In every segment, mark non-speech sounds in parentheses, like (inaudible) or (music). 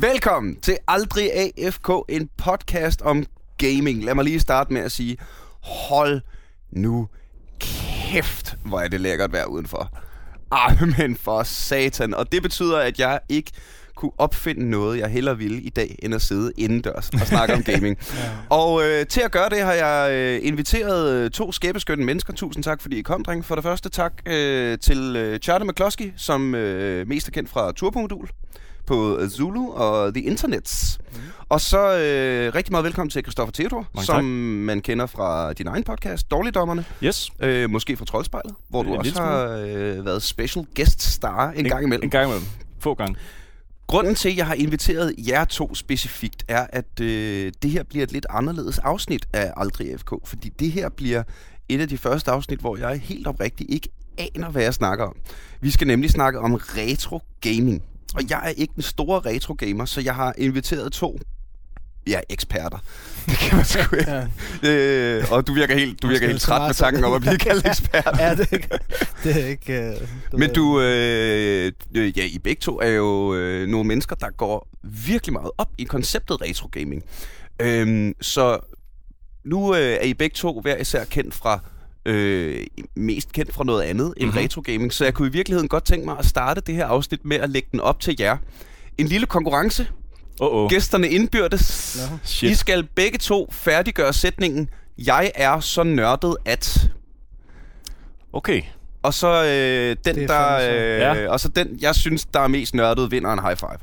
Velkommen til Aldrig AFK, en podcast om gaming. Lad mig lige starte med at sige, hold nu kæft, hvor er det lækkert vejr udenfor. Amen for satan. Og det betyder, at jeg ikke kunne opfinde noget, jeg hellere ville i dag, end at sidde indendørs og snakke om (laughs) gaming. ja. Og øh, til at gøre det har jeg øh, inviteret øh, to skæbeskønne mennesker. Tusind tak, fordi I kom, dreng. For det første tak øh, til øh, Charlie McCloskey, som øh, mest er kendt fra Turbo-modul på Zulu og The Internets. Mm. Og så øh, rigtig meget velkommen til Christoffer Theodor, Mange som tak. man kender fra din egen podcast, Dårligdommerne. Yes. Øh, måske fra Troldspejlet, hvor du også har øh, været special guest star en, en gang imellem. En gang imellem. Få gange. Grunden til, at jeg har inviteret jer to specifikt, er, at øh, det her bliver et lidt anderledes afsnit af Aldrig FK. Fordi det her bliver et af de første afsnit, hvor jeg helt oprigtigt ikke aner, hvad jeg snakker om. Vi skal nemlig snakke om retro gaming. Og jeg er ikke den store retro gamer, så jeg har inviteret to ja, eksperter. (laughs) Det kan man sgu ikke. Ja. Øh, og du virker helt, du virker helt træt med tanken om at blive (laughs) kaldt ekspert. ja, det er, det er ikke... Uh, Men du, øh, ja, I begge to er jo øh, nogle mennesker, der går virkelig meget op i konceptet retro gaming. Øhm, så nu øh, er I begge to hver især kendt fra øh, mest kendt fra noget andet end mm-hmm. retro gaming. Så jeg kunne i virkeligheden godt tænke mig at starte det her afsnit med at lægge den op til jer. En lille konkurrence. Uh-oh. Gæsterne indbyrdes. No. Shit. I skal begge to færdiggøre sætningen. Jeg er så nørdet at... Okay. Og så øh, den, der, øh, ja. og så den, jeg synes, der er mest nørdet, vinder en high five.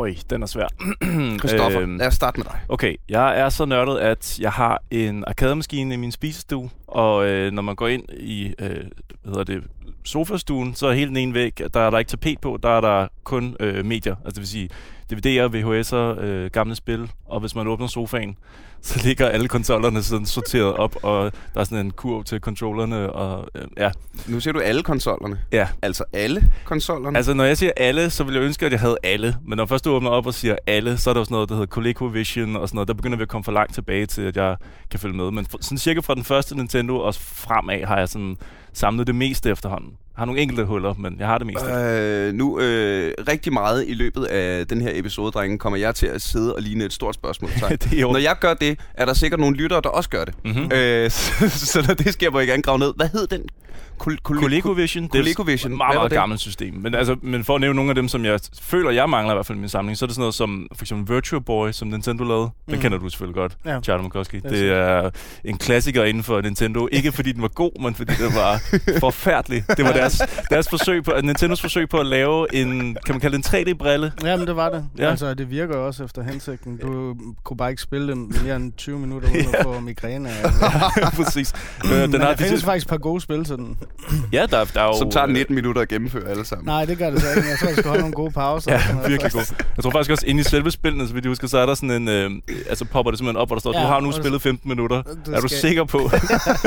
Oj, den er svær. (clears throat) Christoffer, øhm, lad os starte med dig. Okay, jeg er så nørdet, at jeg har en arcade-maskine i min spisestue, og øh, når man går ind i øh, hvad hedder det, sofastuen, så er hele den ene væg, der er der ikke tapet på, der er der kun øh, medier, altså det vil sige DVD'er, VHS'er, øh, gamle spil, og hvis man åbner sofaen, (laughs) så ligger alle konsollerne sådan sorteret op, og der er sådan en kurv til controllerne, og øh, ja. Nu siger du alle konsollerne? Ja. Altså alle konsollerne? Altså, når jeg siger alle, så vil jeg ønske, at jeg havde alle. Men når først du åbner op og siger alle, så er der også noget, der hedder ColecoVision og sådan noget. Der begynder vi at komme for langt tilbage til, at jeg kan følge med. Men sådan cirka fra den første Nintendo og fremad har jeg sådan samlet det meste efterhånden. Har nogle enkelte huller, men jeg har det meste. Øh, nu, øh, rigtig meget i løbet af den her episode, drenge, kommer jeg til at sidde og ligne et stort spørgsmål. (laughs) Når jeg gør det, er der sikkert nogle lyttere, der også gør det. Mm-hmm. Øh, (laughs) så, så når det sker, hvor jeg gerne grave ned. Hvad hed den ColecoVision. Det er et meget, meget gammelt system. Men, altså, men for at nævne nogle af dem, som jeg føler, jeg mangler i hvert fald i min samling, så er det sådan noget som for eksempel Virtual Boy, som Nintendo lavede. Den mm. kender du selvfølgelig godt, ja. Charlie McCoskey. Det, det er en klassiker inden for Nintendo. Ikke fordi den var god, men fordi den var (laughs) forfærdelig. Det var deres, deres forsøg på, Nintendos forsøg på at lave en, kan man kalde det en 3D-brille? Jamen, det var det. Ja. Altså, det virker også efter hensigten. Du kunne bare ikke spille den mere end 20 minutter uden (laughs) ja. at få migræne. Præcis. Øh, den har, der findes faktisk et par gode spil til den. Ja, der, der er jo... Som tager 19 minutter at gennemføre alle sammen. Nej, det gør det så ikke. Jeg tror, jeg skal holde nogle gode pauser. ja, virkelig god. Jeg tror faktisk også, inde i selve spillene, så vidt jeg husker, så er der sådan en... Øh, altså popper det simpelthen op, hvor der står, ja, du har nu spillet 15 minutter. Du er du sikker på, at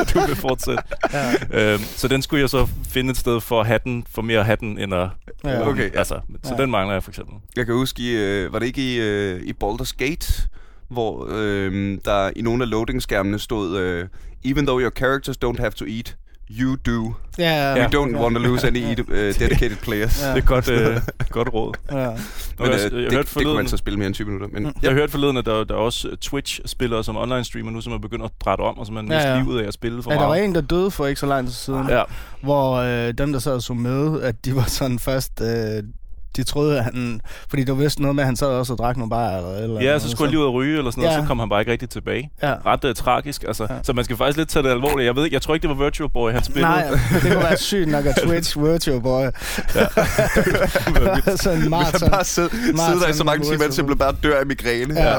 (laughs) du vil fortsætte? Ja. Øhm, så den skulle jeg så finde et sted for hatten, for mere hatten, end at... Ja. Okay, ja. altså, så ja. den mangler jeg for eksempel. Jeg kan huske, i, øh, var det ikke i, øh, i Baldur's Gate, hvor øh, der i nogle af loading-skærmene stod, øh, even though your characters don't have to eat, You do. Ja, ja, ja. You don't want to lose any uh, dedicated (laughs) players. Ja. Det er godt, (laughs) uh, godt råd. Ja. Men, uh, jeg, det, det, det kunne man så spille mere end 20 minutter. Men, ja. Jeg har hørt forleden, at der, der er også Twitch-spillere som online-streamer nu, som er begyndt at drætte om, og som er ja, ja. livet af at spille for ja, meget. der var en, der døde for ikke så lang tid siden, ja. hvor øh, dem, der sad og så med, at de var sådan først... Øh, de troede, at han... Fordi var vist noget med, at han sad også og drak nogle bajer. Eller, eller ja, så skulle han lige ud og ryge, eller sådan noget, ja. så kom han bare ikke rigtig tilbage. Ja. Ret uh, tragisk, altså. Ja. Så man skal faktisk lidt tage det alvorligt. Jeg ved ikke, jeg tror ikke, det var Virtual Boy, han spillede. Nej, (laughs) det kunne være sygt nok at Twitch Virtual Boy. Ja. (laughs) sådan en maraton. Hvis bare sidde, sidde der i så mange timer, indtil bare dør af migræne. Ja,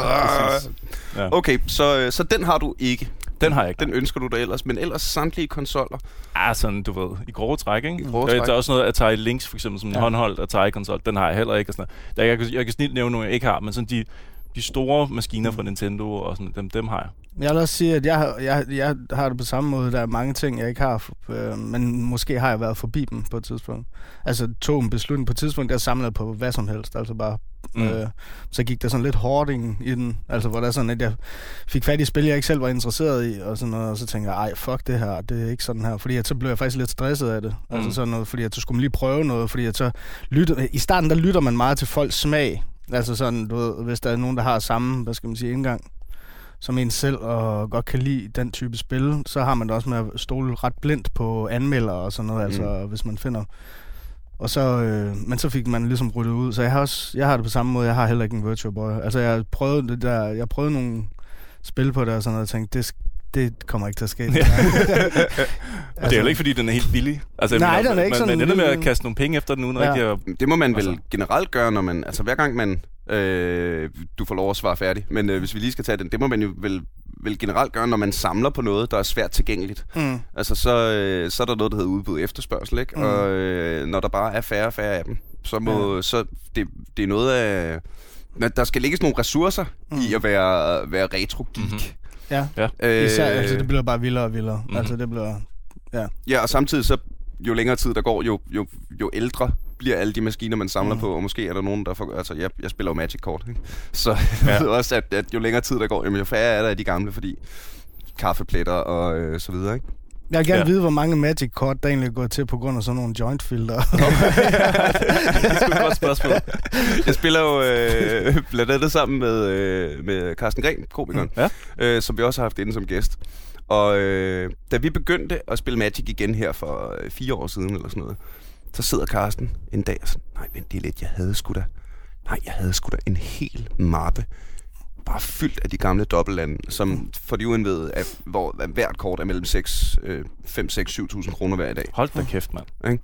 ja. Okay, så, øh, så den har du ikke. Den har jeg ikke. Den ønsker du dig ellers, men ellers samtlige konsoller. Ja, sådan, du ved, i grove træk, ikke? I grove træk. Der er også noget Atari Lynx, for eksempel, som en ja. håndholdt Atari-konsol. Den har jeg heller ikke. Og sådan noget. Jeg, jeg, jeg kan snilt nævne nogle, jeg ikke har, men sådan de, de store maskiner fra Nintendo og sådan, dem, dem har jeg. Jeg vil også sige, at jeg, har, jeg, jeg har det på samme måde. Der er mange ting, jeg ikke har, øh, men måske har jeg været forbi dem på et tidspunkt. Altså tog en beslutning på et tidspunkt, der samlede på hvad som helst. Altså bare Mm. Øh, så gik der sådan lidt hoarding i den, altså hvor der sådan, at jeg fik fat i spil, jeg ikke selv var interesseret i, og sådan noget, og så tænkte jeg, ej, fuck det her, det er ikke sådan her, fordi at, så blev jeg faktisk lidt stresset af det, altså mm. altså sådan noget, fordi at så skulle man lige prøve noget, fordi at så lytter, i starten der lytter man meget til folks smag, Altså sådan, du ved, hvis der er nogen, der har samme, hvad skal man sige, indgang som en selv, og godt kan lide den type spil, så har man det også med at stole ret blindt på anmeldere og sådan noget, mm. altså hvis man finder... Og så, øh, men så fik man ligesom ryddet ud, så jeg har også, jeg har det på samme måde, jeg har heller ikke en Virtual Boy. Altså jeg prøvede det der, jeg prøvede nogle spil på det og sådan noget, og tænkte, det, det kommer ikke til at ske. Ja. (laughs) altså, det er jo ikke, fordi den er helt billig. Altså, Nej, mener, den er ikke man, sådan Man ender med at kaste nogle penge efter den, uden Ja. rigtig at... Det må man vel Altså. altså. generelt gøre, når man... Altså hver gang man... Øh, du får lov at svare færdig. Men øh, hvis vi lige skal tage den, det må man jo vel, vel generelt gøre, når man samler på noget, der er svært tilgængeligt. Mm. Altså så, øh, så er der noget, der hedder udbud og efterspørgsel, ikke? Mm. Og øh, når der bare er færre og færre af dem, så må... Ja. Så det, det er noget af... Men der skal lægges nogle ressourcer mm. i at være, være retro-geek. Mhm. Ja, Øh, især, altså det bliver bare vildere og vildere. Mhm. Mm. Altså det bliver... Ja, og samtidig så, jo længere tid der går, jo, jo, jo ældre bliver alle de maskiner, man samler Mm. på, og måske er der nogen, der får... Altså, jeg, jeg spiller jo Magic-kort, ikke? (laughs) Så jeg Ja. ved også, at, at jo længere tid der går, jo færre er der af de gamle, fordi kaffepletter og øh, så videre, ikke? Jeg vil gerne Ja. vide, hvor mange Magic-kort, der egentlig er gået til på grund af sådan nogle joint-filter. (laughs) det er sgu et godt spørgsmål. Jeg spiller jo øh, blandt andet sammen med, øh, med Carsten Gren, komikeren, Ja. øh, som vi også har haft inde som gæst. Og øh, da vi begyndte at spille Magic igen her for øh, fire år siden eller sådan noget, så sidder Carsten en dag og sådan, nej, vent lige lidt, jeg havde sgu da, nej, jeg havde sgu da en hel mappe, bare fyldt af de gamle dobbeltlande, som for de uindvede, er, hvor hvert kort er mellem 6, øh, 5, 6, 7.000 kroner hver dag. Hold da kæft, mand.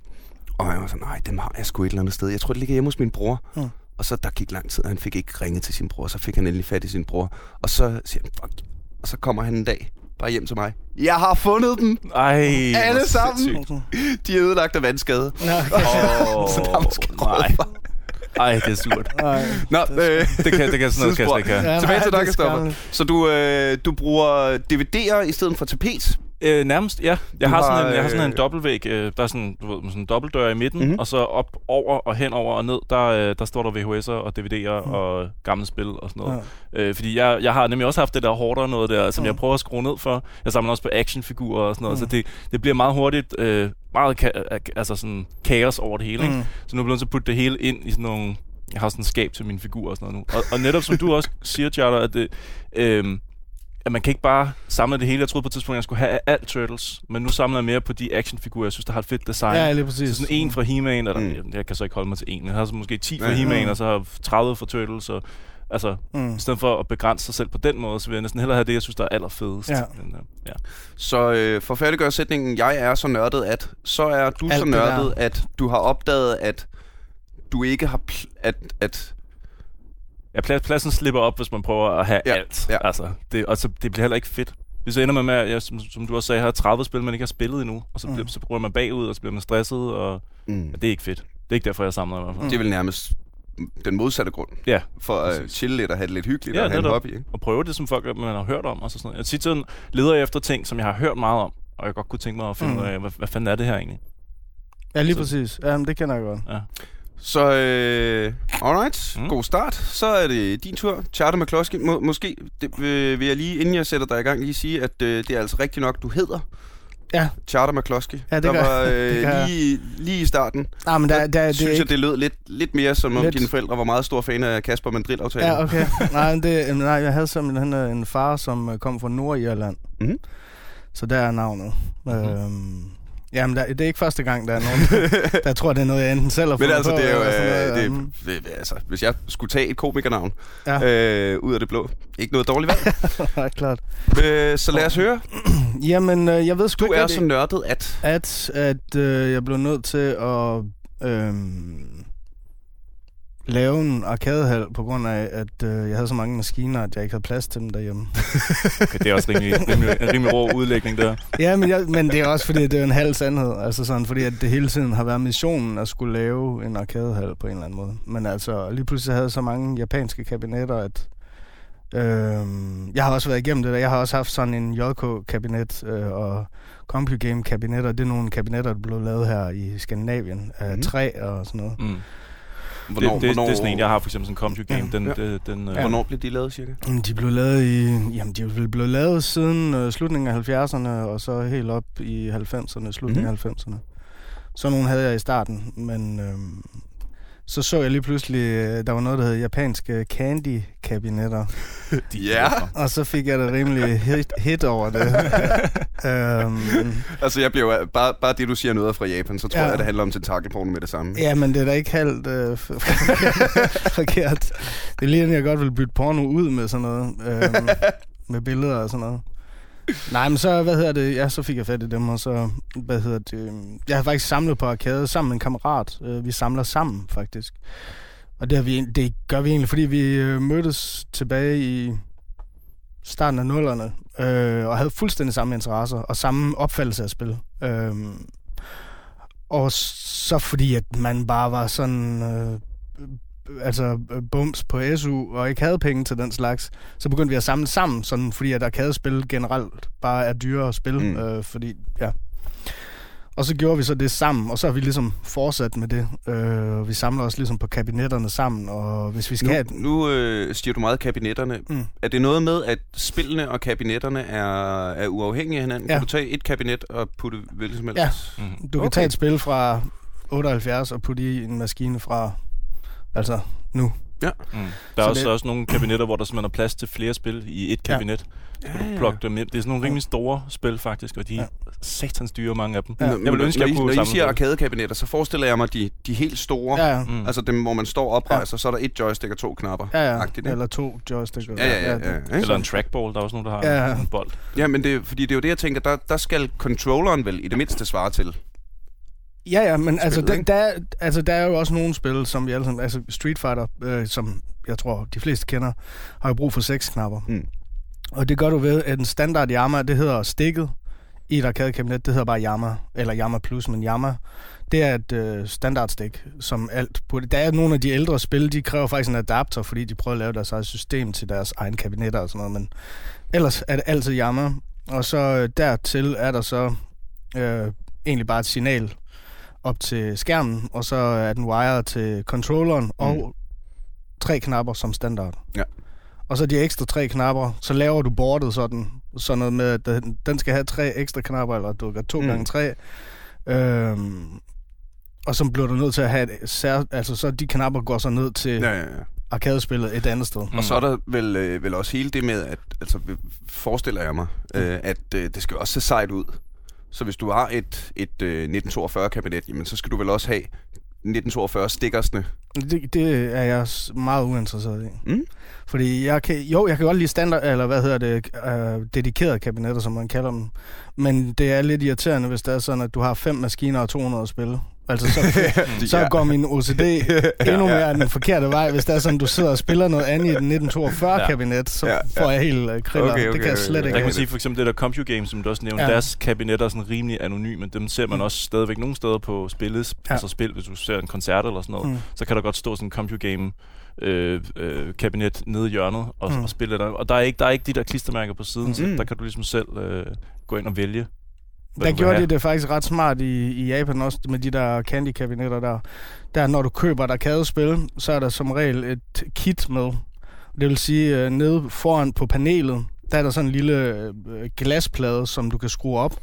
Og jeg var sådan, nej, dem har jeg sgu et eller andet sted. Jeg tror, det ligger hjemme hos min bror. Mm. Og så der gik lang tid, og han fik ikke ringet til sin bror. Så fik han endelig fat i sin bror. Og så siger han, fuck. Og så kommer han en dag bare hjem til mig. Jeg har fundet dem! Ej, Alle sammen. sindssygt. De er ødelagt af vandskade. Okay. Åh, (laughs) så der er måske nej. for. Ej, det er surt. Nej. Nå, øh, Det kan, det kan sådan noget, kan jeg slet ikke have. Ja, Tilbage til dig, så du, øh, du bruger DVD'er i stedet for tapet? Øh, nærmest, ja. Jeg Du har, sådan har, en, jeg har sådan en øh, dobbeltvæg. Øh, der er sådan, du ved, sådan en dobbeltdør i midten, Mhm. mm-hmm. og så op over og hen over og ned, der, øh, der står der VHS'er og DVD'er mm. og gamle spil og sådan noget. Ja. Øh, fordi jeg, jeg har nemlig også haft det der hårdere noget der, som Mm. jeg prøver at skrue ned for. Jeg samler også på actionfigurer og sådan noget, Mm. så det, det bliver meget hurtigt øh, meget ka- altså sådan kaos over det hele. Ikke? Mm. Så nu er jeg til at putte det hele ind i sådan nogle... Jeg har sådan en skab til mine figurer og sådan noget nu. Og, og netop som du også siger, Charter, at, det, øhm, at man kan ikke bare samle det hele. Jeg troede på et tidspunkt, at jeg skulle have alt Turtles, men nu samler jeg mere på de actionfigurer, jeg synes, der har et fedt design. Ja, lige præcis. så sådan en fra He-Man, eller Mm. mm. jeg kan så ikke holde mig til en. Jeg har så måske 10 fra Ja. He-Man, Mm. og så har jeg 30 fra Turtles, og altså, Mm. i stedet for at begrænse sig selv på den måde, så vil jeg næsten hellere have det, jeg synes, der er allerfedest. Ja. Men, øh, ja. Så øh, for at færdiggøre sætningen, jeg er så nørdet, at så er du Alt så det nørdet, at du har opdaget, at du ikke har... Pl- at, at Ja, pla- pladsen slipper op, hvis man prøver at have Ja, ja, alt. ja. Altså, det, og så, det bliver heller ikke fedt. Hvis jeg ender med, med at jeg, som, som du også sagde, har 30 spil, man ikke har spillet endnu, og så, Mm. bliver, så bruger man bagud, og så bliver man stresset, og mm, ja, det er ikke fedt. Det er ikke derfor, jeg samler i hvert fald. det er vel nærmest den modsatte grund. Ja, For at Præcis. chille lidt og have det lidt hyggeligt Ja, og have en hobby. Ikke? Og prøve det, som folk man har hørt om. Og så sådan noget. Jeg tit sådan leder jeg efter ting, som jeg har hørt meget om, og jeg godt kunne tænke mig at finde Mm. ud af, hvad, hvad fanden er det her egentlig? Ja, lige Så- præcis. Jamen, det kender jeg godt. Ja. Så øh, alright, Mm. mm. god start. Så er det din tur. Charter McCloskey. Må, måske det, øh, vil jeg lige, inden jeg sætter dig i gang, lige sige, at øh, det er altså rigtigt nok, du hedder Ja. Charter McCloskey. Ja, det der gør- var (laughs) det øh, gør jeg. lige, lige i starten. Nej, men der, Der, der, det synes er jeg, ikke... det lød lidt, lidt mere, som om Lidt. dine forældre var meget store fan af Kasper Mandrill-aftalen. Ja, okay. (laughs) nej, men det, jamen, nej, jeg havde simpelthen øh, en far, som øh, kom fra Nordirland. Mhm. Så der er navnet. Mhm. Øhm, jamen, der, det er ikke første gang, der er nogen, (laughs) der tror, det er noget, jeg enten selv har Men fundet altså, på, det er jo, øh, det, det, altså, hvis jeg skulle tage et komikernavn Ja. øh, ud af det blå, ikke noget dårligt valg. (laughs) ja, klart. øh, så lad os høre. (clears throat) Jamen, øh, jeg ved sgu Du ikke er så nørdet, at... at, at øh, jeg blev nødt til at øhm, lave en arkadehal på grund af, at øh, jeg havde så mange maskiner, at jeg ikke havde plads til dem derhjemme. Okay, det er også rimelig, rimelig, en rimelig rå udlægning der. ja, men, jeg, men det er også fordi, det er en halv sandhed. Altså sådan, fordi at det hele tiden har været missionen at skulle lave en arkadehal på en eller anden måde. Men altså, lige pludselig havde jeg så mange japanske kabinetter, at Øhm, jeg har også været igennem det der. Jeg har også haft sådan en JK-kabinet øh, og CompuGame-kabinetter. Det er nogle kabinetter, der blev lavet her i Skandinavien af Mhm. træ og sådan noget. Mm. Hvornår, det, det, det, er sådan en, jeg har for eksempel sådan en CompuGame. Den, Ja. den, den, øh, Hvornår blev de lavet, cirka? De blev lavet i, jamen, de blev blevet lavet siden øh, slutningen af 70'erne, og så helt op i 90'erne, slutningen Mhm. mm. af 90'erne. Så nogle havde jeg i starten, men øh, så så jeg lige pludselig, øh, der var noget, der hed japanske candy-kabinetter. Ja. (laughs) Og så fik jeg det rimelig hit, hit over det. (laughs) øhm, Altså, jeg bliver jo- bare, bare det, du siger noget fra Japan, så tror Ja. jeg, det handler om tentakelporno med det samme. ja, men det er da ikke halvt øh, (laughs) forkert. Det er lige, at jeg godt vil bytte porno ud med sådan noget. Øhm, med billeder og sådan noget. Nej, men så, hvad hedder det, ja, så fik jeg fat i dem, og så, hvad hedder det, øhm, jeg har faktisk samlet på arcade sammen med en kammerat. Øh, vi samler sammen, faktisk. Og det, har vi, det gør vi egentlig, fordi vi øh, mødtes tilbage i starten af nullerne, øh, og havde fuldstændig samme interesser og samme opfattelse af spil. Øh, og så fordi, at man bare var sådan... Øh, altså øh, bums på SU, og ikke havde penge til den slags, så begyndte vi at samle sammen, sådan, fordi at arkadespil generelt bare er dyrere at spille, Mm. øh, fordi, ja. Og så gjorde vi så det sammen, og så har vi ligesom fortsat med det. Øh, vi samler os ligesom på kabinetterne sammen, og hvis vi skal Nu, have... nu øh, siger du meget kabinetterne. Mm. Er det noget med, at spillene og kabinetterne er, er uafhængige af hinanden? Ja. Kan du tage et kabinet og putte hvilket som helst? Ja. Mm. Du kan Okay. tage et spil fra 78 og putte i en maskine fra... Altså, nu. Mm. Der er Så også, det- også nogle kabinetter, hvor der simpelthen er plads til flere spil i et Ja. kabinet. Så kan Ja, du ja. plukke dem ind. Det er sådan nogle rimelig store spil, faktisk, og de er Ja. satans dyre, mange af dem. Ja. Jeg vil ønske, når, jeg I, kunne når I siger arkadekabinetter, så forestiller jeg mig de, de helt store. Ja, ja. Mm. Altså dem, hvor man står oprejst, og så er der et joystick og to knapper. Ja, ja. Agtigt? Eller to joysticks. Ja, ja, ja. ja, ja. Eller en trackball, der er også nogen, der har Ja, ja. en bold. ja men det, er- fordi det er jo det, jeg tænker, der, der skal controlleren vel i det mindste svare til. Ja, ja, men altså, der, der, er- altså, der er jo også nogle spil, som vi alle sammen... Altså, Street Fighter, øh, som jeg tror, de fleste kender, har jo brug for seks knapper. Mm. Og det gør du ved, at en standard Yamaha, det hedder stikket. I et arcade-kabinet, det hedder bare Yamaha, eller Yamaha Plus, men Yamaha, det er et øh, standardstik, som alt burde... Der er nogle af de ældre spil, de kræver faktisk en adapter, fordi de prøver at lave deres eget system til deres egen kabinetter og sådan noget, men ellers er det altid Yamaha. Og så øh, dertil er der så øh, egentlig bare et signal op til skærmen, og så er den wired til controlleren, mm. og tre knapper som standard. Ja. Og så de ekstra tre knapper, så laver du bordet sådan, sådan noget med, at den, den skal have tre ekstra knapper, eller du kan to Mm. mm. gange tre. Øhm, og så bliver du nødt til at have et sær, altså så de knapper går så ned til Ja, ja. ja, ja. arkadespillet et andet sted. Mm. Og så er der vel, øh, vel også hele det med, at, altså forestiller jeg mig, øh, at øh, det skal også se sejt ud. Så hvis du har et, et øh, 1942-kabinet, jamen så skal du vel også have 1942-stikkersne. Det, det er jeg meget uinteresseret i. Mm? Fordi jeg kan, jo, jeg kan godt lide standard, eller hvad hedder det, øh, dedikerede kabinetter, som man kalder dem. Men det er lidt irriterende, hvis det er sådan, at du har fem maskiner og 200 spil. Altså, (laughs) så, så Ja. går min OCD (laughs) endnu mere den forkerte vej. Hvis det er sådan, du sidder og spiller noget andet i den 1942-kabinet, så Ja, ja. får jeg helt øh, kriller. Okay, okay, det kan jeg slet okay. ikke. Der kan sige for eksempel det der CompuGame, som du også nævnte, Ja. ja. deres kabinetter er sådan rimelig anonyme. Dem ser man Mm. også stadigvæk nogle steder på spillet. Ja. Altså spil, hvis du ser en koncert eller sådan noget, Mm. så kan der godt stå sådan en CompuGame øh, øh, kabinet nede i hjørnet og, Mm. og spille der. Og der er, ikke, der er ikke de der klistermærker på siden, mm. så der kan du ligesom selv øh, gå ind og vælge. Der gjorde de det faktisk ret smart i, i Japan også, med de der candy-kabinetter der. Der, når du køber et arcade-spil, så er der som regel et kit med. Det vil sige, øh, nede foran på panelet, der er der sådan en lille øh, glasplade, som du kan skrue op.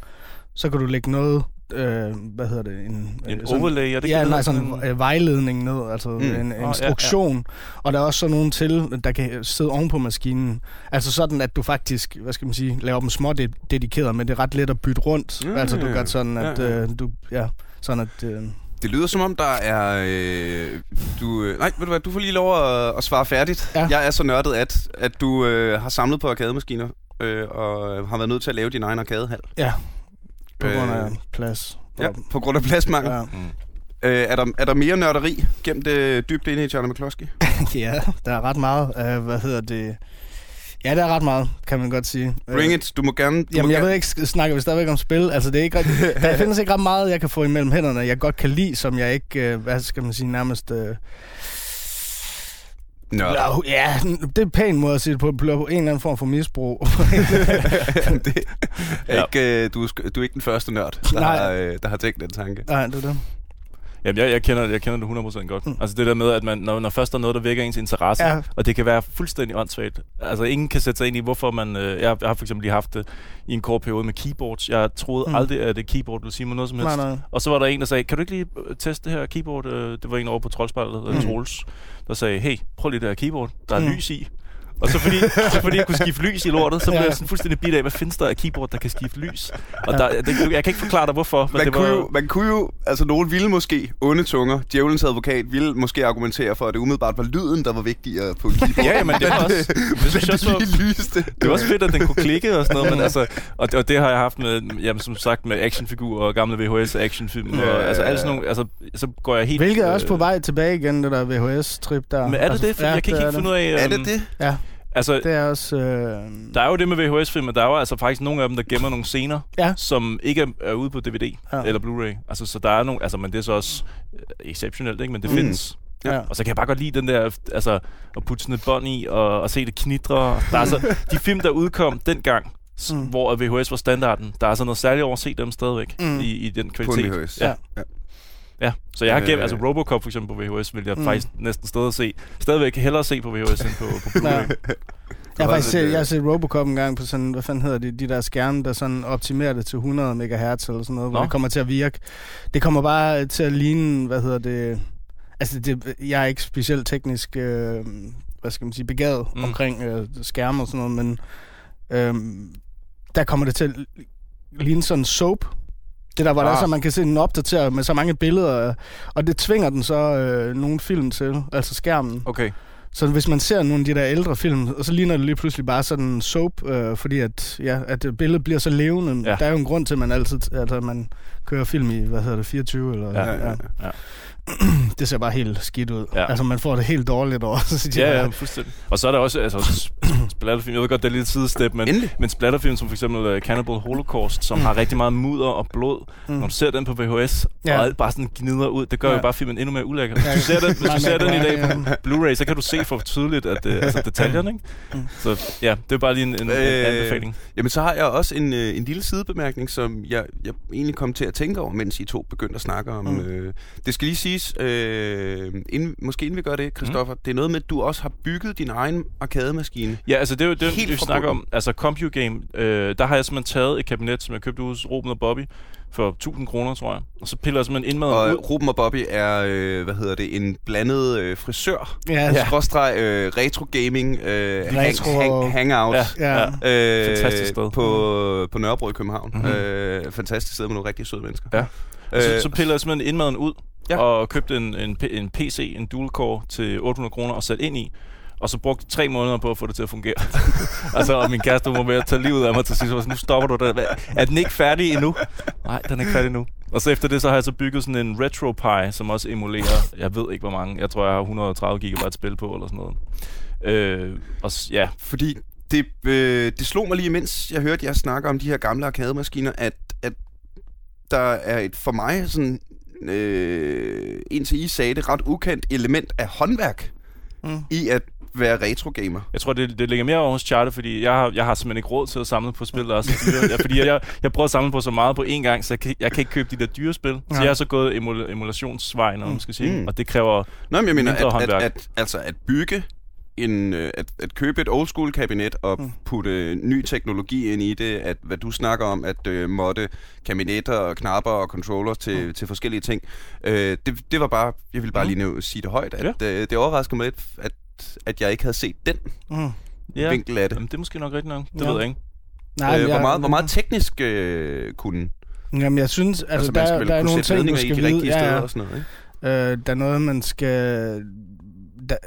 Så kan du lægge noget, øh, hvad hedder det? En, øh, En sådan- overlay, er det ja, nej, sådan en øh, vejledning ned, altså Mm. mm. en, en ja, ja. instruktion. Og der er også sådan nogen til, der kan sidde oven på maskinen. Altså sådan, at du faktisk, hvad skal man sige, laver dem små de- dedikeret, men det er ret let at bytte rundt. Ja, altså du ja, gør sådan, at ja, ja. Øh, du, ja, sådan at... Øh, Det lyder som om, der er... Øh, du, øh, nej, ved du hvad, du får lige lov at, at svare færdigt. Ja. Jeg er så nørdet, at, at du øh, har samlet på arkademaskiner, øh, og har været nødt til at lave din egen arkadehal. ja, på Øh, grund af plads. Ja, på grund af pladsmangel. Ja. Mm. Øh, er, der, er der mere nørderi gemt øh, dybt inde i Charlie McCloskey? (laughs) ja, der er ret meget. Øh, hvad hedder det? Ja, der er ret meget, kan man godt sige. Bring it, du må gerne... Du Jamen, må jeg gerne, ved ikke, snakker vi stadigvæk om spil? Altså, det er ikke (laughs) der findes ikke ret meget, jeg kan få imellem hænderne, jeg godt kan lide, som jeg ikke, øh, hvad skal man sige, nærmest... Øh, Nørder. ja, det er en pæn måde at sige det på, på en eller anden form for misbrug. (laughs) det er ikke, øh, du, er, du er ikke den første nørd, der, Nej. har, øh, der har tænkt den tanke. Nej, det er det. Jamen, jeg, jeg, kender, jeg kender det 100% godt. Mm. Altså det der med, at man, når, når først der er noget, der vækker ens interesse, Ja. og det kan være fuldstændig åndssvagt. Altså ingen kan sætte sig ind i, hvorfor man... Øh, jeg, jeg har for eksempel lige haft det i en kort periode med keyboards. Jeg troede Mm. aldrig, at det keyboard ville sige mig noget som helst. Nej, nej. Og så var der en, der sagde, kan du ikke lige øh, teste det her keyboard? Det var en over på Troldspejlet, Mm. Troels, der sagde, hey, prøv lige det her keyboard. Der er Mm. lys i. Og så fordi, (laughs) så fordi jeg kunne skifte lys i lortet, så blev Ja. jeg sådan fuldstændig bit af, hvad findes der af keyboard, der kan skifte lys? Og der, det, jeg kan ikke forklare dig, hvorfor. Men Man det kunne, var, jo, man kunne jo, altså nogen ville måske, onde tunger, djævelens advokat, ville måske argumentere for, at det umiddelbart var lyden, der var vigtigere på (laughs) keyboard. Ja, ja, men det var også... Det synes jeg også var, det lige lyste. det var også fedt, at den kunne klikke og sådan noget, men altså, og, og det har jeg haft med, jamen, som sagt, med actionfigurer og gamle VHS actionfilm, Ja, og altså, ja, alle ja. sådan nogle, altså, så går jeg helt... Hvilket er også øh, på vej tilbage igen, det der VHS-trip der. Men er det Altså, det? For jeg kan ikke helt er finde ud af... Er øhm, det det? Ja, Altså, det er også... Øh, der er jo det med VHS-film, men der er jo altså faktisk nogle af dem, der gemmer nogle scener, Ja. som ikke er, er ude på DVD Ja. eller Blu-ray. Altså, så der er nogle... Altså, men det er så også øh, exceptionelt, ikke? Men det Mm. findes. ja. Og så kan jeg bare godt lide den der, altså, at putte sådan et bånd i, og, og se det knitre. Der er altså, de film, der udkom dengang, Mm. hvor VHS var standarden, der er altså noget særligt over at se dem stadigvæk Mm. i, i den På en kvalitet. VHS. Ja. ja. Ja, så jeg har gemt, Øh. altså Robocop for eksempel på VHS, vil jeg Mm. faktisk næsten stadig se. Stadigvæk hellere se på VHS end på, på Blu-ray. Ja. Jeg har faktisk set, øh, jeg har set Robocop en gang på sådan, hvad fanden hedder det, de der skærme, der sådan optimerer det til 100 MHz eller sådan noget, hvor Nå. det kommer til at virke. Det kommer bare til at ligne, hvad hedder det, altså det, jeg er ikke specielt teknisk, øh, hvad skal man sige, begavet mm. Omkring øh, skærme og sådan noget, men øh, der kommer det til at ligne sådan soap. Det der, hvor ah. der så, man kan se den opdateret med så mange billeder, og det tvinger den så øh, nogle film til, altså skærmen. Okay. Så hvis man ser nogle af de der ældre film, og så ligner det lige pludselig bare sådan en soap, øh, fordi at, ja, at det billedet bliver så levende. Ja. Ja. Der er jo en grund til, at man altid altså, man kører film i, hvad hedder det, 24 eller... Ja, ja, ja. (clears throat) Det ser bare helt skidt ud. Ja. Altså, man får det helt dårligt over. Så Ja, ja, fuldstændig. Og så er der også altså, sp- (clears throat) splatterfilm. Jeg ved godt, det er lidt sidestep, men, Endelig. men splatterfilm som for eksempel uh, Cannibal Holocaust, som Mm. har rigtig meget mudder og blod. Mm. Når du ser den på VHS, Ja. og alt bare sådan gnider ud, det gør Ja. jo bare filmen endnu mere ulækker. Ja. Hvis du ser den, hvis du ser den i dag på Blu-ray, så kan du se for tydeligt at, uh, altså detaljerne, ikke? Mm. Så ja, det er bare lige en, en, en Øh, anbefaling. Jamen, så har jeg også en, øh, en lille sidebemærkning, som jeg, jeg egentlig kom til at tænke over, mens I to begyndte at snakke om. Mm. Øh, det skal lige siges, øh, inden, måske inden vi gør det, Christoffer, mm. det er noget med, at du også har bygget din egen arkademaskine. Ja, altså det er jo det, Helt vi snakker om. Altså CompuGame, øh, der har jeg simpelthen taget et kabinet, som jeg købte hos Ruben og Bobby for 1000 kroner, tror jeg. Og så piller jeg simpelthen indmaden Og ud. Ruben og Bobby er, øh, hvad hedder det, en blandet øh, frisør, Ja, ja. skråstreg øh, retro gaming, øh, Retro- hang, hang, hangout. Ja. ja. Øh, Fantastisk sted. På, på Nørrebro i København. Mhm. Mm-hmm. Øh, fantastisk sted med nogle rigtig søde mennesker. Ja. Øh, Så, så piller jeg simpelthen indmaden ud, Ja. og købte en, en, en PC, en dual-core til 800 kroner og sat ind i. Og så brugte tre måneder på at få det til at fungere. (laughs) altså, og min kæreste var ved at tage livet af mig til sidst. Så var sådan, nu stopper du. Hvad- Er den ikke færdig endnu? Nej, den er ikke færdig endnu. Og så efter det, så har jeg så bygget sådan en RetroPie, som også emulerer, jeg ved ikke hvor mange. Jeg tror, jeg har 130 GB spil på, eller sådan noget. Øh, og ja, Fordi det, øh, det slog mig lige, mens jeg hørte jer snakke om de her gamle arkademaskiner, at, at der er et for mig sådan, øh, indtil I sagde det, ret ukendt element af håndværk Mm. i at være retrogamer. Jeg tror, det, det ligger mere over hos Charter, fordi jeg har, jeg har simpelthen ikke råd til at samle på spil, så dyre. Ja, fordi jeg, jeg prøver at samle på så meget på én gang, så jeg kan, jeg kan ikke købe de der dyre spil. Så Nej. jeg har så gået emul- emulationsvejen, om man skal sige. Mm. Og det kræver... Nå, men jeg mener, at, at, håndværk. at, altså at bygge en, øh, at, at købe et old school kabinet og Mm. putte ny teknologi ind i det, at hvad du snakker om, at øh, måtte kabinetter og knapper og controller til, Mm. til forskellige ting, øh, det, det var bare, jeg vil bare Mm. lige nu sige det højt, at øh, det overrasker mig lidt, at, at jeg ikke havde set den Mm. Ja, vinkel af det. Jamen, det er måske nok rigtigt nok. Det Ja. ved jeg ikke. Nej, øh, hvor, jeg- meget, hvor meget teknisk øh, kunne Jamen, jeg synes, altså, altså, der, man der er kunne nogle ting, i skal de vide. rigtige Ja, steder ja. og sådan noget, ikke? Øh, der er noget, man skal...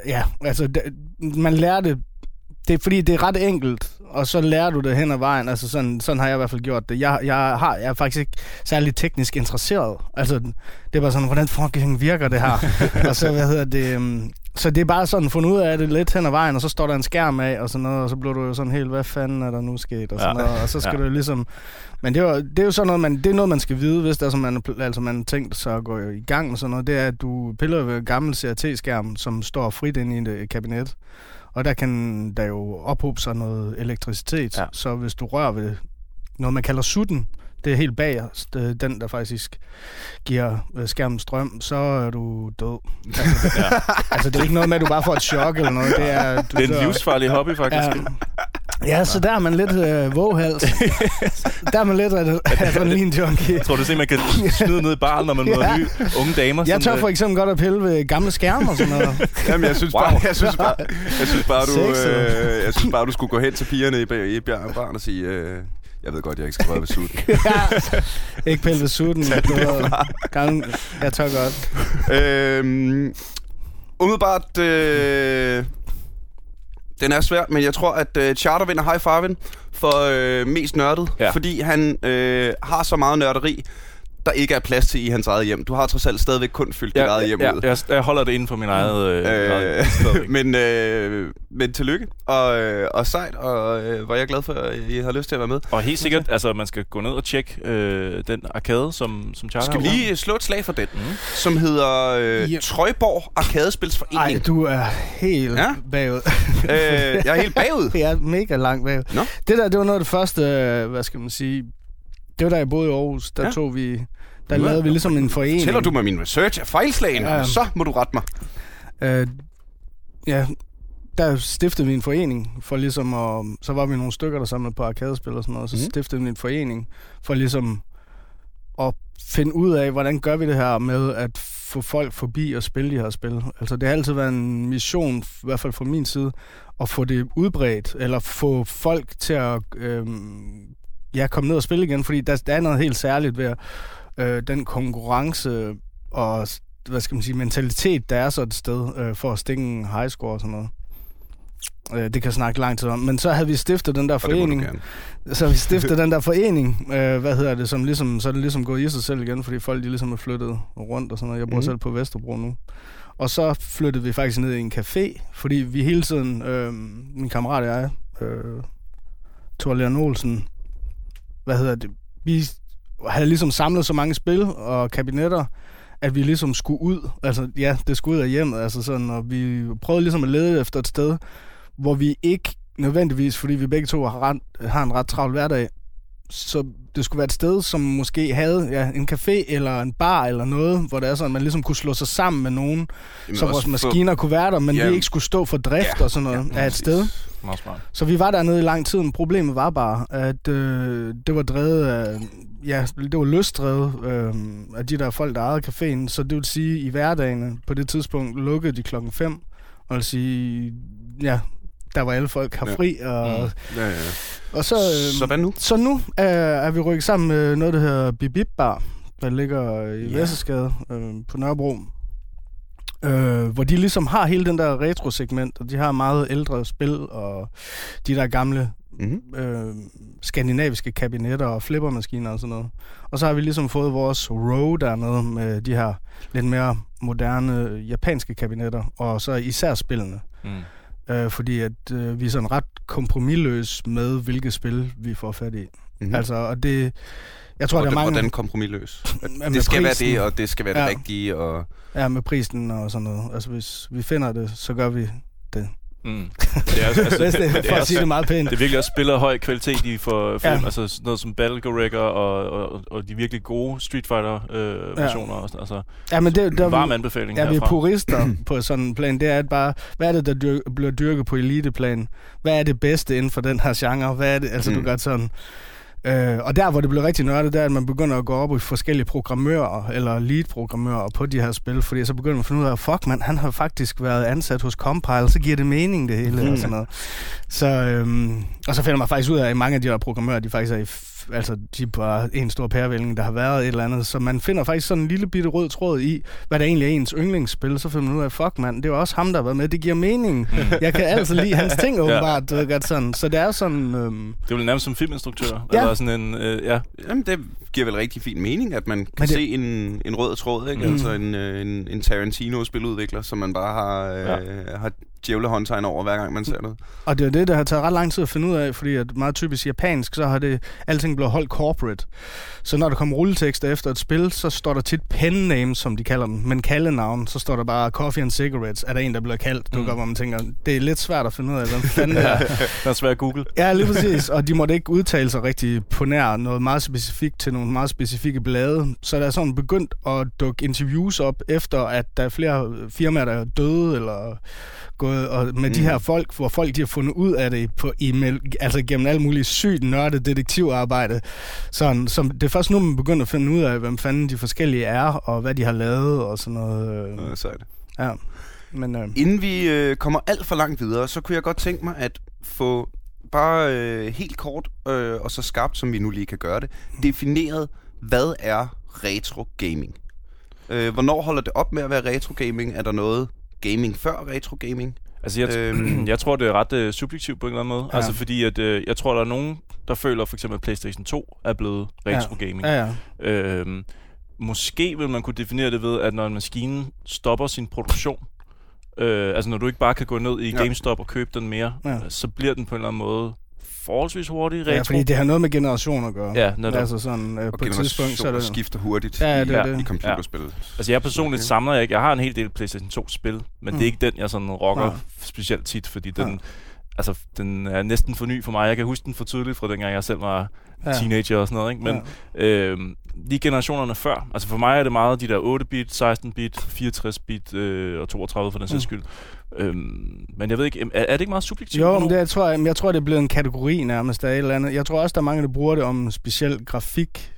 Ja, altså, der, man lærer det... Det er fordi, det er ret enkelt, og så lærer du det hen ad vejen. Altså, sådan, sådan har jeg i hvert fald gjort det. Jeg, jeg, har, jeg er faktisk ikke særlig teknisk interesseret. Altså, det er bare sådan, hvordan fucking virker det her? (laughs) og så, hvad hedder det... Så det er bare sådan, fundet ud af det lidt hen ad vejen, og så står der en skærm af, og sådan noget, og så bliver du jo sådan helt, hvad fanden er der nu sket, og sådan Ja. noget, og så skal Ja. du ligesom... Men det er, jo, det er jo sådan noget, man, det er noget, man skal vide, hvis der er, som man, altså man tænkt sig at gå i gang med sådan noget, det er, at du piller ved gammel CRT-skærm, som står frit inde i et kabinet, og der kan der jo ophobe sig noget elektricitet. Ja. så hvis du rører ved noget, man kalder sutten, det er helt bagerst, øh, den der faktisk giver øh, skærmen strøm, så er du død. Altså, Ja. (laughs) altså det er ikke noget med, at du bare får et chok eller noget. Det er, du Det er en dør. livsfarlig hobby, faktisk. Ja, ja, så der er man lidt øh, våghals. der er man lidt ad- (laughs) adrenalin-junkie. Jeg tror du simpelthen, man kan snyde ned i baren, når man møder Ja. nye unge damer? Jeg tør som, for øh, eksempel godt at pille ved gamle skærme og sådan noget. (laughs) Jamen, jeg synes, Wow. bare, jeg synes bare, jeg synes bare, du, øh, jeg synes bare, du skulle gå hen til pigerne i, i Barn og sige, øh, jeg ved godt, jeg ikke skal røre ved sutten. (laughs) ja. Ikke pille ved sutten. du ved. Gamle, jeg tør godt. øhm, umiddelbart, øh, den er svær, men jeg tror, at øh, Charter vinder high five'en for øh, mest nørdet, Ja. fordi han øh, har så meget nørderi, der ikke er plads til i hans eget hjem. Du har trods alt stadigvæk kun fyldt dit ja, eget hjem ja, ud. jeg, jeg holder det inden for min eget... Øh, eget. Øh, (laughs) men, øh, men tillykke, og, øh, og sejt, og øh, hvor jeg glad for, at I har lyst til at være med. Og helt sikkert, altså man skal gå ned og tjekke øh, den arcade, som, som Charter Skal vi lige slå et slag for den, Mm. som hedder øh, Ja. Trøjborg Arkadespilsforening. Ej, du er helt Ja. ja. bagud. øh, jeg er helt bagud. (laughs) Jeg er mega langt bagud. Nå. Det der, det var noget af det første, øh, hvad skal man sige, det var da jeg boede i Aarhus. Der Ja. ja. tog vi, der er- lavede vi ligesom en forening. Tæller du med min research er fejlslagen, Ja. så må du rette mig. Øh, ja, der stiftede vi en forening for ligesom at... Så var vi nogle stykker, der samlede på arkadespil og sådan noget. Så mm. stiftede vi en forening for ligesom at finde ud af, hvordan gør vi det her med at få folk forbi og spille de her spil. Altså det har altid været en mission, i hvert fald fra min side, at få det udbredt, eller få folk til at øhm, ja, komme ned og spille igen, fordi der, der er noget helt særligt ved øh, den konkurrence og hvad skal man sige, mentalitet, der er så et sted øh, for at stikke en high score og sådan noget. Øh, det kan jeg snakke lang tid om. Men så havde vi stiftet den der forening. Så vi stiftede (laughs) den der forening, øh, hvad hedder det, som ligesom, så er det ligesom gået i sig selv igen, fordi folk de ligesom er flyttet rundt og sådan noget. Jeg bor mm. selv på Vesterbro nu. Og så flyttede vi faktisk ned i en café, fordi vi hele tiden, øh, min kammerat og jeg, øh, Thor Leon Olsen, hvad hedder det, vi havde ligesom samlet så mange spil og kabinetter, at vi ligesom skulle ud. Altså, ja, det skulle ud af hjemmet. Altså sådan, og vi prøvede ligesom at lede efter et sted, hvor vi ikke nødvendigvis, fordi vi begge to har, ret, har en ret travl hverdag, så det skulle være et sted, som måske havde ja, en café eller en bar eller noget, hvor det er sådan, at man ligesom kunne slå sig sammen med nogen, Jamen, så vores for- maskiner kunne være der, men Ja. vi ikke skulle stå for drift Ja, og sådan noget ja, af et sted. Meget smart. Så vi var dernede i lang tid, men problemet var bare, at øh, det var drevet af, ja, det var løsdrevet øh, af de der folk, der ejede caféen. Så det vil sige, i hverdagen på det tidspunkt lukkede de klokken 5, og vil sige, ja, der var alle folk har Ja. fri, og, Mm. Ja, ja. og så... Øh, Så hvad nu? så nu øh, er vi rykket sammen med noget, der hedder Bibib Bar, der ligger i Ja. ja. Vesterskade øh, på Nørrebro. Øh, hvor de ligesom har hele den der retro-segment, og de har meget ældre spil, og de der gamle Mm-hmm. øh, skandinaviske kabinetter og flippermaskiner og sådan noget. Og så har vi ligesom fået vores row dernede med de her lidt mere moderne japanske kabinetter, og så især spillene. Mm. Øh, fordi at øh, vi er sådan ret kompromilløs med, hvilke spil vi får fat i. Mm-hmm. Mm. Altså, og det... Jeg tror, der er hvordan, mange... hvordan kompromilløs? (laughs) Det skal være prisen. det, og det skal være det Ja. rigtige, og... Ja, med prisen og sådan noget. Altså, hvis vi finder det, så gør vi det. Mm. (laughs) Det er, altså, Altså, det, men det, for at sige det meget pænt. Det er virkelig også spiller høj kvalitet i for film, ja. Altså noget som Battle Gregor og, og, og de virkelig gode Street Fighter øh, versioner. Ja. Altså, Ja, men det, der, varm anbefaling Ja, vi er purister (clears throat) på sådan en plan. Det er at bare, hvad er det, der dyr, bliver dyrket på eliteplan? Hvad er det bedste inden for den her genre? Hvad er det, altså mm. du gør sådan... Øh, og der, hvor det bliver rigtig nørdet, det er, at man begynder at gå op i forskellige programmører, eller lead-programmører på de her spil, fordi så begynder man at finde ud af, fuck man, han har faktisk været ansat hos Compile, så giver det mening det hele, Mm. og sådan noget. Så, øhm, og så finder man faktisk ud af, at mange af de her programmører, de faktisk er i, altså, de er bare en stor pærevælling, der har været et eller andet, så man finder faktisk sådan en lille bitte rød tråd i, hvad der egentlig er ens yndlingsspil, så finder man ud af, fuck mand, det er jo også ham, der har været med, det giver mening. (laughs) Jeg kan altid lide hans ting, åbenbart, du ved godt sådan. Så det er sådan, øhm, Det er vel nærmest som filminstruktør. Ja. Eller sådan en, øh, ja. Jamen, det giver vel rigtig fin mening, at man kan Men det- se en, en rød tråd, ikke? Mm. Mm. Altså en, øh, en, en Tarantino-spiludvikler, som man bare har, øh, ja. har djævlehåndtegn over, hver gang man ser noget. Og det er det, der har taget ret lang tid at finde ud af, fordi at meget typisk japansk, så har det, alting bliver holdt corporate. Så når der kommer rulletekster efter et spil, så står der tit pen names, som de kalder dem, men kaldenavn, så står der bare Coffee and Cigarettes, er der en, der bliver kaldt. Du Mm. mm. hvor man tænker, det er lidt svært at finde ud af, hvem fanden det er. (laughs) Det er svært at google. Ja, lige præcis. Og de måtte ikke udtale sig rigtig på nær noget meget specifikt til nogle meget specifikke blade. Så der er sådan begyndt at dukke interviews op, efter at der er flere firmaer, der er døde, eller gået og med mm. de her folk, hvor folk de har fundet ud af det på e-mail, altså gennem alt muligt sygt nørdet detektivarbejde. Sådan, som det er først nu, man begynder at finde ud af, hvem fanden de forskellige er, og hvad de har lavet, og sådan noget. øh, sejt. Ja. Men, øh, Inden vi øh, kommer alt for langt videre, så kunne jeg godt tænke mig at få bare øh, helt kort, øh, og så skarpt som vi nu lige kan gøre det, defineret, hvad er retro gaming? Øh, hvornår holder det op med at være retro gaming? Er der noget gaming før retro gaming? Altså, jeg, Øhm. (clears throat) jeg tror, det er ret øh, subjektivt på en eller anden måde. Ja. Ja. Altså, fordi at, øh, jeg tror, der er nogen, der føler for eksempel, at PlayStation 2 er blevet retro gaming. ja, ja. Øhm, måske vil man kunne definere det ved, at når en maskine stopper sin produktion, øh, altså når du ikke bare kan gå ned i Ja. GameStop og købe den mere, Ja. ja. så bliver den på en eller anden måde forholdsvis hurtig retro. ja, fordi det har noget med generation at gøre. Ja, netop. Altså sådan, øh, Og på et tidspunkt, så er det... skifter hurtigt Ja, i, det i det. computerspil. Altså jeg personligt Okay. samler jeg ikke. Jeg har en hel del PlayStation 2-spil, men Mm. mm. det er ikke den, jeg sådan rocker Nej. specielt tit, fordi den, Nej. Altså, den er næsten for ny for mig. Jeg kan huske den for tydeligt fra dengang jeg selv var Ja. teenager og sådan noget. Ikke? Men ja. Øhm, lige generationerne før. Altså for mig er det meget de der 8-bit, 16-bit, 64-bit øh, og 32 for den sags Mm. skyld. Øhm, men jeg ved ikke, er, er det ikke meget subjektivt? Jo, men det, jeg, tror, jeg, jeg tror, det er blevet en kategori nærmest af et eller andet. Jeg tror også, der er mange, der bruger det om speciel grafik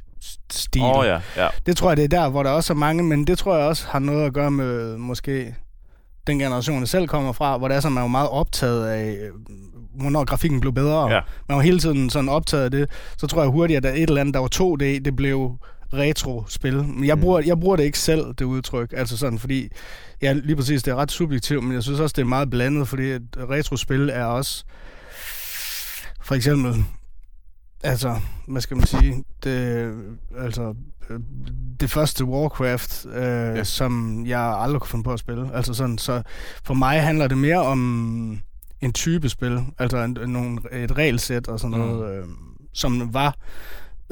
stil. Åh oh, ja, ja. Det tror jeg, det er der, hvor der også er mange, men det tror jeg også har noget at gøre med måske den generation, jeg selv kommer fra, hvor det er sådan, man var meget optaget af, øh, hvornår grafikken blev bedre. Ja. Man var hele tiden sådan optaget af det. Så tror jeg hurtigt, at et eller andet, der var 2D, det blev retro-spil. Men jeg Mm. bruger, jeg bruger det ikke selv, det udtryk. Altså sådan, fordi, ja, lige præcis, det er ret subjektivt, men jeg synes også, det er meget blandet, fordi et retrospil er også, for eksempel, altså, hvad skal man sige, det, altså, øh, det første Warcraft, øh, Ja. som jeg aldrig kunne finde på at spille. Altså sådan, så for mig handler det mere om en type spil, altså en, nogle, et regelsæt og sådan Mm. noget, øh, som var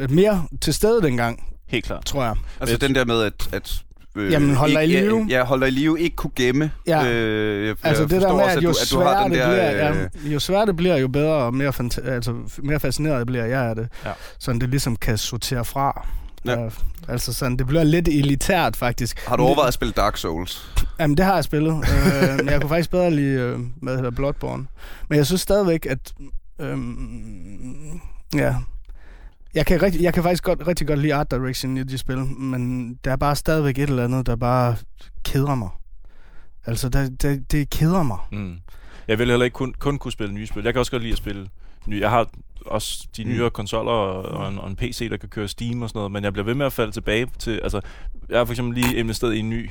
mere til stede dengang, Helt klart. tror jeg. Altså den der med, at... at øh, Jamen, hold dig i ikke- live. Ja, ja, hold dig i live, ikke kunne gemme. Ja. Øh, jeg, Altså jeg det der med, også, at jo du, at du har den det der, bliver, øh, ja, jo sværere det bliver, jo bedre og mere, fanta- altså, mere fascineret bliver jeg af det. Ja. Sådan det ligesom kan sortere fra. Ja. Ja. altså sådan, det bliver lidt elitært faktisk. Har du overvejet at spille Dark Souls? Jamen, det har jeg spillet. øh, men jeg kunne faktisk bedre lide øh, hvad hedder Bloodborne. Men jeg synes stadigvæk, at... Øh, ja. Jeg kan, rigtig, jeg kan faktisk godt, rigtig godt lide art direction i de spil, men der er bare stadigvæk et eller andet, der bare keder mig. Altså, det, det, det keder mig. Mm. Jeg vil heller ikke kun, kun kunne spille nye spil. Jeg kan også godt lide at spille nye. Jeg har også de Mm. nyere konsoller og, og, en, og en PC, der kan køre Steam og sådan noget, men jeg bliver ved med at falde tilbage til... Altså, jeg har for eksempel lige investeret i en ny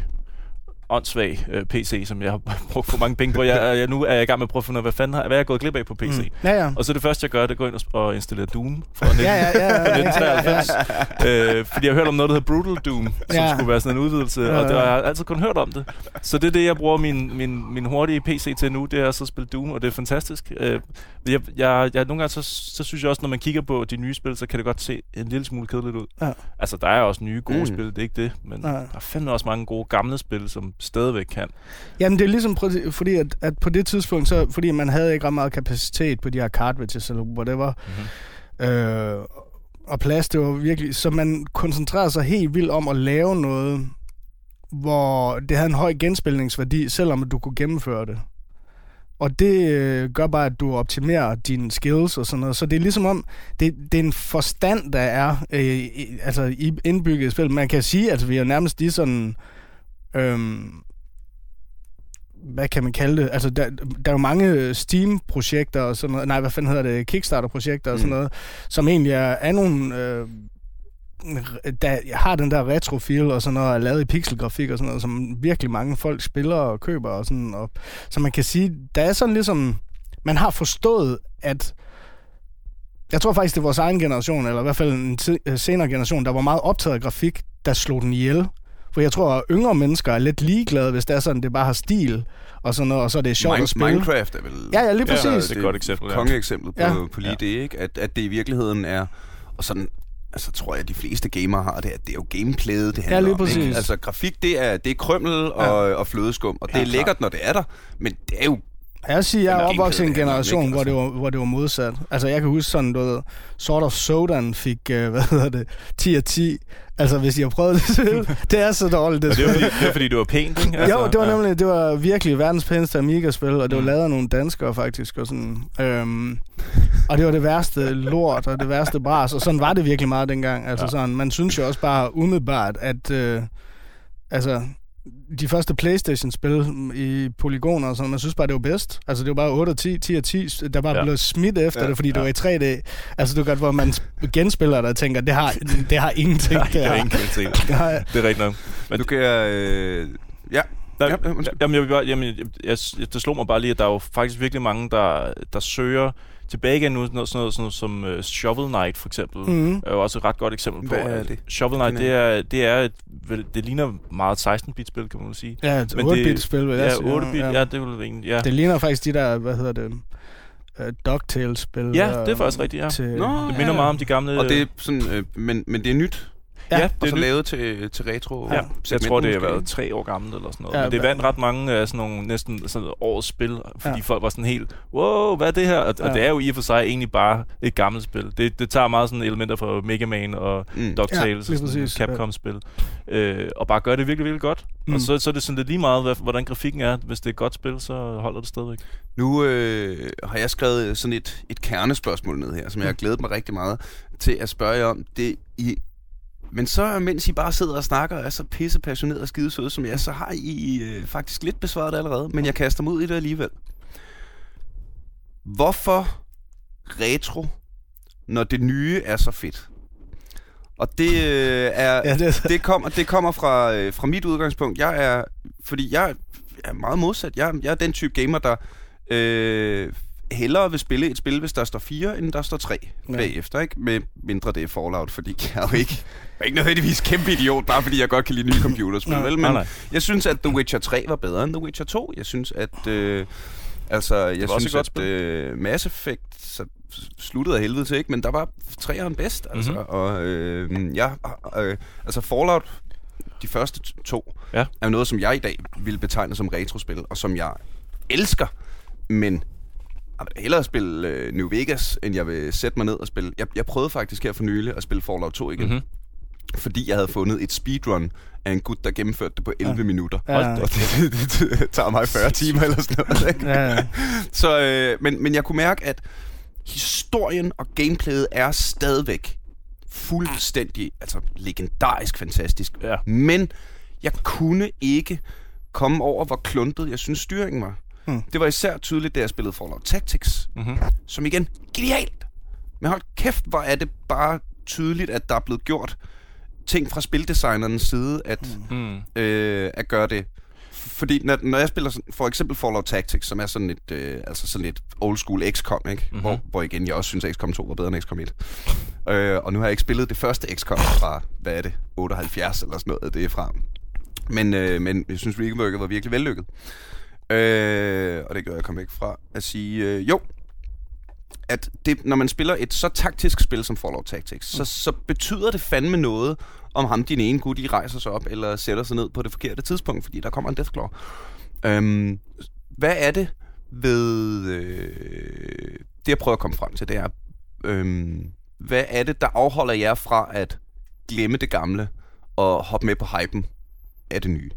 åndssvag øh, PC, som jeg har (laughs) brugt for mange penge på. Jeg, jeg, nu er jeg i gang med at prøve at finde ud af, hvad fanden har, hvad er jeg gået glip af på PC. Mm. Ja, ja. Og så det første, jeg gør, det er at gå ind og, og installere Doom fra 19, Ja, ja, ja, ja, fra ja, ja, 1993. øh, fordi jeg har hørt om noget, der hedder Brutal Doom, som Ja. skulle være sådan en udvidelse, Ja, og det, ja. og jeg har altid kun hørt om det. Så det er det, jeg bruger min, min, min hurtige PC til nu, det er så at spille Doom, og det er fantastisk. Øh, jeg, jeg, jeg, nogle gange, så, så synes jeg også, når man kigger på de nye spil, så kan det godt se en lille smule kedeligt ud. Ja. Altså, der er også nye gode mm. spil, det er ikke det, men Ja. der er fandme også mange gode gamle spil, som stadigvæk kan. Jamen, det er ligesom, fordi at, at på det tidspunkt, så, fordi man havde ikke ret meget kapacitet på de her cartridges, eller whatever, Mm-hmm. øh, og plads, det var virkelig, så man koncentrerede sig helt vildt om at lave noget, hvor det havde en høj genspilningsværdi, selvom du kunne gennemføre det. Og det øh, gør bare, at du optimerer dine skills og sådan noget. Så det er ligesom om, det, det er en forstand, der er øh, i, altså i indbygget i spil. Man kan sige, at vi er nærmest lige sådan... Øhm, hvad kan man kalde det? Altså, der, der er jo mange Steam-projekter og sådan noget. Nej, hvad fanden hedder det? Kickstarter-projekter og sådan Mm. noget, som egentlig er, er nogle... Øh, der har den der retro-feel og sådan noget, er lavet i pixelgrafik og sådan noget, som virkelig mange folk spiller og køber og sådan. Og, så man kan sige, der er sådan ligesom... Man har forstået, at jeg tror faktisk, det er vores egen generation, eller i hvert fald en senere generation, der var meget optaget af grafik, der slog den ihjel. For jeg tror, at yngre mennesker er lidt ligeglade, hvis det er sådan, det bare har stil og sådan noget, og så er det sjovt Min- at spille. Minecraft er vel... Ja, ja, lige Ja, præcis. det er et godt eksempel, ja. Kongeeksempel på, Ja. på lige det, ikke? At, at det i virkeligheden er og sådan altså tror jeg, at de fleste gamere har det, at det er jo gameplayet, det handler lige om. præcis. Ikke? Altså grafik, det er, det er krømmel og, og flødeskum, og det Ja, er lækkert, når det er der, men det er jo Jeg siger, jeg er opvokset i en generation, ikke? hvor det, var, hvor det var modsat. Altså, jeg kan huske sådan, du ved, Sort of Sodan fik, uh, (laughs) hvad hedder det, 10 af 10. Altså, hvis I har prøvet det spil, det er så dårligt, det Og det var, fordi, det var fordi, du var pænt, ikke? Altså, jo, det var nemlig, det var virkelig verdens pæneste Amiga-spil, og det var Mm. lavet af nogle danskere faktisk, og sådan, øhm, og det var det værste lort, og det værste bras, og sådan var det virkelig meget dengang, altså Ja. sådan, man synes jo også bare umiddelbart, at, øh, altså, de første Playstation-spil i polygoner og sådan, man synes bare, det var bedst. Altså, det var bare 8 og 10, 10 og 10, der bare Ja. blev smidt efter Ja. det, fordi ja. det var i 3D. Altså, du kan godt, hvor man genspiller der og tænker, det har, det har ingenting. Nej, det er har- ingen kvalitet. (laughs) det har, Det er rigtigt nok. Men- Nu kan jeg... Øh, ja, Der, Ja, jamen, jeg jamen, jeg, jeg, jeg, det slog mig bare lige, at der er jo faktisk virkelig mange, der, der søger tilbage igen nu, sådan noget, sådan noget, sådan noget som uh, Shovel Knight for eksempel. Mm. er jo også et ret godt eksempel på. Hvad er det? Shovel Knight, det er, det er et, vel, det ligner meget et 16-bit-spil, kan man sige. ja, et Men det- 8-bit-spil, vil jeg Ja, sige. 8-bit, ja, det er vel egentlig, ja. Det ligner faktisk de der, hvad hedder det, uh, DuckTales-spil. Ja, øh, det er faktisk rigtigt, ja. Til, Nå, Det ja, minder ja. meget om de gamle... og det er sådan, øh, men, men det er nyt, ja, Ja, det og er så nyt. lavet til, til retro. Ja, jeg tror, det har været tre år gammelt eller sådan noget. Ja, Men det vandt ret mange af sådan nogle næsten sådan årets spil, fordi Ja. folk var sådan helt, wow, hvad er det her? Og, og Ja. det er jo i og for sig egentlig bare et gammelt spil. Det, det tager meget sådan elementer fra Mega Man og Mm. DuckTales Ja, og Capcom-spil. Øh, og bare gør det virkelig, virkelig godt. Mm. Mm. Og så, så er det sådan lidt lige meget, hvad, hvordan grafikken er. Hvis det er et godt spil, så holder det stadigvæk. Nu øh, har jeg skrevet sådan et, et kernespørgsmål ned her, som jeg har glædet mig rigtig meget til at spørge jer om. Det I, men så, mens I bare sidder og snakker og er så pisse passioneret og skidesøde som jeg, så har I øh, faktisk lidt besvaret det allerede, men jeg kaster mig ud i det alligevel. Hvorfor retro, når det nye er så fedt? Og det øh, er... Ja, det, det kommer, det kommer fra, øh, fra mit udgangspunkt. Jeg er, fordi jeg er meget modsat. Jeg, jeg er den type gamer, der øh, hellere vil spille et spil, hvis der står 4, end der står 3 ja. Ja. bagefter. Ikke? Med mindre det er Fallout, fordi jeg er jo ikke, (laughs) jeg er ikke nødvendigvis kæmpe idiot, bare fordi jeg godt kan lide nye computerspil. Nej. vel? Nej, Men nej. jeg synes, at The Witcher 3 var bedre end The Witcher 2. Jeg synes, at... Øh, altså, jeg synes, godt at øh, Mass Effect så sluttede af helvede til, ikke? Men der var træeren bedst, altså. Mhm. Mm-hmm. Og øh, jeg... Øh, altså, Fallout, de første to, Ja. er noget, som jeg i dag vil betegne som retrospil, og som jeg elsker. Men hellere spille øh, New Vegas, end jeg vil sætte mig ned og spille... Jeg, jeg prøvede faktisk her for nylig at spille Fallout 2 igen. Mhm. Mm-hmm fordi jeg havde fundet et speedrun af en gut, der gennemførte det på 11 ja. minutter. Ja. Og (laughs) det, det, det tager mig 40 timer eller sådan noget. Ikke? ja, ja. Så, øh, men, men jeg kunne mærke, at historien og gameplayet er stadigvæk fuldstændig, altså legendarisk fantastisk. Ja. Men jeg kunne ikke komme over, hvor kluntet jeg synes styringen var. Hmm. Det var især tydeligt, da jeg spillede Fallout Tactics, Mm-hmm. som igen, genialt. Men hold kæft, hvor er det bare tydeligt, at der er blevet gjort ting fra spildesignernes side, at, Mm. øh, at gøre det. Fordi når, når jeg spiller sådan, for eksempel Fallout Tactics, som er sådan et, øh, altså sådan et old school XCOM, ikke? Mhm. Mm-hmm. Hvor, hvor igen, jeg også synes, at XCOM 2 var bedre end XCOM 1. øh, og nu har jeg ikke spillet det første XCOM fra, hvad er det, 78 eller sådan noget, det er fra. Men, øh, men jeg synes, reworket var virkelig vellykket. Øh, og det gør jeg komme væk fra at sige, øh, jo, at det, når man spiller et så taktisk spil som Fallout Tactics, så, så betyder det fandme noget, om ham din ene gut, I rejser sig op, eller sætter sig ned på det forkerte tidspunkt, fordi der kommer en Deathclaw. Øhm, hvad er det ved... Øh, det jeg prøver at komme frem til, det er... Øhm, hvad er det, der afholder jer fra at glemme det gamle, og hoppe med på hypen af det nye?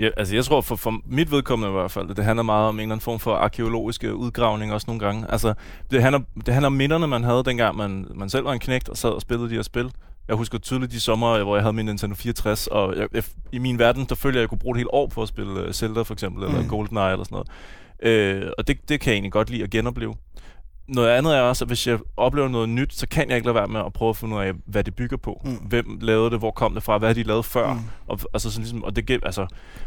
Ja, altså jeg tror for, for mit vedkommende i hvert fald, det handler meget om en eller anden form for arkeologiske udgravning også nogle gange. Altså det handler, det handler om minderne, man havde dengang man, man selv var en knægt og sad og spillede de her spil. Jeg husker tydeligt de sommer, hvor jeg havde min Nintendo 64, og jeg, jeg, i min verden, der følte jeg, at jeg kunne bruge et helt år på at spille uh, Zelda for eksempel, eller Mm. GoldenEye eller sådan noget. Øh, og det, det kan jeg egentlig godt lide at genopleve. Noget andet er også, at hvis jeg oplever noget nyt, så kan jeg ikke lade være med at prøve at finde ud af, hvad det bygger på. Mm. Hvem lavede det, hvor kom det fra, hvad har de lavet før? Mm. Og, altså sådan ligesom, og det, giver- altså,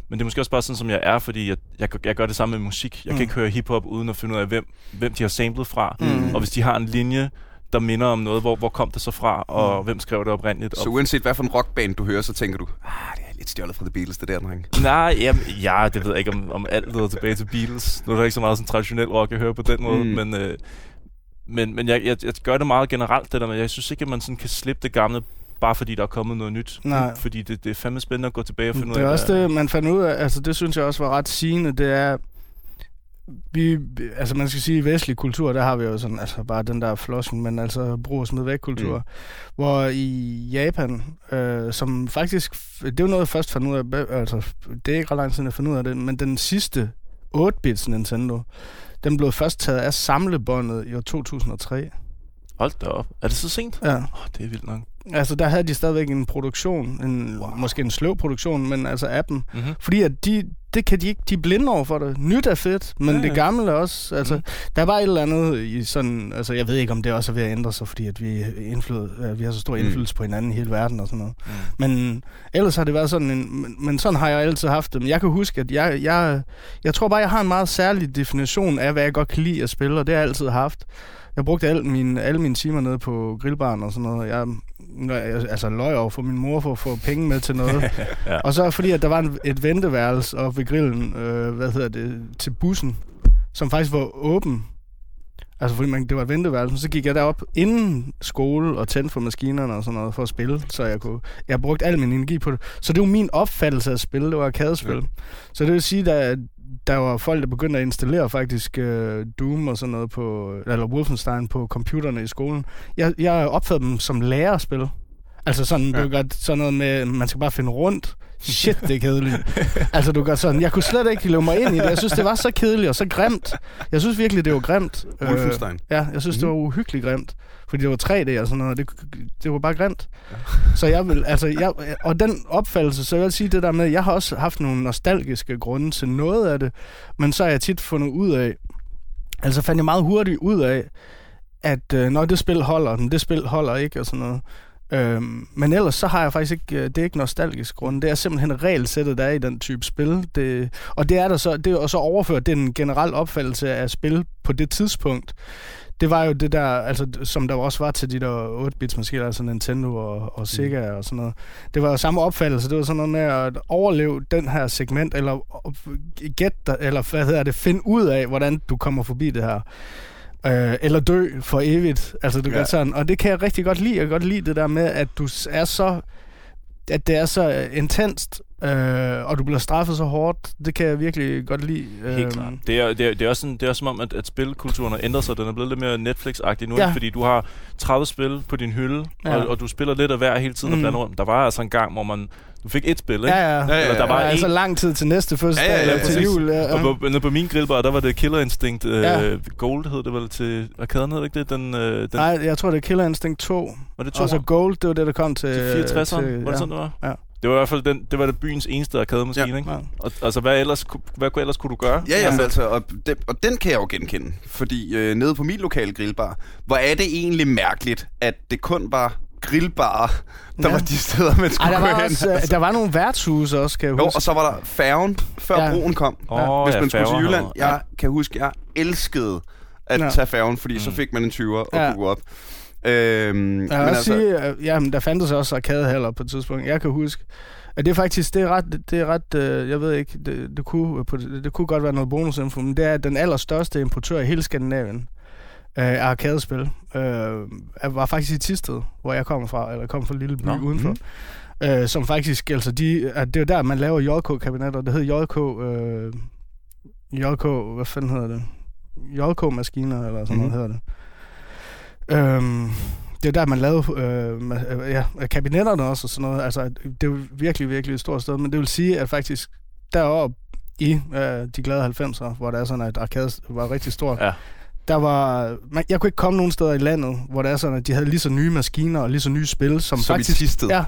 men det er måske også bare sådan, som jeg er, fordi jeg, jeg, jeg gør det samme med musik. Jeg mm. Kan ikke høre hiphop uden at finde ud af, hvem, hvem de har samlet fra. Mm. Og hvis de har en linje, der minder om noget, hvor, hvor kom det så fra, og Mm. hvem skrev det oprindeligt. Så uanset hvad for en rockband du hører, så tænker du, ah, det er lidt stjålet fra The Beatles, det der, dreng. nej, jamen, ja, det ved jeg ikke, om, om alt leder tilbage til Beatles. Nu er der ikke så meget sådan traditionel rock, jeg hører på den måde, Mm. men, øh, men men jeg, jeg, jeg gør det meget generelt, det der med, jeg synes ikke, at man sådan kan slippe det gamle, bare fordi der er kommet noget nyt. Nej. Fordi det, det er fandme spændende at gå tilbage og finde Det ud er af, også hvad- det, man fandt ud af, altså det synes jeg også var ret sigende, det er, vi, altså man skal sige, i vestlig kultur, der har vi jo sådan, altså bare den der flosken, men altså brug og smid væk kultur. Mm. Hvor i Japan, øh, som faktisk, det er jo noget, jeg først fandt ud af, altså det er ikke ret lang tid, jeg fandt ud af det, men den sidste 8-bits Nintendo, den blev først taget af samlebåndet i år 2003. Hold da op. Er det så sent? Ja. Oh, det er vildt nok. Altså der havde de stadigvæk en produktion, en, wow. måske en sløv produktion, men altså appen, Mm-hmm. Fordi at de, det kan de ikke, de er blinde over for det. Nyt er fedt, men Ja, ja, det gamle er også, altså, Mhm. mm. der var et eller andet i sådan, altså jeg ved ikke, om det også er ved at ændre sig, fordi at vi, indflyd, vi har så stor Mm. indflydelse på hinanden i hele verden og sådan noget. Mm. Men ellers har det været sådan en, men, men sådan har jeg altid haft det. Men jeg kan huske, at jeg, jeg, jeg tror bare, jeg har en meget særlig definition af, hvad jeg godt kan lide at spille, og det har jeg altid haft. Jeg brugte alle mine, alle mine timer nede på grillbaren og sådan noget. Jeg, jeg altså løg over for min mor for at få penge med til noget. (laughs) Ja. Og så fordi, at der var en, et venteværelse oppe ved grillen, øh, hvad hedder det, til bussen, som faktisk var åben. Altså fordi man, det var et venteværelse, så gik jeg derop inden skole og tændte for maskinerne og sådan noget for at spille, så jeg kunne, jeg brugte al min energi på det. Så det var min opfattelse af spil, det var arkadespil. Ja. Så det vil sige, at der var folk, der begyndte at installere faktisk øh, Doom og sådan noget på, eller Wolfenstein på computerne i skolen. Jeg, jeg opfattede dem som lærerspil. Altså sådan, ja. Ja. du gør sådan noget med, man skal bare finde rundt. Shit, det er kedeligt. (laughs) altså, du gør sådan, jeg kunne slet ikke leve mig ind i det. Jeg synes, det var så kedeligt og så grimt. Jeg synes virkelig, det var grimt. Wolfenstein. Øh, ja, jeg synes, det var uhyggeligt grimt. Fordi det var 3D og sådan noget. Det, det var bare grimt. Så jeg vil, altså, jeg, og den opfattelse, så jeg vil sige det der med, jeg har også haft nogle nostalgiske grunde til noget af det, men så har jeg tit fundet ud af, altså fandt jeg meget hurtigt ud af, at øh, når det spil holder, men det spil holder ikke og sådan noget. Øhm, men ellers så har jeg faktisk ikke, øh, det er ikke nostalgisk grund. Det er simpelthen regelsættet, der er i den type spil. Det, og det er der så, det er også overført den generelle opfattelse af spil på det tidspunkt. Det var jo det der, altså, som der også var til de der 8-bits maskiner, altså Nintendo og, og Sega og sådan noget. Det var jo samme opfattelse. Det var sådan noget med at overleve den her segment, eller dig, eller hvad hedder det, finde ud af, hvordan du kommer forbi det her. Øh, eller dø for evigt. Altså, du Ja. sådan, og det kan jeg rigtig godt lide. Jeg kan godt lide det der med, at du er så at det er så intenst, øh, og du bliver straffet så hårdt. Det kan jeg virkelig godt lide. Helt Øhm, klart. Det er, det, er, det, er også sådan, det er også som om, at, at spilkulturen har ændret sig. Den er blevet lidt mere Netflix-agtig nu, Ja. ja. fordi du har 30 spil på din hylde, Ja. ja. og, og du spiller lidt af hver hele tiden mm. Og blander rundt. Der var altså en gang, hvor man... Du fik et spil, ikke? Ja, ja. Ja, ja, Eller der ja. var ja, en, altså lang tid til næste fødselsdag, Ja, ja, ja, eller til jul. Ja, Og på, på min grillbar, der var det Killer Instinct øh, Ja. ja. Gold, hed det vel til arkaden, hed det ikke det? Den, øh, den, Nej, jeg tror, det er Killer Instinct 2. var det to Og så Gold, det var det, der kom til... til 64'eren? Var det ja. sådan, det var? Ja. Det var i hvert fald den, det var det byens eneste arkademaskine, Ja. ikke? Ja. Og, altså, hvad ellers, hvad ellers kunne du gøre? Ja, Ja. altså, og, den, og den kan jeg jo genkende. Fordi øh, nede på min lokale grillbar, hvor er det egentlig mærkeligt, at det kun var grillbarer, der Ja. var de steder, man Ej, skulle der gå var, hen. også, øh, der var nogle værtshuse også, kan jeg Jo, huske. og så var der færgen, før Ja. broen kom. Åh, Hvis ja, man skulle til Jylland. Jeg kan huske, jeg elskede at Ja. tage færgen, fordi mm. så fik man en 20'er og Ja. kunne gå op. Øhm, Jeg vil også sige, at jamen, der fandtes også arkadehaller på et tidspunkt. Jeg kan huske, at det er faktisk, det er ret, det er ret øh, jeg ved ikke, det, det, kunne, på det, kunne godt være noget bonusinfo, men det er den allerstørste importør i hele Skandinavien øh, af arkadespil. Øh, var faktisk i Tisted, hvor jeg kommer fra, eller kom fra en lille by Nå, udenfor. Øh, som faktisk, altså de, at det er der, man laver JK-kabinetter. Det hedder JK, øh, JK, hvad fanden hedder det? JK-maskiner, eller sådan Mhm. noget hedder det. Øhm, det er der, man lavede øh, øh, ja, kabinetterne også og sådan noget. Altså, det er jo virkelig, virkelig et stort sted. Men det vil sige, at faktisk deroppe i øh, de glade 90'er, hvor der er sådan, at arcade var rigtig stort, Ja. der var... Man, jeg kunne ikke komme nogen steder i landet, hvor det er sådan, at de havde lige så nye maskiner og lige så nye spil, som, Som faktisk... Thisted. Ja,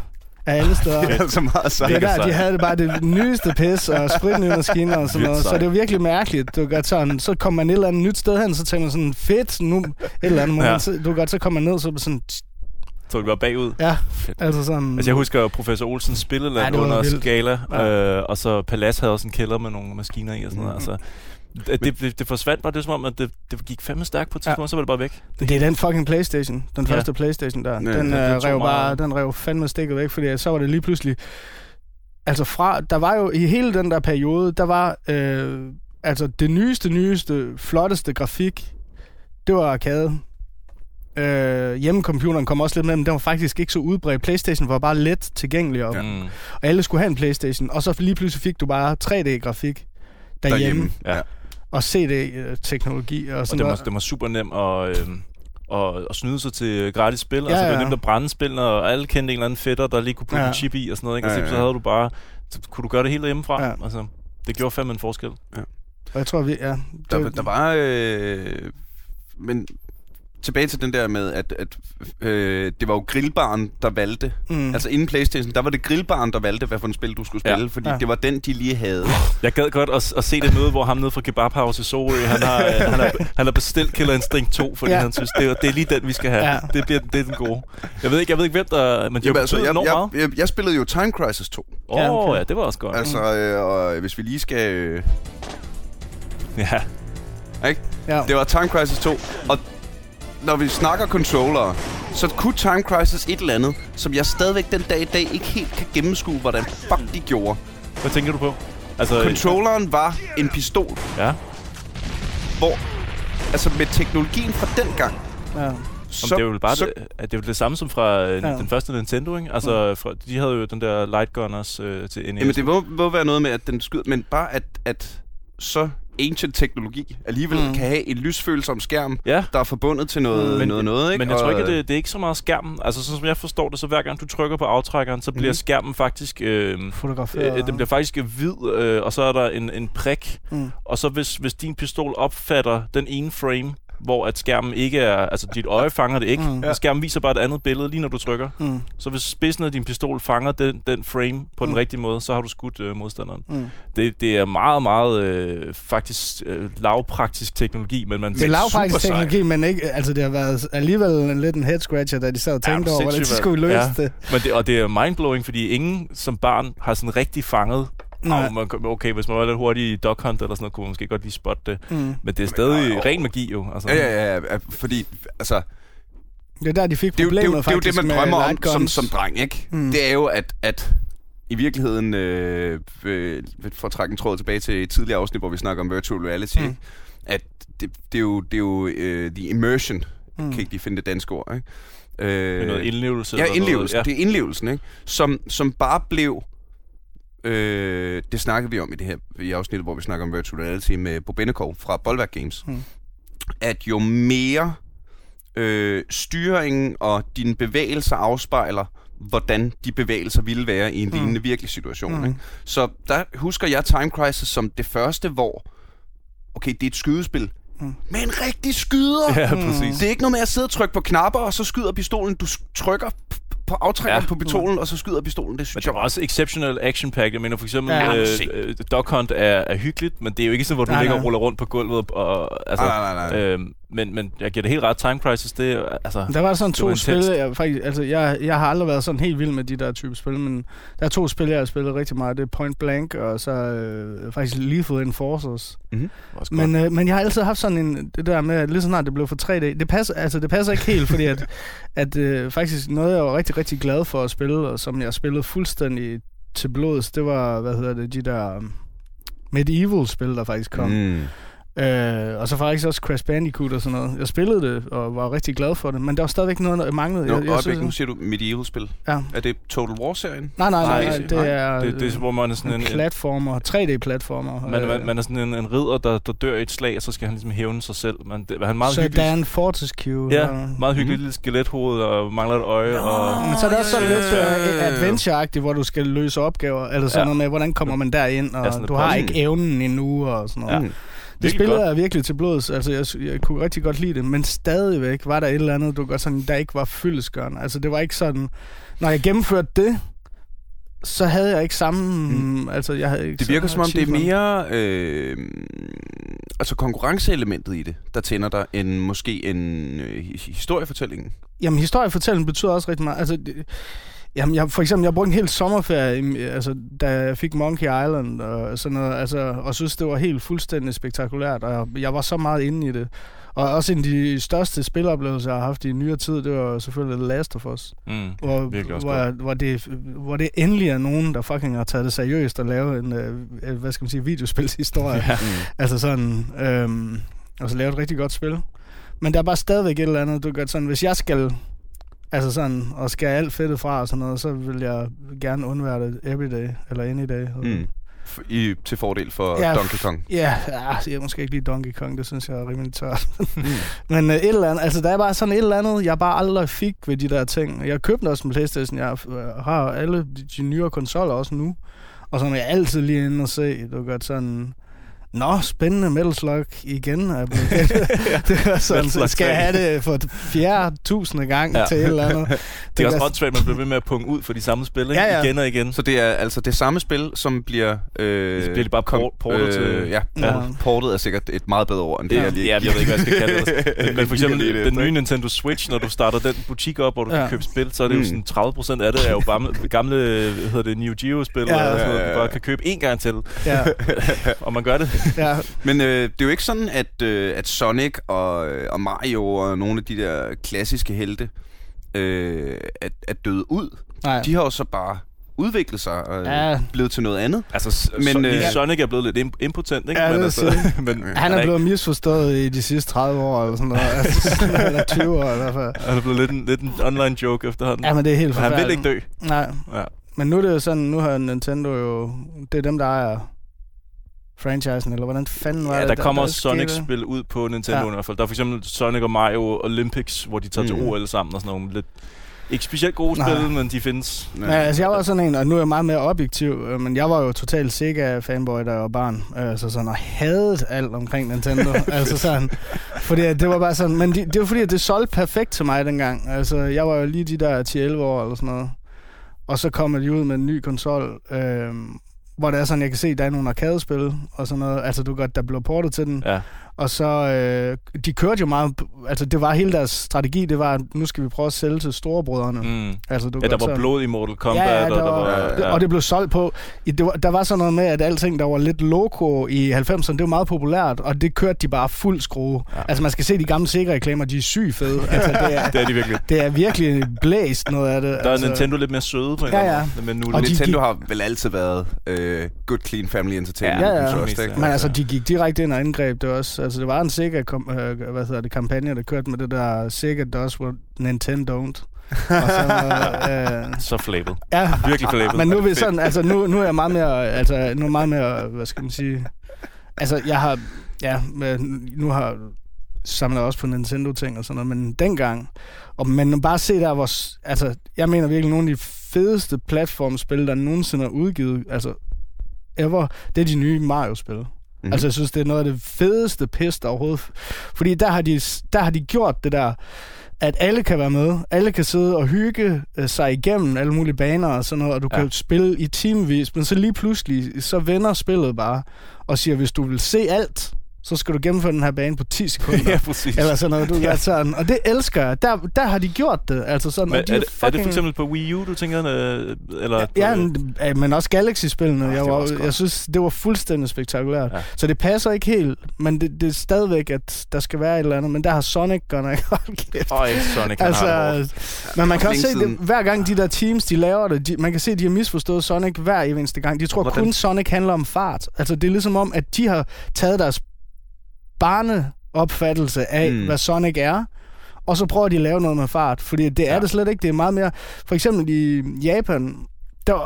af alle steder. (laughs) Det er så meget sejt. Det er der, de havde bare det nyeste pis og spritnye maskiner og sådan noget. Så det er virkelig mærkeligt. Du kan sådan, så kommer man et eller andet nyt sted hen, så tænker man sådan, fedt, nu et eller andet. Ja. Så, du godt, så kommer man ned, så det sådan, Så du var bagud. ja, Fedt. altså sådan... Altså, jeg husker Professor Olsens spilleland Ja, det under vildt. Skala, Ja. øh, og så Palas havde også en kælder med nogle maskiner i og sådan noget. Mhm. Altså, det, det, det, det forsvandt bare, det er som om, at det, det gik fandme stærkt på et tidspunkt, ja. så var det bare væk. Det er den fucking Playstation. Den Ja. første Playstation der. Ja, den, det- øh, det tog rev bare, meget- den rev fandme stikket væk, fordi så var det lige pludselig... Altså fra... Der var jo i hele den der periode, der var... Øh, altså det nyeste, nyeste, flotteste grafik, det var arcade. Øh, hjemmecomputeren kom også lidt med, men den var faktisk ikke så udbredt. Playstation var bare let tilgængelig, og, Ja. Mm. og alle skulle have en Playstation. Og så lige pludselig fik du bare 3D-grafik derhjemme, derhjemme. Ja. Og CD-teknologi og Og sådan det var, noget. det var super nemt at, øh, at, at snyde sig til gratis spil. Ja, Ja, altså, det var ja. nemt at brænde spil, og alle kendte en eller anden fætter, der lige kunne putte Ja. ja. en chip i og sådan noget. Ikke? Og Ja, så, ja, så ja. havde du bare... Så kunne du gøre det hele hjemmefra. Ja. Ja. Altså, det gjorde fandme en forskel. Og jeg tror, vi... Ja, Der, det, der var... Øh, men tilbage til den der med, at, at øh, det var jo grillbaren, der valgte. mm, Mm. Altså inden Playstation, der var det grillbaren, der valgte, hvad for en spil du skulle Ja. spille, fordi Ja. det var den, de lige havde. (laughs) Jeg gad godt at, at se det møde, hvor ham nede fra Kebab House i Sorø, han har, øh, han har, han har bestilt Killer Instinct 2, fordi Ja. ja. han synes, det er, det er lige den, vi skal have. Ja. Ja. Det, bliver, det er den gode. Jeg ved ikke, jeg ved ikke hvem der... Men de Jamen, altså, jeg, jeg, jeg, jeg spillede jo Time Crisis 2. Åh, Ja, oh, okay. ja, det var også godt. Altså, øh, og hvis vi lige skal... Øh, Ja. ikke? ja. Det var Time Crisis 2, og når vi snakker controllere, så kunne Time Crisis et eller andet, som jeg stadigvæk den dag i dag ikke helt kan gennemskue, hvordan fuck de gjorde. Hvad tænker du på? Altså, Controlleren var en pistol, Ja. hvor... Altså med teknologien fra den gang, ja. så, det er jo bare så, det, at det, er jo det samme som fra øh, Ja. den første Nintendo, ikke? Altså, fra, de havde jo den der Light Gunners øh, til NES. Jamen det må, må være noget med, at den skyder, men bare at, at så ancient teknologi alligevel Mm. mm. kan have en lysfølsom skærm, Ja, der er forbundet til noget, Mm. men, noget, noget, ikke? men jeg tror ikke, at det, det er ikke så meget skærmen. Altså, sådan som jeg forstår det, så hver gang du trykker på aftrækkeren, så bliver Mhm. skærmen faktisk... Øh, Fotograferet. øh, den bliver faktisk hvid, øh, og så er der en, en prik. Mm. Og så hvis, hvis din pistol opfatter den ene frame, hvor at skærmen ikke er... Altså, dit øje fanger det ikke. Mm. Skærmen viser bare et andet billede, lige når du trykker. Mm. Så hvis spidsen af din pistol fanger den, den frame på den Mm. rigtige måde, så har du skudt øh, modstanderen. Mm. Det, det er meget, meget øh, faktisk øh, lavpraktisk teknologi, men man Det er lavpraktisk teknologi, men ikke, altså det har været alligevel en lidt en head scratcher, da de sad og Ja, tænkte over, hvordan de skulle løse ja. det. Men det, og det er mindblowing, fordi ingen som barn har sådan rigtig fanget. Nej. Oh, man, okay, hvis man var lidt hurtig i Dog Hunt eller sådan noget, kunne man måske godt lige spotte det. Mm. Men det er stadig jo. ren magi jo. Altså. Ja, ja, ja, ja, fordi, altså, Det er der, de fik det er, jo, det, er jo, det er jo det, man drømmer om som, som dreng, ikke? Mm. Det er jo, at, at i virkeligheden, øh, øh, for at trække en tråd tilbage til et tidligere afsnit, hvor vi snakker om virtual reality, Mm. at det, det er jo, det er jo uh, the immersion, Mm. kan ikke lige finde det danske ord, ikke? Øh, Med noget indlevelse. Ja, noget, indlevelsen. Ja. Det er indlevelsen, ikke? Som, som bare blev... Øh, det snakkede vi om i det her i afsnittet, hvor vi snakker om virtual reality med Bo Bennekov fra Bolværk Games. Mm. At jo mere øh, styringen og dine bevægelser afspejler, hvordan de bevægelser ville være i en Mm. lignende virkelig situation. Mm. Ikke? Så der husker jeg Time Crisis som det første, hvor okay, det er et skydespil, Mm. med en rigtig skyder. Ja, præcis. Det er ikke noget med at sidde og trykke på knapper, og så skyder pistolen. Du trykker på aftrækkeren Ja. på pistolen, og så skyder pistolen. Det Men synes det jeg var også exceptional action pack. Jeg mener for eksempel, Ja, øh, øh, Dog Hunt er, er hyggeligt, men det er jo ikke sådan, hvor du Nej, ligger nej. og ruller rundt på gulvet. Og, altså, Nej, nej, nej. Øhm, men, men jeg giver det helt ret. Time Crisis, det er altså... Der var sådan var to intenst. spil, jeg, faktisk, altså jeg, jeg har aldrig været sådan helt vild med de der type spil, men der er to spil, jeg har spillet rigtig meget. Det er Point Blank, og så øh, faktisk Lethal Enforcers. Også Men, øh, men jeg har altid haft sådan en, det der med, at lige så snart det blev for 3D, det passer, altså det passer ikke helt, fordi at, (laughs) at øh, faktisk noget, jeg var rigtig, rigtig glad for at spille, og som jeg spillede fuldstændig til blods, det var, hvad hedder det, de der Medieval-spil, der faktisk kom. Mm. Mm. Øh, og så faktisk også Crash Bandicoot og sådan noget. Jeg spillede det, og var rigtig glad for det, men der var stadigvæk noget, der manglede. Nå, jeg, jeg øjeblik, nu siger du medieval-spil. Ja. Er det Total War-serien? Nej, nej, nej, Nej, nej, det nej. er, det, det er, hvor man er sådan en, en, platformer, 3D-platformer. man, man, man er sådan en, en ridder, der, der dør i et slag, og så skal han ligesom hævne sig selv. Man, det, han er meget så hyggelig. Dan Fortescue. Ja, og- meget hyggeligt lille skelethoved og mangler et øje. Og, Men så er det også sådan Ja, lidt uh, adventure-agtigt, hvor du skal løse opgaver, eller sådan Ja. noget med, hvordan kommer man derind, og Ja, du har ikke evnen endnu, og sådan noget. Ja. Det spillede godt. jeg virkelig til blods, altså jeg, jeg kunne rigtig godt lide det, men stadigvæk var der et eller andet, du godt sådan, der ikke var fyldesgørende. Altså det var ikke sådan, når jeg gennemførte det, så havde jeg ikke samme, mm. altså jeg havde ikke Det virker som om, det er mere øh, altså konkurrenceelementet i det, der tænder dig, end måske en øh, hi- historiefortælling. Jamen, historiefortælling betyder også rigtig meget. Altså, det, jamen, jeg, for eksempel, jeg brugte en hel sommerferie, altså, da jeg fik Monkey Island og sådan noget, altså, og synes, det var helt fuldstændig spektakulært, og jeg, jeg var så meget inde i det. Og også en af de største spiloplevelser, jeg har haft i nyere tid, det var selvfølgelig The Last of Us. mm, Hvor, hvor, hvor, det, hvor det endelig er nogen, der fucking har taget det seriøst og lavet en, øh, øh, hvad skal man sige, videospilshistorie. (laughs) Ja. Mm. Altså sådan, øhm, og så lavet et rigtig godt spil. Men der er bare stadigvæk et eller andet, du gør sådan, hvis jeg skal, altså sådan, og skal alt fedtet fra og sådan noget, så vil jeg gerne undvære det everyday, eller any day. Mm. I, til fordel for Ja, Donkey Kong. Ja, ja, jeg måske ikke lige Donkey Kong, det synes jeg er rimelig tørt. Mm. (laughs) Men uh, et eller andet, altså der er bare sådan et eller andet, jeg bare aldrig fik ved de der ting. Jeg købte også en Playstation, jeg øh, har alle de, de nyere konsoller også nu. Og så er jeg altid lige inde og se, du gør sådan... Nå, spændende Metal Slug igen. Er blevet (laughs) det er sådan, så skal jeg 3. have det for fjerde tusinde gang Ja. til et eller andet. (laughs) Det er også åndssvagt, man bliver ved med at punge ud for de samme spil, ikke? Ja, ja. Igen og igen. Så det er altså det samme spil, som bliver... Øh, Så bliver det bare kom- port- portet til- Ja, Ja. port- portet er sikkert et meget bedre ord, end det, Ja, jeg lige... ja, jeg ved ikke, hvad jeg skal kalde det. (laughs) Men, men for eksempel Lige det den nye Nintendo Switch, når du starter den butik op, hvor du Ja. kan købe spil, så er det jo Mm. sådan 30 procent af det er jo gamle, gamle hvad hedder det, Neo Geo-spil, Ja, noget, du bare kan købe én gang til, Ja, og man gør det. (laughs) ja, Men øh, det er jo ikke sådan, at, øh, at Sonic og, øh, og Mario og nogle af de der klassiske helte øh, er, er døde ud. nej. De har jo så bare udviklet sig og Ja. blevet til noget andet. Altså, Men, men, øh, Sonic er blevet lidt imp- impotent, ikke? Ja, men, altså, (laughs) men Han er ikke- blevet misforstået i de sidste 30 år, eller sådan noget. Altså, (laughs) eller 20 år i hvert fald. han er blevet lidt en, lidt en online joke efterhånden. Ja, men det er helt Men han forfærdeligt. vil ikke dø. Nej, Ja. men nu er det jo sådan, nu har Nintendo jo, det er dem, der ejer franchisen, eller hvordan fanden var Ja, det? der kommer også skete? Sonic-spil ud på Nintendo Ja. i hvert fald. Der er for eksempel Sonic og Mario Olympics, hvor de tager til Mm. OL sammen og sådan nogle lidt... Ikke specielt gode Nej. spil, men de findes. Ja, altså jeg var sådan en, og nu er jeg meget mere objektiv, øh, men jeg var jo totalt Sega-fanboy, da jeg var barn. Altså sådan, og havde alt omkring Nintendo. (laughs) altså sådan, fordi det var bare sådan, men det, det var fordi, at det solgte perfekt til mig dengang. Altså, jeg var jo lige de der 10-11 år eller sådan noget. Og så kommer de ud med en ny konsol, øh, hvor det er sådan, jeg kan se, der er nogle arcade-spil og sådan noget. Altså, du godt, der blev portet til den. Ja. Og så, øh, de kørte jo meget, altså det var hele deres strategi, det var, at nu skal vi prøve at sælge til storebrødrene. Mm. Altså, du Ja, der var sådan- blod i Mortal Kombat, Ja, ja, og der der var, var... det, og det blev solgt på... i- Det var, der var sådan noget med, at alting, der var lidt loco i 90'erne, det var meget populært, og det kørte de bare fuld skrue. Ja. Ja. Altså, man skal se de gamle sikkerreklamer, de er sygt fede. (laughs) Altså, det er, Det er de virkelig. det er virkelig blæst noget af det. Der er altså, Nintendo lidt mere søde på en Ja, ja. Men nu Og Nintendo gik- har vel altid været øh, good, clean family entertainment. Ja, ja. også, ikke? ja. Men altså, de gik direkte ind og angreb det også. Altså, det var en Sega, kom, øh, hvad hedder det, kampagne, der kørte med det der Sega does what Nintendo don't. og så, øh, så flabet. ja, Virkelig flabet. Men nu er vi sådan, altså nu, nu er jeg meget mere, altså nu er meget mere, hvad skal man sige, altså jeg har, ja, nu har samlet også på Nintendo-ting og sådan noget, men dengang, og men bare se der, hvor, altså jeg mener virkelig nogle af de fedeste platformspil, der nogensinde er udgivet, altså ever, det er de nye Mario-spil. Mhm. Mm-hmm. Altså, jeg synes, det er noget af det fedeste pis, der overhovedet... Fordi der har, de, der har de gjort det der, at alle kan være med. Alle kan sidde og hygge øh, sig igennem alle mulige baner og sådan noget, og du ja. kan spille i timevis, men så lige pludselig, så vender spillet bare og siger, hvis du vil se alt, så skal du gennemføre den her bane på 10 sekunder. (laughs) ja, præcis. Eller sådan noget, du Ja. ja. sådan. Og det elsker jeg. Der, der har de gjort det. Altså sådan, Men og de er, det, er det for fucking- eksempel på Wii U, du tænker? øh, Eller Ja, på, ja, men- ja, men også Galaxy-spillene. Ah, jeg, var jeg synes, det var fuldstændig spektakulært. Ja. Ja. Så det passer ikke helt, men det, det er stadigvæk, at der skal være et eller andet. Men der har Sonic godt (laughs) nok kæft. Øj, Sonic, Altså, har det hårdt. men man kan også se, det, hver gang de der teams, de laver det, de, man kan se, at de har misforstået Sonic hver eneste gang. De tror Hvordan? kun, Sonic handler om fart. Altså, det er ligesom om, at de har taget deres barneopfattelse af, Mm. mm. hvad Sonic er, og så prøver de at lave noget med fart. Fordi det er Ja. det slet ikke. Det er meget mere... For eksempel i Japan, der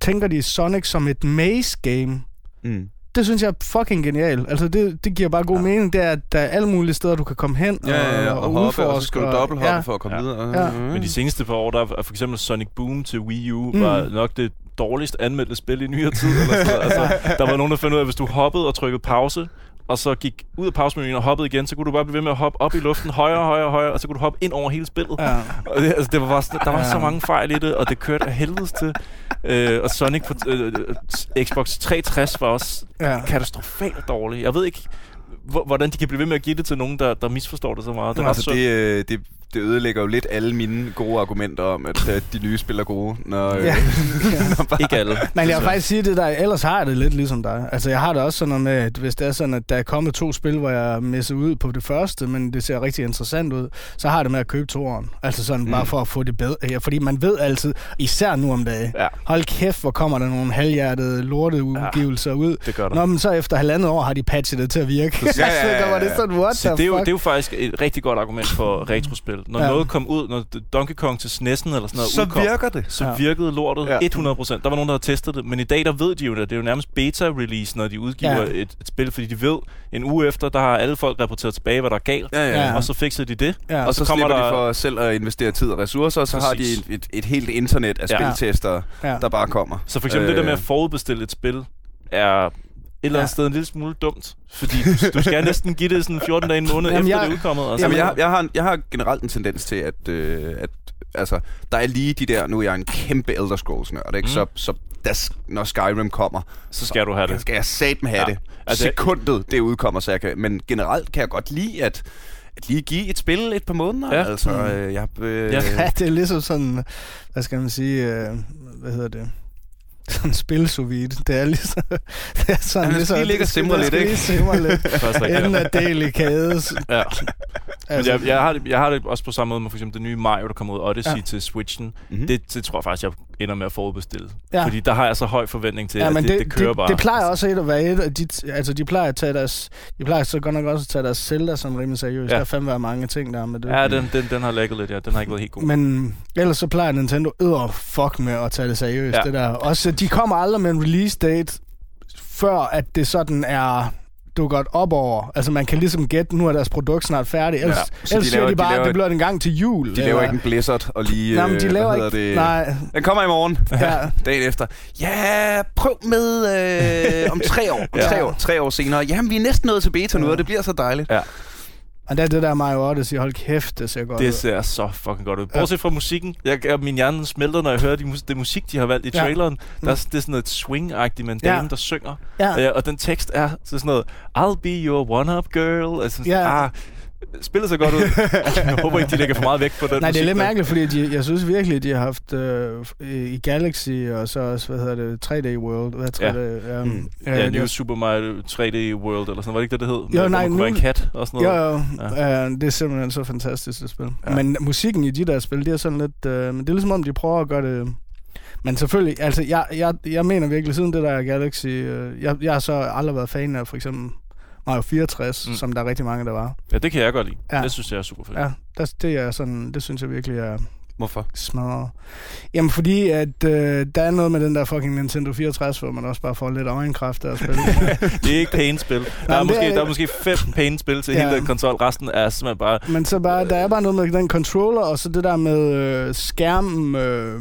tænker de Sonic som et maze game. Mm. Det synes jeg er fucking genialt. Altså, det, det giver bare god Ja. mening. Det er, at der er alle mulige steder, du kan komme hen Ja, ja, ja, og, og, hoppe, og så udforske. skal du og- dobbelthoppe ja. for at komme Ja. videre. Ja. Men de seneste par år, der er for eksempel Sonic Boom til Wii U, Mm. var nok det dårligst anmeldte spil i nyere tid. Eller sådan. altså, (laughs) der var nogen, der fandt ud af, at hvis du hoppede og trykkede pause, og så gik ud af pausemenuen og hoppede igen, så kunne du bare blive ved med at hoppe op i luften, højere, højere, højere, og så kunne du hoppe ind over hele spillet. Ja. Og det, altså, det var bare, der var Ja. så mange fejl i det, og det kørte af helvedes til. Øh, og Sonic på øh, øh, Xbox 360 var også ja. katastrofalt dårlig. Jeg ved ikke, hvor- hvordan de kan blive ved med at give det til nogen, der, der misforstår det så meget. Det var Altså, så... det, øh, det, det ødelægger jo lidt alle mine gode argumenter om, at øh, de nye spiller gode. Når, øh, Ja. (laughs) når bare, Ikke alle. Men jeg vil faktisk sige det der, ellers har jeg det lidt ligesom dig. Altså jeg har det også sådan noget med, at hvis det er sådan, at der er kommet to spil, hvor jeg misser ud på det første, men det ser rigtig interessant ud, så har jeg det med at købe toeren. Altså sådan mm. bare for at få det bedre. Ja, fordi man ved altid, især nu om dagen, Ja, hold kæft, hvor kommer der nogle halvhjertede lorteudgivelser ja, ud. det gør der. Nå, men så efter halvandet år har de patchet det til at virke. (laughs) Ja, ja, ja, så var det ja. sådan, what Så the det, er jo, fuck? det er jo faktisk et rigtig godt argument for retrospil. Når Ja. noget kom ud, når Donkey Kong til SNES'en eller sådan noget så udkom, virker det. så Ja. virkede lortet Ja. ja. 100%. Der var nogen, der havde testet det, men i dag der ved de jo det. Det er jo nærmest beta-release, når de udgiver Ja. et, et spil, fordi de ved, en uge efter, der har alle folk rapporteret tilbage, hvad der er galt, Ja, ja. Ja. og så fikser de det. ja. Og så, så kommer slipper de der- for selv at investere tid og ressourcer, og så har de Præcis. et, et, helt internet af Ja. spiltester, ja. der bare kommer. Så for eksempel øh, det der med at forudbestille et spil, er eller andet Ja. sted en lille smule dumt. Fordi du, skal næsten give det sådan 14 dage, en måned Jamen, efter jeg- det er udkommet. Og så, Jamen, jeg, jeg, har, jeg har generelt en tendens til, at, øh, at altså, der er lige de der, nu er jeg en kæmpe Elder Scrolls-nørd, ikke? Mm. Så, så der, når Skyrim kommer, så skal du have så det. skal jeg satme have Ja. det. Altså, Sekundet det udkommer, så jeg kan, men generelt kan jeg godt lide, at, at lige give et spil et par måneder. Ja. Altså, øh, jeg, øh, Ja. (laughs) Ja, det er ligesom sådan, hvad skal man sige, øh, hvad hedder det? Sådan spil sous vide. Det er ligesom... Det er sådan, Ja, skal lige ligge og simre lidt, ikke? Lige simre lidt. Inden at del i kædes. Ja. Men Altså, jeg, jeg, har det, jeg har det også på samme måde med for eksempel det nye Mario, der kommer ud, Odyssey Ja. til Switchen. Mhm. Det, det tror jeg faktisk, jeg ender med at forudbestille. Ja. Fordi der har jeg så høj forventning til, Ja, at men det, det, det, kører det, bare. det plejer også et at være et de, altså de plejer at tage deres, de plejer så godt nok også at tage deres Zelda sådan rimelig seriøst. Ja. Der er fandme været mange ting der med det. Ja, den, den, den har lægget lidt, ja. Den har ikke været helt god. Men ellers så plejer Nintendo øder fuck med at tage det seriøst. Ja. det der. Også, de kommer aldrig med en release date, før at det sådan er du godt op over. Altså man kan ligesom gætte, nu er deres produkt snart færdigt. Ellers, Ja, ja, ellers de siger laver- de de bare, laver at det bliver en gang til jul. De laver ikke en Blizzard og lige... Nej, men de øh, laver ikke... det? Nej, Den kommer i morgen. ja. (laughs) Dagen efter. Ja, prøv med øh, om tre år. Om Ja. tre år. Tre år senere. Jamen, vi er næsten nået til beta nu, Ja. og det bliver så dejligt. Og det er det der Mario Odyssey. Hold kæft, det ser godt ud. Det ser så fucking godt ud. Bortset fra musikken. Jeg, min hjerne smelter, når jeg hører de, mus- det musik, de har valgt i Ja. traileren. Mm. Der er, det er sådan noget swing-agtigt med en Ja. dame, der synger. Ja. Øh, og den tekst er så sådan noget, I'll be your one-up girl. Altså, Ja. ah, spiller så godt ud. (laughs) jeg håber ikke, de lægger for meget vægt på den Nej, det er musik lidt der. mærkeligt, fordi de, jeg synes virkelig, de har haft øh, i Galaxy, og så også, hvad hedder det, 3D World. Hvad er 3D? Ja. Ja, Mm. Ja, det New var- Super Mario 3D World, eller sådan Var det ikke det, det hed? Jo, Hvor nej, man kunne være nu- en kat og sådan noget. Jo, jo. Ja. det er simpelthen så fantastisk, det spil. Ja. Men musikken i de der spil, det er sådan lidt... Øh, men det er ligesom om, de prøver at gøre det... Men selvfølgelig, altså, jeg, jeg, jeg mener virkelig, siden det der Galaxy... Øh, jeg, jeg har så aldrig været fan af, for eksempel Mario 64, mm. Som der er rigtig mange, der var. Ja, det kan jeg godt lide. Ja. Det synes jeg er super fedt. Ja, der, det er sådan... Det synes jeg virkelig er Hvorfor? smadret. Jamen, fordi at øh, der er noget med den der fucking Nintendo 64, hvor man også bare får lidt øjenkræft af at spille. (laughs) Det er ikke pæne-spil. Der, Nej, er det måske, er- der er måske fem pæne-spil til Ja. ja. hele den konsol. Resten er simpelthen bare... Men så bare, der er bare noget med den controller, og så det der med øh, skærmen... Øh,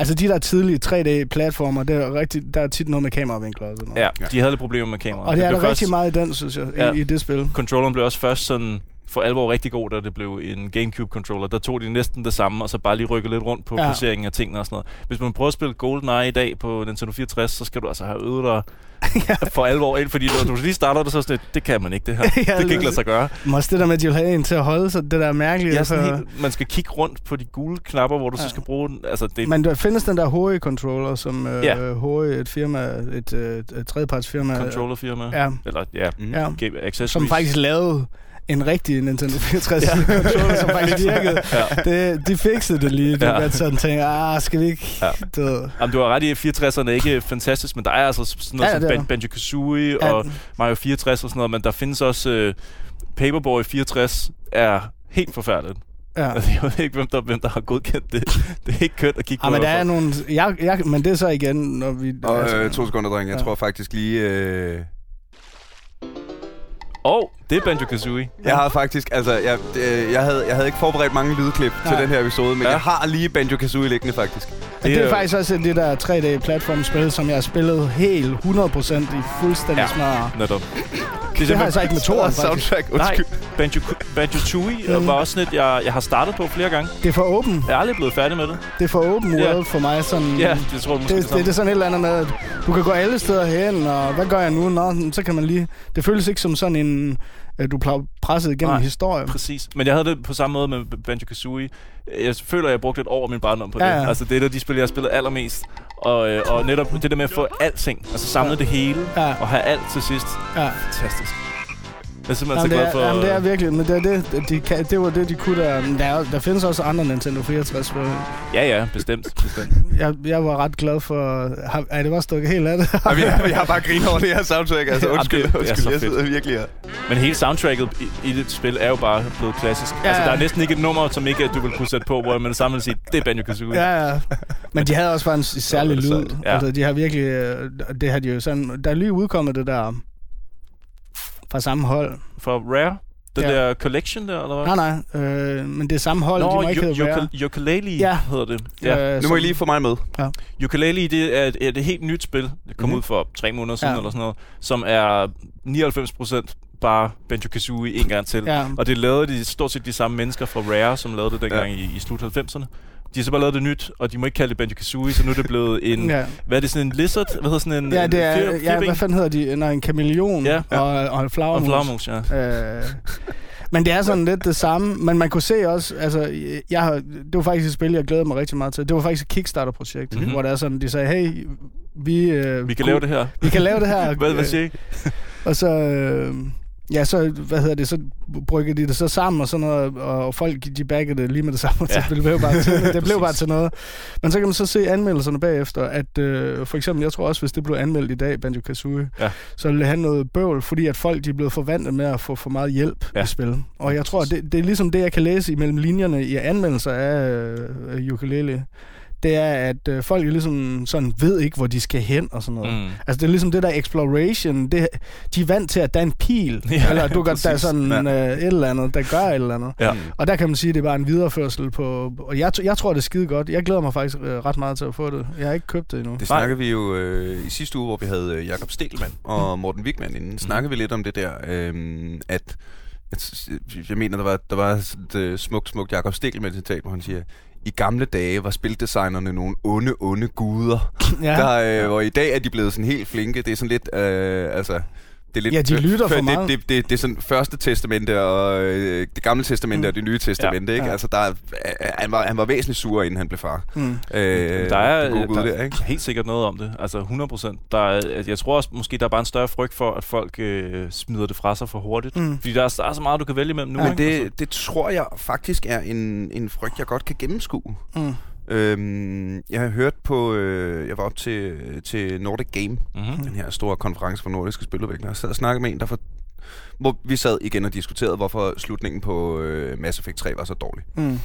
altså de der tidlige 3D-platformer, det er rigtig, der er tit noget med kameravinkler og sådan noget. Ja, de havde lidt problemer med kameraet. Og det er blev der rigtig meget i den, synes jeg, Ja. i, i det spil. Controlleren blev også først sådan for alvor rigtig god, da det blev en Gamecube-controller. Der tog de næsten det samme, og så bare lige rykke lidt rundt på Ja. placeringen af tingene og sådan noget. Hvis man prøver at spille GoldenEye i dag på Nintendo 64, så skal du altså have øvet dig (laughs) for alvor ind, fordi når du lige starter det, så sådan lidt, det kan man ikke, det her. (laughs) Ja, det kan ikke lade sig gøre. Også det der med, at de vil have en til at holde sig, det der er mærkeligt. Ja, sådan for- helt, man skal kigge rundt på de gule knapper, hvor du ja. Så skal bruge den. Altså, det, Men der findes den der HE-controller, som øh, Ja. HE, et firma, et, øh, et tredjepartsfirma, controllerfirma. ja, Eller, ja, Mm. ja, Accessories. som faktisk lavede en rigtig Nintendo 64 (laughs) ja. controller, som faktisk virkede. Ja. Det, de fikset det lige. Det Ja. ja. sådan tænker, ah, skal vi ikke... Ja. Du ved. Jamen, du har ret i, at 64'erne er ikke fantastisk, men der er altså sådan noget Ja, det som Ban- Banjo-Kazooie Ja. og Mario 64 og sådan noget, men der findes også... Øh, Paperboy 64 er helt forfærdeligt. Ja. Altså, (laughs) jeg ved ikke, hvem der, hvem der har godkendt det. (laughs) Det er ikke kønt at kigge Ja, på. men der er nogle... Jeg, jeg, men det er så igen, når vi... Og øh, to sekunder, dreng. Jeg Ja. tror faktisk lige... Øh, Åh, oh, det er Banjo-Kazooie. jeg har faktisk... Altså, jeg, øh, jeg, havde, jeg havde ikke forberedt mange lydklip til Nej. den her episode, men Ja. jeg har lige Banjo-Kazooie liggende, faktisk. det, det er er- faktisk også det der 3D-platformspil, som jeg har spillet helt 100% i fuldstændig Ja. smør. Netop. Det har jeg så ikke med (laughs) faktisk. soundtrack, Nej, undskyld. Banjo, Banjo-Tooie Mm. var også sådan et, jeg, jeg har startet på flere gange. Det er for open. Jeg er aldrig blevet færdig med det. Det er for Ja. world for mig. Sådan, Ja, det tror jeg måske det, det, det er sådan et eller andet med, at du kan gå alle steder hen, og hvad gør jeg nu? Nå, så kan man lige... Det føles ikke som sådan en øh, du bliver presset igennem Nej. historien. Præcis. Men jeg havde det på samme måde med Banjo-Kazooie. Jeg føler, at jeg brugte et år af min barndom på det. Ja, ja. Altså, det er et af de spil, jeg har spillet allermest. Og, øh, og netop det der med at få alting, altså samle Ja. det hele, Ja, og have alt til sidst. ja. Fantastisk. Jeg er simpelthen Jamen, så det, glad er, for... jamen, det er virkelig, men det, er det, de kan, det var det, de kunne der. Men Der, er, der findes også andre Nintendo 64-spil. Ja, ja, bestemt. bestemt. Jeg, jeg var ret glad for... Har, er det bare stukket helt af det? (laughs) Vi, har, vi har bare grinet over det her soundtrack. Altså, Jamen, undskyld, det er undskyld, jeg sidder virkelig her. Men hele soundtracket i, i det spil er jo bare blevet klassisk. Ja, Altså, der er næsten ikke et nummer, som ikke du vil kunne sætte på, hvor man sammen vil sige, det er Banjo-Kazooie. ja, ja. Men de havde også bare en (laughs) særlig det lyd. Ja. Altså, de har virkelig... øh, Det har de jo sådan... Der er lige udkommet det der fra samme hold. For Rare, den Ja. der collection der, eller hvad? Nej, nej. Øh, men det er samme hold. de må ikke hedde Rare. Nå, Ukulele Ja. hedder det. Ja. Øh, Nu må I lige få mig med. Ukulele, det er et, et helt nyt spil. Det kom Mhm. ud for tre måneder siden Ja. eller sådan noget, som er 99% bare Banjo-Kazooie en gang til. Ja, Og det lavede de stort set de samme mennesker fra Rare, som lavede det dengang i, i slut 90'erne. De har så bare lavet det nyt, og de må ikke kalde det Banjo-Kazooie, så nu er det blevet (laughs) en... ja. Hvad er det, sådan en lizard? Hvad hedder sådan en... ja, det er... fir- Ja, hvad fanden hedder de? Nej, en kameleon Ja. og, og en Og flagermus. ja. Øh, men det er sådan lidt det samme. Men man kunne se også, altså, jeg har, det var faktisk et spil, jeg glæder mig rigtig meget til. Det var faktisk et Kickstarter-projekt, Mhm. mm-hmm. hvor det er sådan, de sagde, hey, vi, øh, Vi kan lave det her. vi kan lave det her. (laughs) Hvad, hvad siger I? Og så, øh, ja, så, hvad hedder det, så brygger de det så sammen og sådan noget, og folk, de baggede det lige med det samme, Ja. (laughs) det blev bare til, det blev bare til noget. Men så kan man så se anmeldelserne bagefter, at øh, for eksempel, jeg tror også, hvis det blev anmeldt i dag, Banjo-Kazooie, Ja. så ville det have noget bøvl, fordi at folk, de er blevet forvandet med at få for meget hjælp ja. i spil. Og jeg tror, det, det er ligesom det, jeg kan læse imellem linjerne i anmeldelser af øh, ukulele. Det er, at øh, folk er ligesom sådan ved ikke, hvor de skal hen og sådan noget. Mm. Altså, det er ligesom det der exploration. Det, de er vant til, at der er en pil. (laughs) Ja, eller du kan, der er sådan Ja. øh, et eller andet, der gør et eller andet. Ja. Mm. Og der kan man sige, at det er bare en videreførsel på... Og jeg, jeg tror, det er skide godt. Jeg glæder mig faktisk øh, ret meget til at få det. Jeg har ikke købt det endnu. Det snakkede vi jo øh, i sidste uge, hvor vi havde øh, Jakob Stelman og Morten Wigman inden. Snakkede vi lidt om det der, øh, at, jeg mener, der var, der var et øh, smukt, smukt Jakob Stelman citat, hvor han siger, i gamle dage var spildesignerne nogle onde, onde guder. (laughs) Ja. Der, øh, og i dag er de blevet sådan helt flinke. Det er sådan lidt, øh, altså... Det er lidt, Ja, de lytter for det, meget. Det, det, det, det er sådan første testamente og øh, det gamle testamente Mm. og det nye testamente, ikke? Ja. Altså, der er, han, var, han var væsentligt sur, inden han blev far. Mm. Øh, Der er, gode gud der, der, ikke? helt sikkert noget om det. Altså 100 procent. Der er, jeg tror også, måske der er bare en større frygt for, at folk øh, smider det fra sig for hurtigt. Mm. Fordi der er, der er så meget, du kan vælge imellem nu. Men ikke? Altså, det, det tror jeg faktisk er en, en frygt, jeg godt kan gennemskue. Mm. Øhm, jeg har hørt på, øh, jeg var op til, til Nordic Game, mm-hmm. den her store konference for nordiske spiludviklere, og sad og snakkede med en, der for, hvor vi sad igen og diskuterede, hvorfor slutningen på øh, Mass Effect 3 var så dårlig. Mm.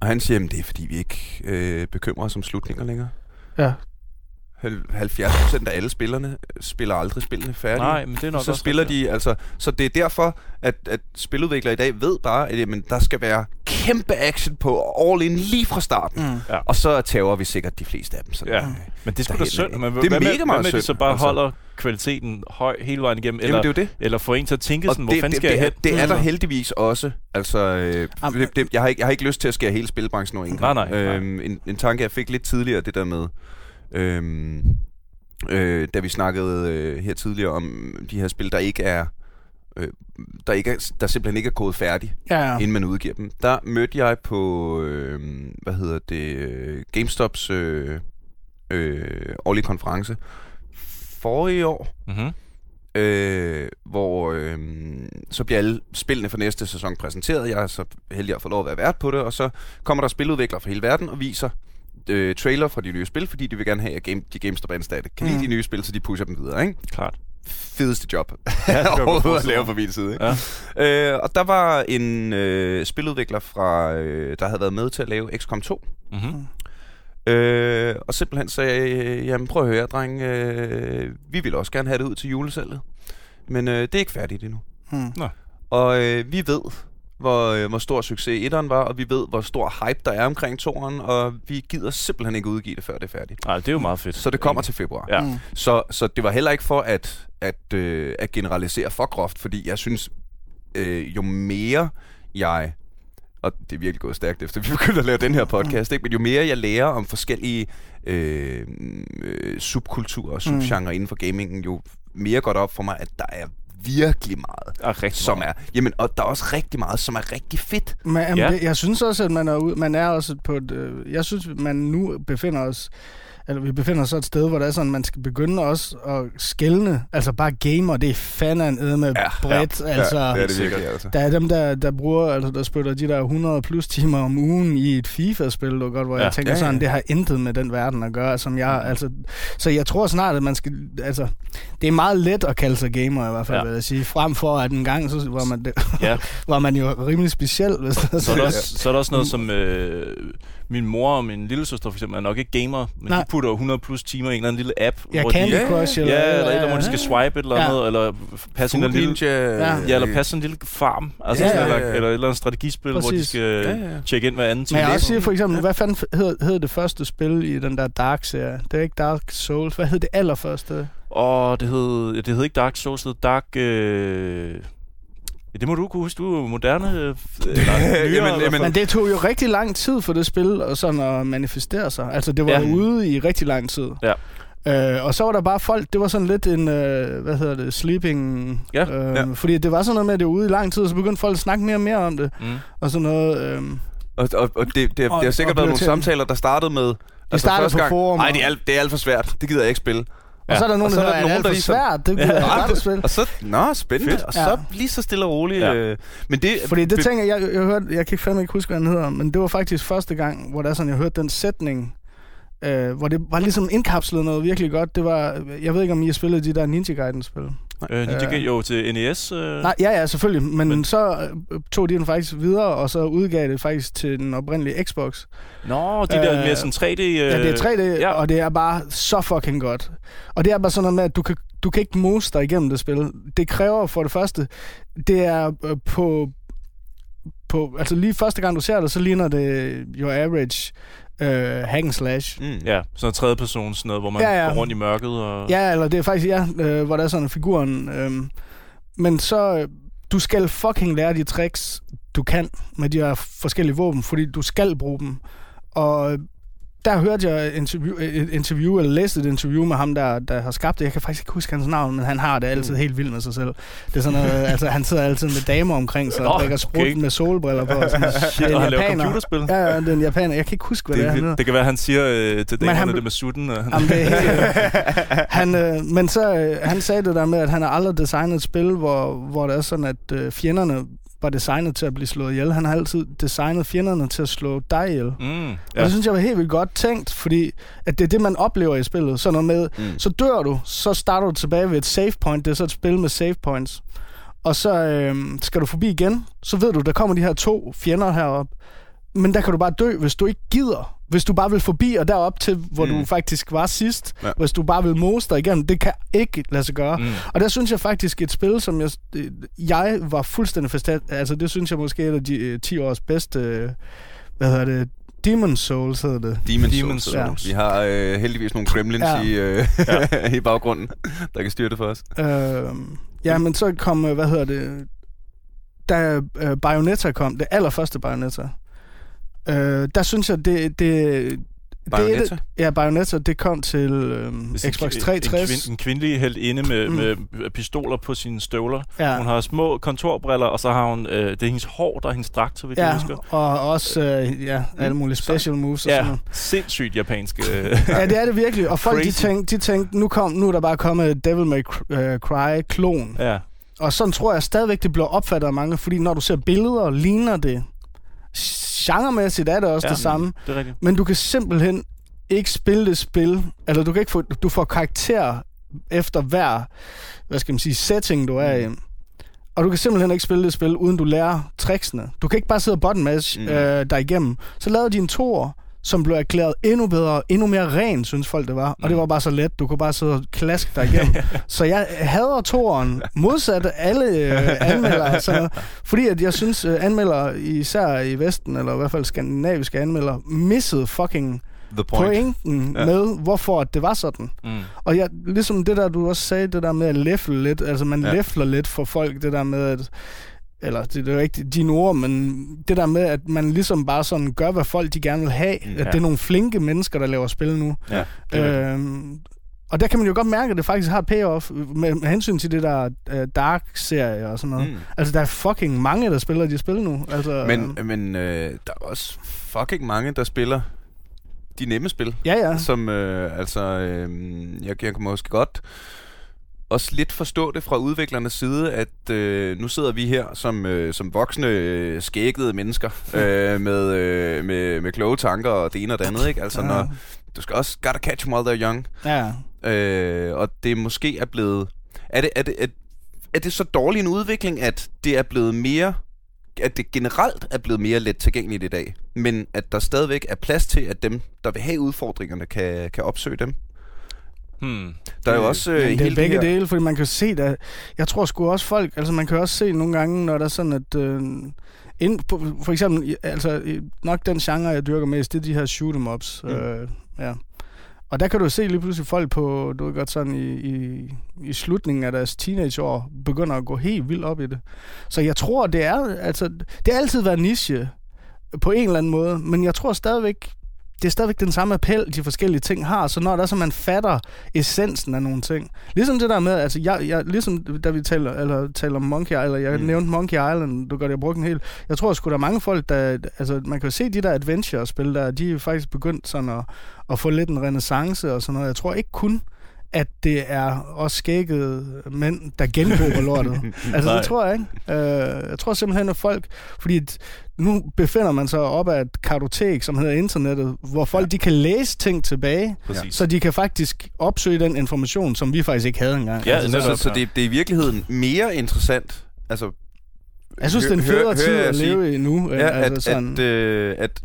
Og han siger, at det er fordi, vi ikke øh, bekymrer os om slutninger længere. Ja. Hal- 70% af alle spillerne spiller aldrig spillene færdige. Nej, men det er nok så også spiller rigtigt. de, altså, så det er derfor, at, at spiludviklere i dag ved bare, at jamen, der skal være kæmpe action på all in lige fra starten. Mm. Ja. Og så tæver vi sikkert de fleste af dem. Sådan, Ja. øh, Men det er sgu da synd. Men Det er mega meget hvad med, synd, så bare altså. holder kvaliteten høj hele vejen igennem? Jamen, Eller, det er jo det. eller får en til at tænke Og sådan, hvor det, fanden det, skal jeg det, hen? er, det er der Mm. heldigvis også. Altså, øh, Jamen, det, det, jeg, har ikke, jeg har ikke lyst til at skære hele spilbranchen over en Nej, gang. nej, nej. Øhm, en, en tanke, jeg fik lidt tidligere, det der med... Øhm, øh, da vi snakkede øh, her tidligere om de her spil, der ikke er... Øh, der, ikke er, der simpelthen ikke er kodet færdig, Ja, inden man udgiver dem. Der mødte jeg på, øh, hvad hedder det, øh, GameStops øh, øh, årlige konference forrige år, Mm-hmm. øh, hvor øh, så bliver alle spillene for næste sæson præsenteret. Jeg er så heldig at få lov at være vært på det, og så kommer der spiludviklere fra hele verden og viser øh, trailer fra de nye spil, fordi de vil gerne have, at game, de GameStop ansatte kan lide Mm. de nye spil, så de pusher dem videre, ikke? Klart. Fedeste job Ja, det jeg (laughs) overhovedet at lave fra min side, ikke? Ja. Øh, og der var en øh, spiludvikler fra, øh, der havde været med til at lave XCOM 2, Mm-hmm. Øh, og simpelthen sagde, øh, jamen prøv at høre, dreng, øh, vi vil også gerne have det ud til julesalget. Men øh, det er ikke færdigt endnu. Mm. Og øh, vi ved, hvor, øh, hvor stor succes etteren var, og vi ved, hvor stor hype der er omkring toeren, og vi gider simpelthen ikke udgive det, før det er færdigt. Nej, det er jo meget fedt. Så det kommer til februar. Ja. Mm. Så, så det var heller ikke for at, at, øh, at generalisere for groft, fordi jeg synes, øh, jo mere jeg, og det er virkelig gået stærkt efter vi (laughs) begyndte at lave den her podcast, ikke? men jo mere jeg lærer om forskellige øh, øh, subkulturer og subgenre mm. inden for gamingen, jo mere går det op for mig, at der er virkelig meget, er rigtig som meget. er... Jamen, og der er også rigtig meget, som er rigtig fedt. Men, jamen, Ja. det, jeg synes også, at man er, ude, man er også på et... Øh, jeg synes, man nu befinder os... Eller vi befinder os så et sted, hvor det er sådan, man skal begynde også at skælne. Altså bare gamer, det er fanden med Ja, bredt. Ja, altså, ja, det er det virkelig, altså. Der er dem, der, der bruger, altså der spiller de der 100 plus timer om ugen i et FIFA-spil, du godt, hvor ja. Jeg tænker Ja, ja, sådan, det har intet med den verden at gøre, som jeg, altså, så jeg tror snart, at man skal, altså, det er meget let at kalde sig gamer i hvert fald, Ja. vil jeg sige, frem for at en gang, så var man, det, Ja. (laughs) var man jo rimelig speciel, hvis det Så er, der også, så er der også noget som... Øh, min mor og min lille søster for eksempel er nok ikke gamer, men Nej. de putter jo 100 plus timer i en eller anden lille app, Ja, hvor Candy de, Ja, Crush, eller, ja, eller, eller hvor de skal swipe et eller Ja. andet, eller passe en lille. Ja. ja, eller passe en lille farm, altså Ja, ja, ja, eller, ja, ja. eller et eller andet strategispil, Præcis. hvor de skal Ja, ja, ja. tjekke ind hver anden Men time. jeg også siger læser. for eksempel, Ja. hvad fanden hed, hed det første spil i den der Dark-serie? Det er ikke Dark Souls. Hvad hed det allerførste? Og det hed, det hed ikke Dark Souls, det hed Dark... Øh... Ja, det må du kunne huske, du er moderne. Øh, (laughs) eller nyere, Jamen, jamen. Men det tog jo rigtig lang tid for det spil og sådan at manifestere sig. Altså, det var Ja. ude i rigtig lang tid. Ja. Øh, og så var der bare folk, det var sådan lidt en, øh, hvad hedder det, sleeping... Ja, øh, ja. Fordi det var sådan noget med, at det var ude i lang tid, og så begyndte folk at snakke mere og mere om det. Mm. Og sådan noget... Øh, Og, og, og det, det, Og- det har sikkert og været nogle samtaler, der startede med... Det startede på forum, Nej, og- det er, alt, det er alt for svært. Det gider jeg ikke spille. Og så er der Og nogen, der er hedder, der er nogen, der ligesom- svært? Det gider jeg Ja. godt at spille. Og så... Nå, spændende. Fedt. Og så Ja. lige så stille og roligt. Ja. Øh, men det... Fordi det tænker jeg, jeg, jeg hørte, jeg kan fandme ikke huske, hvad den hedder, men det var faktisk første gang, hvor der er sådan, jeg hørte den sætning, øh, hvor det var ligesom indkapslet noget virkelig godt. Det var, jeg ved ikke, om I har spillet de der Ninja Gaiden-spil. Øh, Ninja Gaiden, jo, til NES. Øh. Nej, ja, ja, selvfølgelig. Men, Men- så øh, tog de den faktisk videre, og så udgav det faktisk til den oprindelige Xbox. Nå, de der Øh, mere sådan 3D... Øh, Ja, det er 3D, ja. ja. og det er bare så fucking godt. Og det er bare sådan noget med, at du kan, du kan ikke mose dig igennem det spil. Det kræver for det første, det er øh, på, på... Altså lige første gang, du ser det, så ligner det your average øh, hack and slash. Mm. Ja, sådan noget tredje person, sådan noget, hvor man Ja, ja. går rundt i mørket. Og... Ja, eller det er faktisk, ja, øh, hvor der er sådan en figuren. Øh, men så, øh, du skal fucking lære de tricks, du kan med de her forskellige våben, fordi du skal bruge dem. Og øh, der hørte jeg et interview, et interview, eller læste et interview med ham, der, der har skabt det. Jeg kan faktisk ikke huske hans navn, men han har det altid helt vildt med sig selv. Det er sådan noget, (laughs) altså han sidder altid med damer omkring sig, og drikker sprut okay. med solbriller på. Og sådan. Shit, (laughs) og han laver computerspil. Ja, ja, det er en japaner. Jeg kan ikke huske, hvad det, Det, er, han hedder. det, kan være, han siger øh, til damerne han- det med sutten. Og han, det er helt, (laughs) han, øh, men så, øh, han sagde det der med, at han har aldrig designet et spil, hvor, hvor det er sådan, at øh, fjenderne var designet til at blive slået ihjel. Han har altid designet fjenderne til at slå dig ihjel. Ja. mm, Og ja. det synes jeg var helt vildt godt tænkt, fordi at det er det, man oplever i spillet. Sådan noget med, Mm. så dør du, så starter du tilbage ved et save point. Det er så et spil med save points. Og så øh, skal du forbi igen, så ved du, der kommer de her to fjender herop. Men der kan du bare dø, hvis du ikke gider. Hvis du bare vil forbi og derop til, hvor Mm. du faktisk var sidst. Ja. Ja. Hvis du bare vil mose dig igennem. Det kan ikke lade sig gøre. Mm. Og der synes jeg faktisk et spil, som jeg, øh, jeg var fuldstændig forstået. Altså det synes jeg måske er et af de øh, 10 års bedste... Øh, hvad hedder det? Demon's Souls hedder det. Demon's, Demon's Souls. Souls. Vi har øh, heldigvis nogle gremlins Ja. i, øh, (laughs) i baggrunden, der kan styre det for os. Øh, ja, men så kom, øh, hvad hedder det, da øh, Bayonetta kom, det allerførste Bayonetta, øh, der synes jeg, det... det Bayonetta? Det, ja, Bayonetta, det kom til øh, er Xbox en, 360. En, kvin, en kvindelig held inde med, Mm. med pistoler på sine støvler. ja. Hun har små kontorbriller, og så har hun... Øh, det er hendes hår, der er hendes dragt, så vidt jeg Ja, husker. og også øh, ja, alle mulige special moves og sådan Ja, noget. sindssygt japansk. Øh. Ja, det er det virkelig. Og folk, de tænkte, de tænkte nu, kom, nu er der bare kommet Devil May øh, Cry-klon. ja. Og sådan tror jeg stadigvæk, det bliver opfattet af mange, fordi når du ser billeder, ligner det. Genremæssigt er det også Ja, det samme. Det er rigtigt. Men du kan simpelthen ikke spille det spil, eller du kan ikke få, du får karakter efter hver, hvad skal man sige, setting du er i. Og du kan simpelthen ikke spille det spil, uden du lærer tricksene. Du kan ikke bare sidde og button mash Mm. mm. øh, dig igennem. Så lavede de en tor, som blev erklæret endnu bedre, endnu mere ren, synes folk det var. Og det Mm. var bare så let, du kunne bare sidde og klaske dig igennem. (laughs) så jeg hader toren, modsat alle øh, anmeldere. Så, fordi at jeg synes, øh, anmeldere, især i Vesten, eller i hvert fald skandinaviske anmeldere, missede fucking The point. pointen Ja. med, hvorfor det var sådan. Mm. Og jeg, ligesom det der, du også sagde, det der med at læfle lidt, altså man ja. læfler lidt for folk, det der med at, eller det, det er jo ikke dine ord, men det der med, at man ligesom bare sådan gør, hvad folk de gerne vil have. Mm, ja. at det er nogle flinke mennesker, der laver spil nu. Ja. Øhm, Og der kan man jo godt mærke, at det faktisk har payoff med, med hensyn til det der uh, Dark-serie og sådan noget. Mm. Altså, der er fucking mange, der spiller de spil nu. Altså, Men, men øh, der er også fucking mange, der spiller de nemme spil. Ja, ja. Som, øh, altså, øh, jeg, jeg kan måske godt også lidt forstå det fra udviklernes side, at øh, nu sidder vi her som, øh, som voksne, øh, skæggede mennesker (laughs) øh, med, øh, med, med kloge tanker og det ene og det andet, ikke? Altså, Ja. når, du skal også gotta catch them while they're young. Ja, Øh, og det måske er blevet... Er det, er, det, er, er det så dårlig en udvikling, at det er blevet mere... At det generelt er blevet mere let tilgængeligt i dag, men at der stadigvæk er plads til, at dem, der vil have udfordringerne, kan, kan opsøge dem. Hmm. Der er jo også øh, det er begge her... dele, fordi man kan se, der, jeg tror sgu også folk, altså man kan også se nogle gange, når der er sådan, at øh, ind på, for eksempel, altså nok den genre, jeg dyrker mest, det er de her shoot 'em ups. Mm. Øh, ja. Og der kan du se lige pludselig folk på, du ved godt sådan i, i, i slutningen af deres teenageår, begynder at gå helt vildt op i det. Så jeg tror, det er, altså, det har altid været niche på en eller anden måde, men jeg tror stadigvæk, det er stadigvæk den samme appel, de forskellige ting har. Så når der er så, man fatter essensen af nogle ting. Ligesom det der med, altså jeg, jeg ligesom da vi taler, eller taler om Monkey Island, jeg Mm. nævnte Monkey Island, du gør det, jeg brugte en hel. Jeg tror sgu, der er mange folk, der, altså man kan jo se de der adventure-spil der, de er faktisk begyndt sådan at, at få lidt en renaissance og sådan noget. Jeg tror ikke kun, at det er også skækkede mænd, der genbruger lortet. (laughs) altså, Nej. det tror jeg ikke. Øh, jeg tror simpelthen, at folk... Fordi at nu befinder man sig op ad et kartotek, som hedder internettet, hvor folk Ja. de kan læse ting tilbage, Præcis. så de kan faktisk opsøge den information, som vi faktisk ikke havde engang. Ja, altså, Så, netop. så, så det, det er i virkeligheden mere interessant. Altså, jeg synes, det er en hø- federe hø- tid jeg at sige- leve i nu. Ja, altså at, sådan. at, øh, at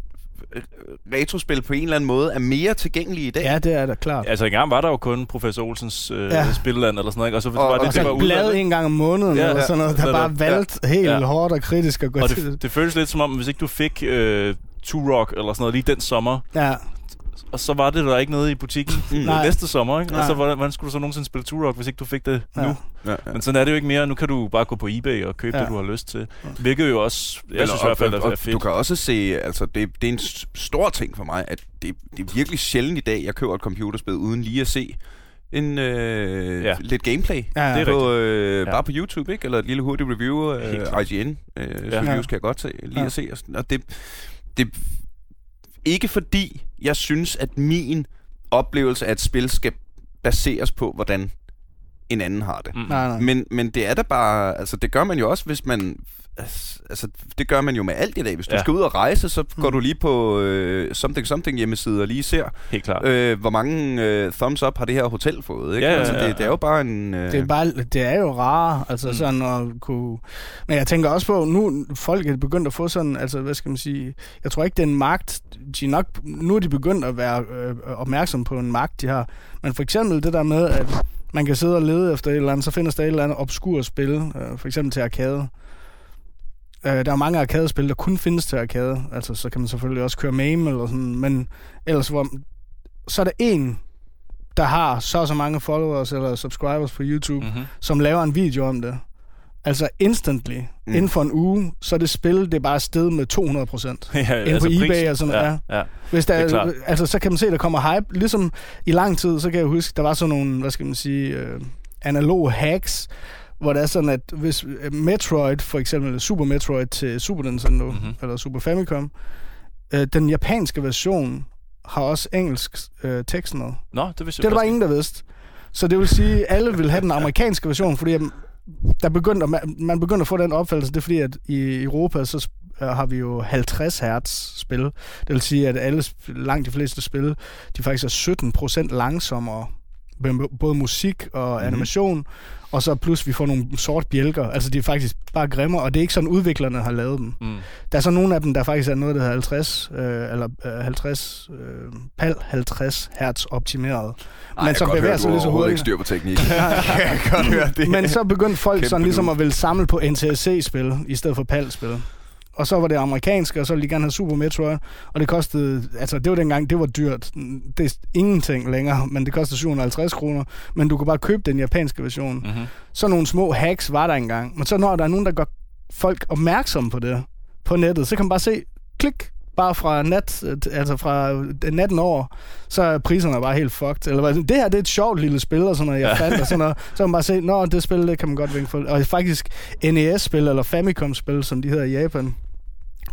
retrospil på en eller anden måde er mere tilgængelige i dag. Ja, det er da klart. Altså engang var der jo kun Professor Olsens øh, Ja. ja. spilland eller sådan noget, ikke? og så Og- var og det, Og det så var et blad en gang om måneden, Ja, ja, eller ja. sådan noget, der Netop. bare valgt helt Ja. hårdt og kritisk at gå Og til. det, det føles lidt som om, hvis ikke du fik øh, Turok eller sådan noget lige den sommer, Ja, og så var det der ikke noget i butikken (laughs) Mm. Nej. næste sommer, ikke? Og Nej. så hvordan, hvordan skulle du så nogensinde spille Turok, hvis ikke du fik det ja. nu? Ja, ja. Men sådan er det jo ikke mere. Nu kan du bare gå på eBay og købe Ja. det, du har lyst til. Hvilket jo også, jeg Men synes i og- hvert fald, og- er og fedt. Du kan også se, altså det, det er en stor ting for mig, at det, det er virkelig sjældent i dag, jeg køber et computerspil uden lige at se en øh, Ja. lidt gameplay. Ja, ja. Det er på, øh, Ja. bare på YouTube, ikke? Eller et lille hurtigt review klart. IGN. Øh, Ja. reviews kan jeg godt se, lige Ja. at se. Og, sådan, og det, det ikke fordi, jeg synes, at min oplevelse af et spil skal baseres på, hvordan en anden har det. Mm. Nej, nej. Men, men det er da bare, altså det gør man jo også, hvis man, altså det gør man jo med alt i dag. Hvis du Ja. skal ud og rejse, så går Mm. du lige på øh, something something hjemmeside og lige ser, Helt klart. øh, hvor mange øh, thumbs up har det her hotel fået. Ikke? Ja, ja, altså, ja, det, det er ja. jo bare en... Øh, Det er, bare, det er jo rare, altså Mm. sådan at kunne... Men jeg tænker også på, nu folk er begyndt at få sådan, altså hvad skal man sige, jeg tror ikke, det er en magt, de nok, nu er de begyndt at være øh, opmærksom på en magt, de har. Men for eksempel det der med, at man kan sidde og lede efter et eller andet, så findes der et eller andet obskur spil, øh, for eksempel til arcade. Øh, der er mange arcade-spil, der kun findes til arcade, altså så kan man selvfølgelig også køre MAME eller sådan, men ellers hvor, så er der en, der har så så mange followers eller subscribers på YouTube, Mm-hmm. som laver en video om det. Altså instantly, Mm. inden for en uge, så er det spil, det er bare sted med 200 procent. (laughs) ja, Inde på eBay og sådan noget, ja. ja. Hvis der, Det er altså, så kan man se, at der kommer hype. Ligesom i lang tid, så kan jeg huske, der var sådan nogle, hvad skal man sige, øh, analoge hacks, hvor det er sådan, at hvis øh, Metroid, for eksempel Super Metroid til Super Nintendo, Mhm. mm-hmm. eller Super Famicom, øh, den japanske version har også engelsk øh, tekst med. Nå, det vidste Det er jeg der bare faktisk ingen, der vidste. Så det vil sige, at alle vil have den (laughs) amerikanske version, fordi der begyndte, man, man begyndte at få den opfattelse, det er fordi, at i Europa, så øh, har vi jo 50 hertz spil. Det vil sige, at alle, langt de fleste spil, de faktisk er 17 procent langsommere både musik og Mhm. animation, og så plus vi får nogle sort bjælker. Altså, de er faktisk bare grimmere, og det er ikke sådan, udviklerne har lavet dem. Mm. Der er så nogle af dem, der faktisk er noget, der hedder 50, øh, eller øh, 50, øh, PAL 50 hertz optimeret. Ej, men godt bevæger sig lige så hurtigt. ikke styr på teknik. (laughs) jeg kan godt høre det. Men så begyndte folk Kæmpe sådan ligesom nu. at ville samle på NTSC-spil, i stedet for PAL-spil. Og så var det amerikanske, og så ville de gerne have Super Metroid, og det kostede, altså det var dengang, det var dyrt. Det er ingenting længere, men det kostede 750 kroner, men du kunne bare købe den japanske version. Mm-hmm. Så nogle små hacks var der engang, men så når der er nogen, der gør folk opmærksom på det på nettet, så kan man bare se, klik, bare fra nat, altså fra øh, natten over, så er priserne bare helt fucked. Eller hvad, det her, det er et sjovt lille spil, og sådan noget, jeg fandt, og sådan noget. Så kan man bare se, nå, det spil, det kan man godt vinke for. Og faktisk NES-spil, eller Famicom-spil, som de hedder i Japan,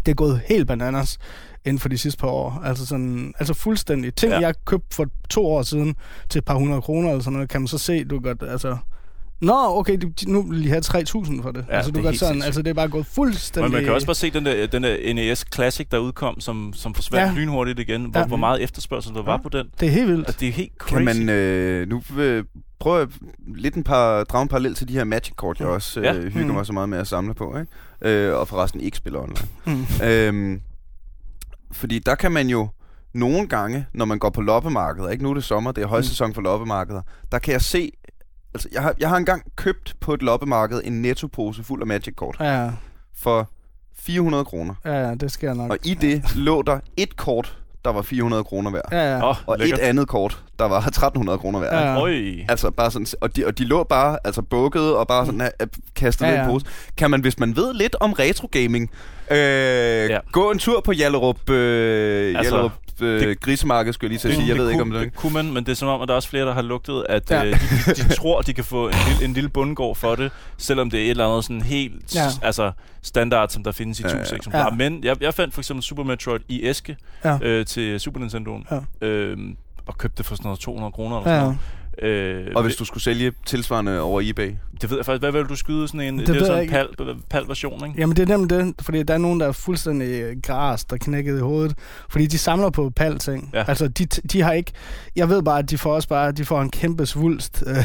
det er gået helt bananas inden for de sidste par år. Altså, sådan, altså fuldstændig. Ting, Ja. jeg købte for to år siden til et par hundrede kroner, eller sådan noget, kan man så se, du godt, altså... Nå, okay, de, nu vil de have 3.000 for det. Ja, altså, det du er godt helt sådan, altså, det er bare gået fuldstændig... Men man kan også bare se den der, den der NES Classic, der udkom, som, som forsvandt Ja. lynhurtigt igen. Hvor, Ja. hvor meget efterspørgsel der var Ja. på den. Det er helt vildt. Og det er helt crazy. Kan man øh, nu øh, prøve at lidt en par, drage en parallel til de her Magic-kort, jeg også øh, Ja. hygger Mm. mig så meget med at samle på, ikke? Øh, og forresten ikke spiller online. Mm. øhm, fordi der kan man jo nogle gange, når man går på loppemarkeder, ikke nu er det sommer, det er højsæson for loppemarkeder, der kan jeg se, altså jeg har, jeg har engang købt på et loppemarked en nettopose fuld af Magic-kort Ja, for 400 kroner. ja, ja, det sker nok. Og i det lå der et kort, der var 400 kroner værd. Ja, ja. Åh, Og lækkert. et andet kort, der var 1300 kroner værd. Ja. Øj. Altså bare sådan, og de, og de lå bare altså bukket og bare sådan uh, kastet Ja, ja, ja. ja. en pose. Kan man, hvis man ved lidt om retro gaming, øh, Ja. ja. gå en tur på Hjallerup, øh, Altså, Hjallerup øh, det- det, grisemarked, skulle jeg lige at sige. Jeg ved ikke om det. det kunne man, men det er som om, at der er også flere, der har lugtet, at Ja. ja. øh, de, de, de tror, de kan få en lille, en lille bundgård for det, selvom det er et eller andet sådan helt Ja. ja. altså, standard, som der findes i Ja, ja. tusind eksemplarer. Ja. Men jeg, jeg fandt for eksempel Super Metroid i æske Ja. øh, til Super Nintendoen, Ja. øhm, og købte det for sådan noget 200 kroner eller Ja, sådan ja. noget. Øh, Og hvis du skulle sælge tilsvarende over eBay. Det ved jeg faktisk. Hvad vil du skyde sådan en? Det Det, er sådan en pal, pal-version, ikke? Jamen, det er nemlig det, fordi der er nogen, der er fuldstændig gras, der knækket i hovedet. Fordi de samler på pal-ting. Ja. Altså, de, de har ikke... Jeg ved bare, at de får også bare de får en kæmpe svulst øh,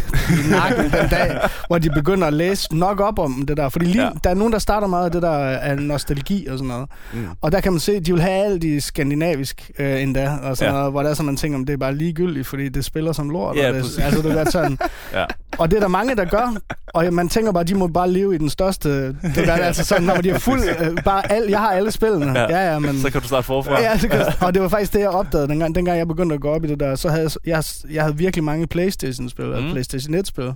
i nakken den dag, (laughs) hvor de begynder at læse nok op om det der. Fordi lige, Ja. der er nogen, der starter meget af det der af nostalgi og sådan noget. Mm. Og der kan man se, at de vil have alt i skandinavisk øh, endda, og sådan Ja. noget, hvor der er så man tænker, om det er bare ligegyldigt, fordi det spiller som lort. Ja, og det. Altså, det er sådan. (laughs) Ja. Og det er der mange, der gør. Og man tænker bare, de må bare leve i den største... Det er altså sådan, når de er fuld... (laughs) Øh, bare al, jeg har alle spillene. Ja. Ja, ja, men... Så kan du starte forfra. Ja, det kan, og det var faktisk det, jeg opdagede, dengang, dengang jeg begyndte at gå op i det der. Så havde jeg, jeg, havde virkelig mange Playstation-spil, mm. Mm. Playstation 1-spil.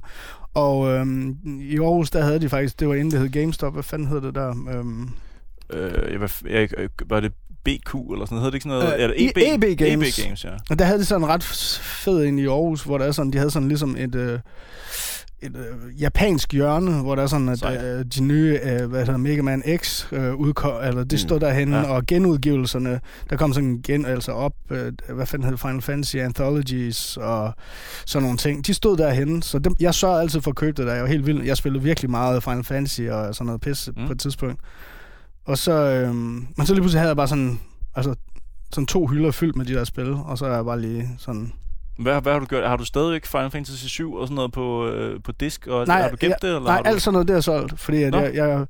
Og øhm, i Aarhus, der havde de faktisk, det var inden det hed GameStop, hvad fanden hed det der? Øhm, Øh, jeg, var, jeg, øh, var det BQ eller sådan noget? Hed det ikke sådan noget? Øh, eller EB, EB Games. EB Games, ja. og der havde de sådan en ret fed ind i Aarhus, hvor der er sådan, de havde sådan ligesom et... Øh, et øh, japansk hjørne, hvor der er sådan, at Sejt. øh, de nye, øh, hvad hedder Mega Man X øh, udkom, eller det Mm. stod derhenne, Ja. ja. og genudgivelserne, der kom sådan gen, altså op, øh, hvad fanden hed Final Fantasy Anthologies og sådan nogle ting. De stod derhenne, så dem, jeg sørgede altid for at købe det der. Jeg var helt vild. Jeg spillede virkelig meget Final Fantasy og sådan noget pis Mm. mm. på et tidspunkt. Og så, øh, men så lige pludselig havde jeg bare sådan, altså, sådan to hylder fyldt med de der spil, og så er jeg bare lige sådan... Hvad, hvad har du gjort? Har du stadigvæk Final Fantasy 7 og sådan noget på, øh, på disk? Og, Nej, har du gemt jeg- det? Eller Nej, du... alt sådan noget, det er solgt, fordi at Nå. jeg, jeg,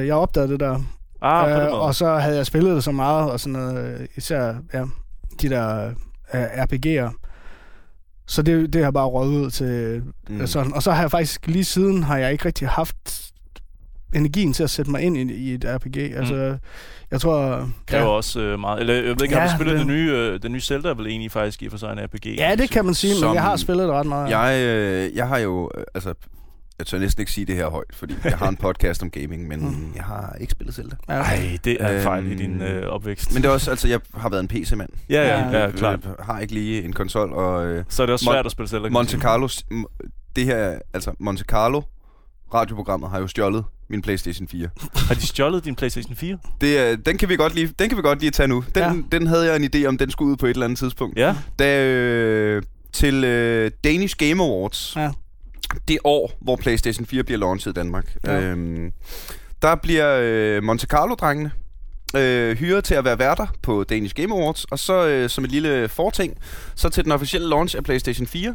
øh, jeg opdagede det der. Ah, øh, og så havde jeg spillet det så meget, og sådan noget, øh, især ja, de der øh, RPG'er. Så det, det har bare røget ud til mm. sådan. Og så har jeg faktisk lige siden, har jeg ikke rigtig haft energien til at sætte mig ind i, i et RPG. Altså, jeg tror... kræver også øh, meget. Eller jeg ved ikke, har Ja, du spillet det- det nye, øh, den nye Zelda er vel egentlig faktisk i for sig en RPG? Ja, det kan man sige, men Som- jeg har spillet det ret meget. Jeg, øh, jeg har jo, øh, altså, jeg tør næsten ikke sige det her højt, fordi jeg har en podcast om gaming, men Mm. jeg har ikke spillet Zelda. Ja. Ej, det er en fejl i Øhm, din øh, opvækst. Men det er også, altså, jeg har været en PC-mand. Ja, ja, Ja. ja, klart. Jeg har ikke lige en konsol, og øh, Så er det også Mon- svært at spille Zelda. Monte. Carlo, det her, altså Monte Carlo, radioprogrammet, har jo stjålet min Playstation 4. (laughs) Har de stjålet din PlayStation 4? Det, er- den, kan vi godt lige, den kan vi godt lige tage nu. Den, ja. den havde jeg en idé om, den skulle ud på et eller andet tidspunkt. Ja. Da, øh, til øh, Danish Game Awards, Ja. det år, hvor PlayStation 4 bliver launchet i Danmark, Ja. øhm, der bliver øh, Monte Carlo-drengene øh, hyret til at være værter på Danish Game Awards, og så øh, som et lille forting, så til den officielle launch af PlayStation 4,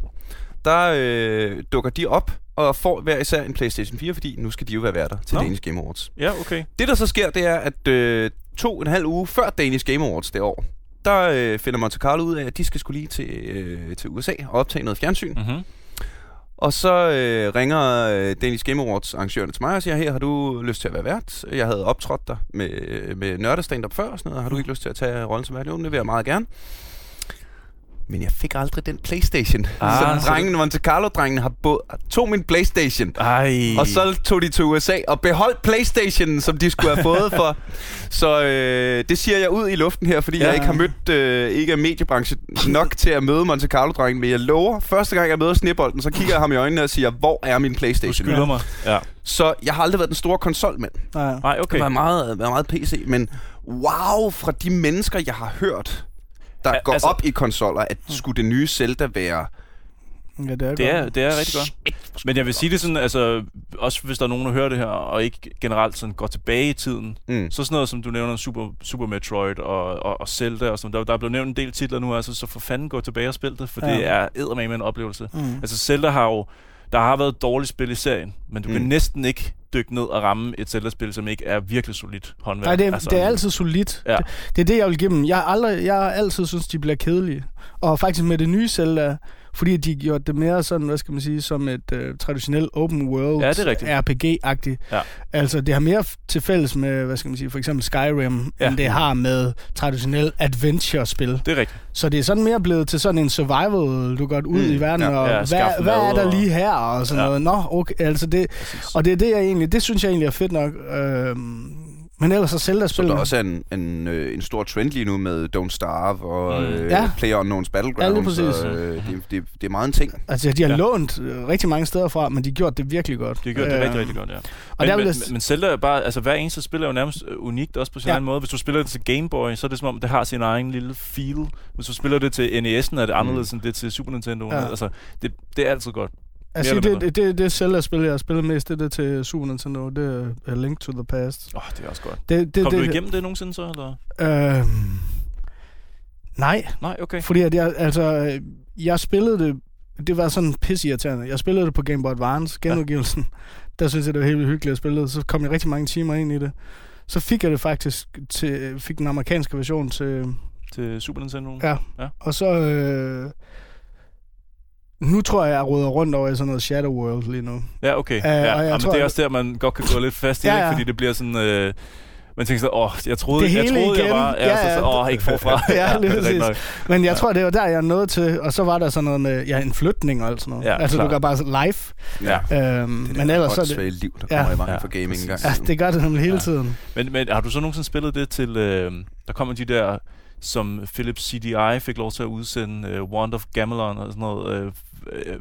der øh, dukker de op og får hver især en PlayStation 4, fordi nu skal de jo være værter til Nå. Danish Game Awards. Ja, okay. Det, der så sker, det er, at øh, to og en halv uge før Danish Game Awards det år, der øh, finder Monte Carlo ud af, at de skal skulle lige til, øh, til USA og optage noget fjernsyn. Mm-hmm. Og så øh, ringer øh, Danish Game Awards arrangørerne til mig og siger, her har du lyst til at være vært? Jeg havde optrådt dig med, med nørdestand op før og sådan noget. Har du ikke lyst til at tage rollen som vært? Jo, det vil jeg meget gerne. Men jeg fik aldrig den Playstation. Ah, så drengene, Monte Carlo-drengene har både, tog min Playstation. Ej. Og så tog de til USA og beholdt Playstationen, som de skulle have fået for. (laughs) Så øh, det siger jeg ud i luften her, fordi ja. Jeg ikke har mødt, øh, ikke er mediebranche nok (laughs) til at møde Monte Carlo-drengen. Men jeg lover, første gang jeg møder Snebolden, så kigger jeg ham i øjnene og siger, hvor er min Du Playstation? skylder mig. Ja. Så jeg har aldrig været den store konsolmand. Nej. Okay. Det var meget, været meget PC, men wow, fra de mennesker, jeg har hørt, der går altså- op i konsoller, at skulle det nye Zelda være... Ja, det er, Det er, godt. det er rigtig godt. Men jeg vil sige det sådan, altså, også hvis der er nogen, der hører det her, og ikke generelt sådan går tilbage i tiden, Mm. så sådan noget, som du nævner, Super, Super Metroid og, og, og Zelda og sådan der, der er blevet nævnt en del titler nu, altså, så for fanden gå tilbage og spil det, for Ja. det er eddermame en oplevelse. Mm. Altså Zelda har jo, der har været dårligt spil i serien, men du mm. kan Mm. næsten ikke dykke ned og ramme et Zelda-spil, som ikke er virkelig solidt håndværk. Nej, det er, altså, det er altid solidt. Ja. Det, det er det, jeg vil give dem. Jeg aldrig, jeg har altid synes, de bliver kedelige. Og faktisk med det nye Zelda, fordi de gjorde det mere sådan, hvad skal man sige, som et øh, traditionelt open world Ja, det er rigtigt. RPG-agtigt. Ja. Altså, det har mere til fælles med, hvad skal man sige, for eksempel Skyrim, Ja. end det har med traditionelt adventure-spil. Det er rigtigt. Så det er sådan mere blevet til sådan en survival, du går ud Mm, i verden, ja. og Ja, hvad, hvad er der lige her, og sådan Ja. noget. Nå, okay, altså det, Præcis. og det er det, jeg egentlig, det synes jeg egentlig er fedt nok. Øhm, men ellers så Så Zelda-spillene... der også er en, en, øh, en stor trend lige nu med Don't Starve og Mm. øh, Ja. PlayerUnknown's Battlegrounds. Ja. Og, øh, det, det, det er meget en ting. Altså, de har Ja. lånt øh, rigtig mange steder fra, men de har gjort det virkelig godt. Det har gjort det Øh, rigtig, rigtig godt, ja. Og Men, der vil men, jeg... men Zelda er bare, altså hver eneste spil er jo nærmest øh, unikt også på sin ja. Egen måde. Hvis du spiller det til Game Boy, så er det som om, det har sin egen lille feel. Hvis du spiller det til NES'en, er det anderledes end det til Super Nintendo. Ja. Altså, det, det er altid godt. Altså, det, det, det, det Zelda-spil, jeg har spillet mest, det er det til Super Nintendo. Det er A Link to the Past. Åh, oh, det er også godt. Det, det, Kom det, du igennem det nogensinde så, eller? Øhm, nej, Nej, okay. fordi at jeg, altså, øh, jeg spillede det, det var sådan pisseirriterende. Jeg spillede det på Game Boy Advance, genudgivelsen. Der synes jeg, det var helt vildt hyggeligt at spille det. Så kom jeg rigtig mange timer ind i det. Så fik jeg det faktisk til, fik den amerikanske version til, Til Super Nintendo? Ja. Og så... Øh, nu tror jeg, jeg råder rundt over i sådan noget Shadow World lige nu. Ja, okay. Øh, ja, og jeg jamen, tror, det er også der, man godt kan gå lidt fast i, Ja, ja, ja. ja. fordi det bliver sådan... Øh, man tænker så, åh, jeg troede, Det jeg, troede, jeg igen. var... Ja, Ja, så, ja. så, åh, ikke forfra. (laughs) Ja, lige er præcis. Men jeg Ja. tror, det var der, jeg er nået til. Og så var der sådan noget med ja, en flytning og alt sådan noget. Ja, altså, klar. du gør bare sådan live. Ja. Øhm, Det men ellers så er det... åndssvage liv, der Ja. kommer i Ja, for gaming engang. Ja, det gør det nemlig hele Ja. tiden. Men, men har du så nogensinde spillet det til... Øh, der kommer de der, som Philips CDI fik lov til at udsende, øh, Wand of Gamelon og sådan noget, øh, øh,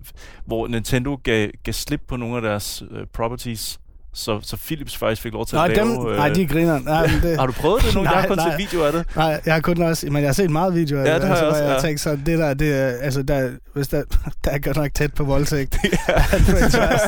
hvor Nintendo gav, gav slip på nogle af deres øh, properties, så, så Philips faktisk fik lov til Nej, at lave... dem, nej, de griner. Nej, men det, (laughs) Har du prøvet det nu? (laughs) jeg har Nej, kun nej. set video af det. nej, jeg har kun også... Men jeg har set meget video af Ja, det. det har jeg også, jeg ja. tænkte så, det der, det er... Altså, der, hvis der, (laughs) der er godt nok tæt på voldtægt. Adventures.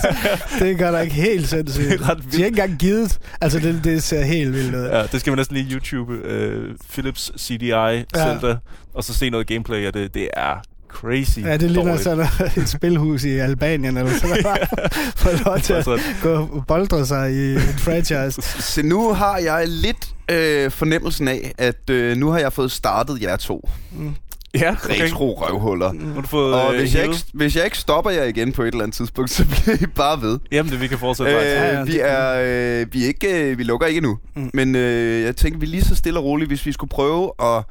det er godt nok helt sindssygt. Det er ret De vildt. har ikke engang givet... Altså, det, det ser helt vildt ud. Ja, det skal man næsten lige YouTube. Øh, Philips CDI Zelda, og så se noget gameplay af det. Det er crazy Ja, det ligner dårligt. sådan et spilhus i Albanien, eller sådan noget. (laughs) Få lov til at gå og boldre sig i et franchise. Så nu har jeg lidt øh, fornemmelsen af, at øh, nu har jeg fået startet jer to. Mm. ja, okay. Retro røvhuller. Har du fået Og øh, hvis jeg, ikke, hvis jeg ikke stopper jer igen på et eller andet tidspunkt, så bliver I bare ved. Jamen, det vi kan fortsætte Øh, øh, Ja, ja, vi, er, øh, vi, er ikke, øh, vi lukker ikke nu. Mm. Men øh, jeg tænker, vi lige så stille og roligt, hvis vi skulle prøve at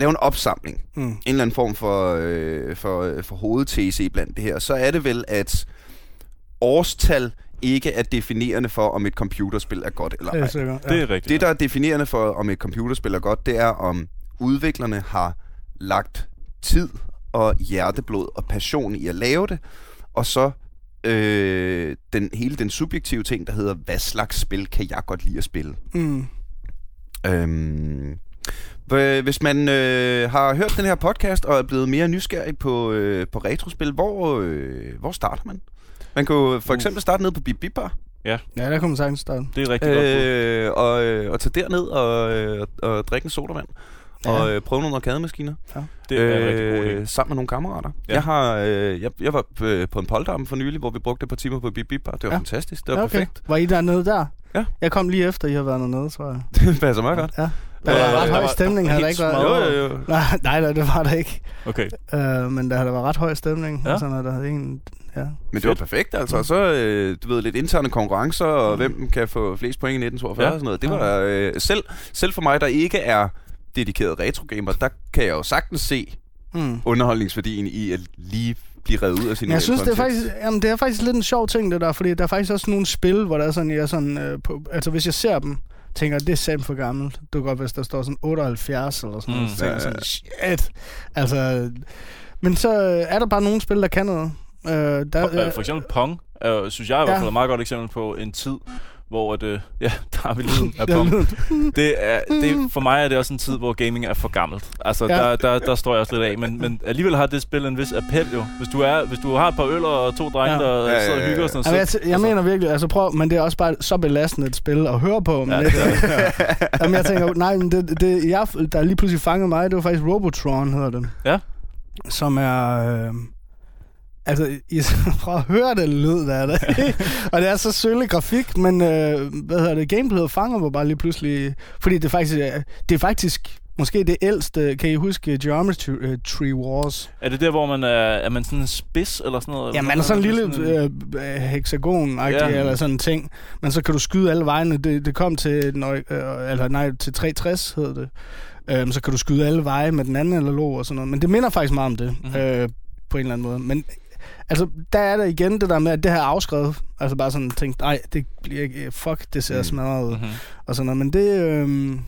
lave en opsamling. Mm. En eller anden form for, øh, for, øh, for hovedtese blandt det her. Så er det vel, at årstal ikke er definerende for, om et computerspil er godt eller Det ej. er sikkert. Det er rigtigt. Det, der er definerende for, om et computerspil er godt, det er, om udviklerne har lagt tid og hjerteblod og passion i at lave det, og så øh, den, hele den subjektive ting, der hedder, hvad slags spil kan jeg godt lide at spille? Mm. Øhm, hvis man øh, har hørt den her podcast og er blevet mere nysgerrig på, øh, på retrospil, hvor, øh, hvor starter man? Man kan jo for eksempel starte ned på Bip Bip Bar, Ja, der kommer sagtens starte. Det er rigtig godt. øh, og, øh, og tage derned og, øh, og drikke en sodavand. Ja. Og øh, prøve nogle arkademaskiner. Det er en rigtig god idé. øh, sammen med nogle kammerater. Ja. Ja. Jeg, har, øh, jeg, jeg var øh, på en polterappen for nylig, hvor vi brugte et par timer på Bip Bip Bar. Det var Ja. ja. fantastisk. Det var Ja, ja, okay. perfekt. Var I dernede der? Ja. Jeg kom lige efter, I har været dernede, tror jeg. (laughs) Det passer meget godt. Ja. Der Der var- var ret høj stemning, der havde var der ikke været? Jo, jo, jo. Nej, nej, nej, det var der ikke. Okay. Uh, men der havde været ret høj stemning. Ja. Ja. Sådan, der havde en... Ja. Men det var perfekt, altså. Og så, øh, du ved, lidt interne konkurrencer, og hvem kan få flest point i 1942 Ja. og sådan noget. Det var øh, selv, selv for mig, der ikke er dedikeret retrogamer, der kan jeg jo sagtens se Mm. underholdningsværdien i at lige blive revet ud af sin jeg synes, det er, faktisk, jamen, det er faktisk lidt en sjov ting, det der, fordi der er faktisk også nogle spil, hvor der er sådan, jeg er sådan øh, på, altså hvis jeg ser dem, tænker det er simpelthen for gammelt. Det kan godt, hvis der står sådan 78 eller sådan noget, Mm. så tænker Ja, sådan, shit. Altså, men så er der bare nogle spil, der kan noget. Øh, der, For, øh, for eksempel Pong, øh, synes jeg i hvert fald er et meget godt eksempel på en tid, hvor at, øh, (laughs) ja, der har vi lyden af (laughs) er lyden. Det er, det, for mig er det også en tid, hvor gaming er for gammelt. Altså, Ja. ja. der, der, der står jeg også lidt af. Men, men alligevel har det spil en vis appel jo. Hvis du, er, hvis du har et par øl og to drenge, Ja. der Ja, ja, sidder og ja, hygger ja. og sådan noget, jeg, jeg mener virkelig, altså prøv, men det er også bare så belastende et spil at høre på. Men Ja, ja, det (laughs) jamen, jeg tænker, nej, men det, det jeg, der lige pludselig fangede mig, det var faktisk Robotron, hedder det. Ja. Som er... Øh, altså, I (laughs) prøve at høre det lyd, der er der. (laughs) og det er så sølle grafik, men øh, hvad hedder det, gameplayet fanger mig bare lige pludselig. Fordi det er faktisk, er- det er faktisk måske det ældste, kan I huske Geometry uh, Tree Wars? er det der, hvor man er, er man sådan en spids eller sådan noget? Ja, man er sådan en lille Sådan øh, øh, hexagon Ja. eller sådan en ting. Men så kan du skyde alle vejene. Det, det kom til, nøj, øh, eller nej, til 360 hedder det. Øhm, så kan du skyde alle veje med den anden analog og sådan noget. Men det minder faktisk meget om det, Mhm. mm-hmm. øh, på en eller anden måde. Men altså, der er der igen det der med, at det her er afskrevet. Altså bare sådan tænkt, nej, det bliver ikke, fuck, det ser Mm. smadret ud. mm-hmm. Og sådan noget. Men det... Øh,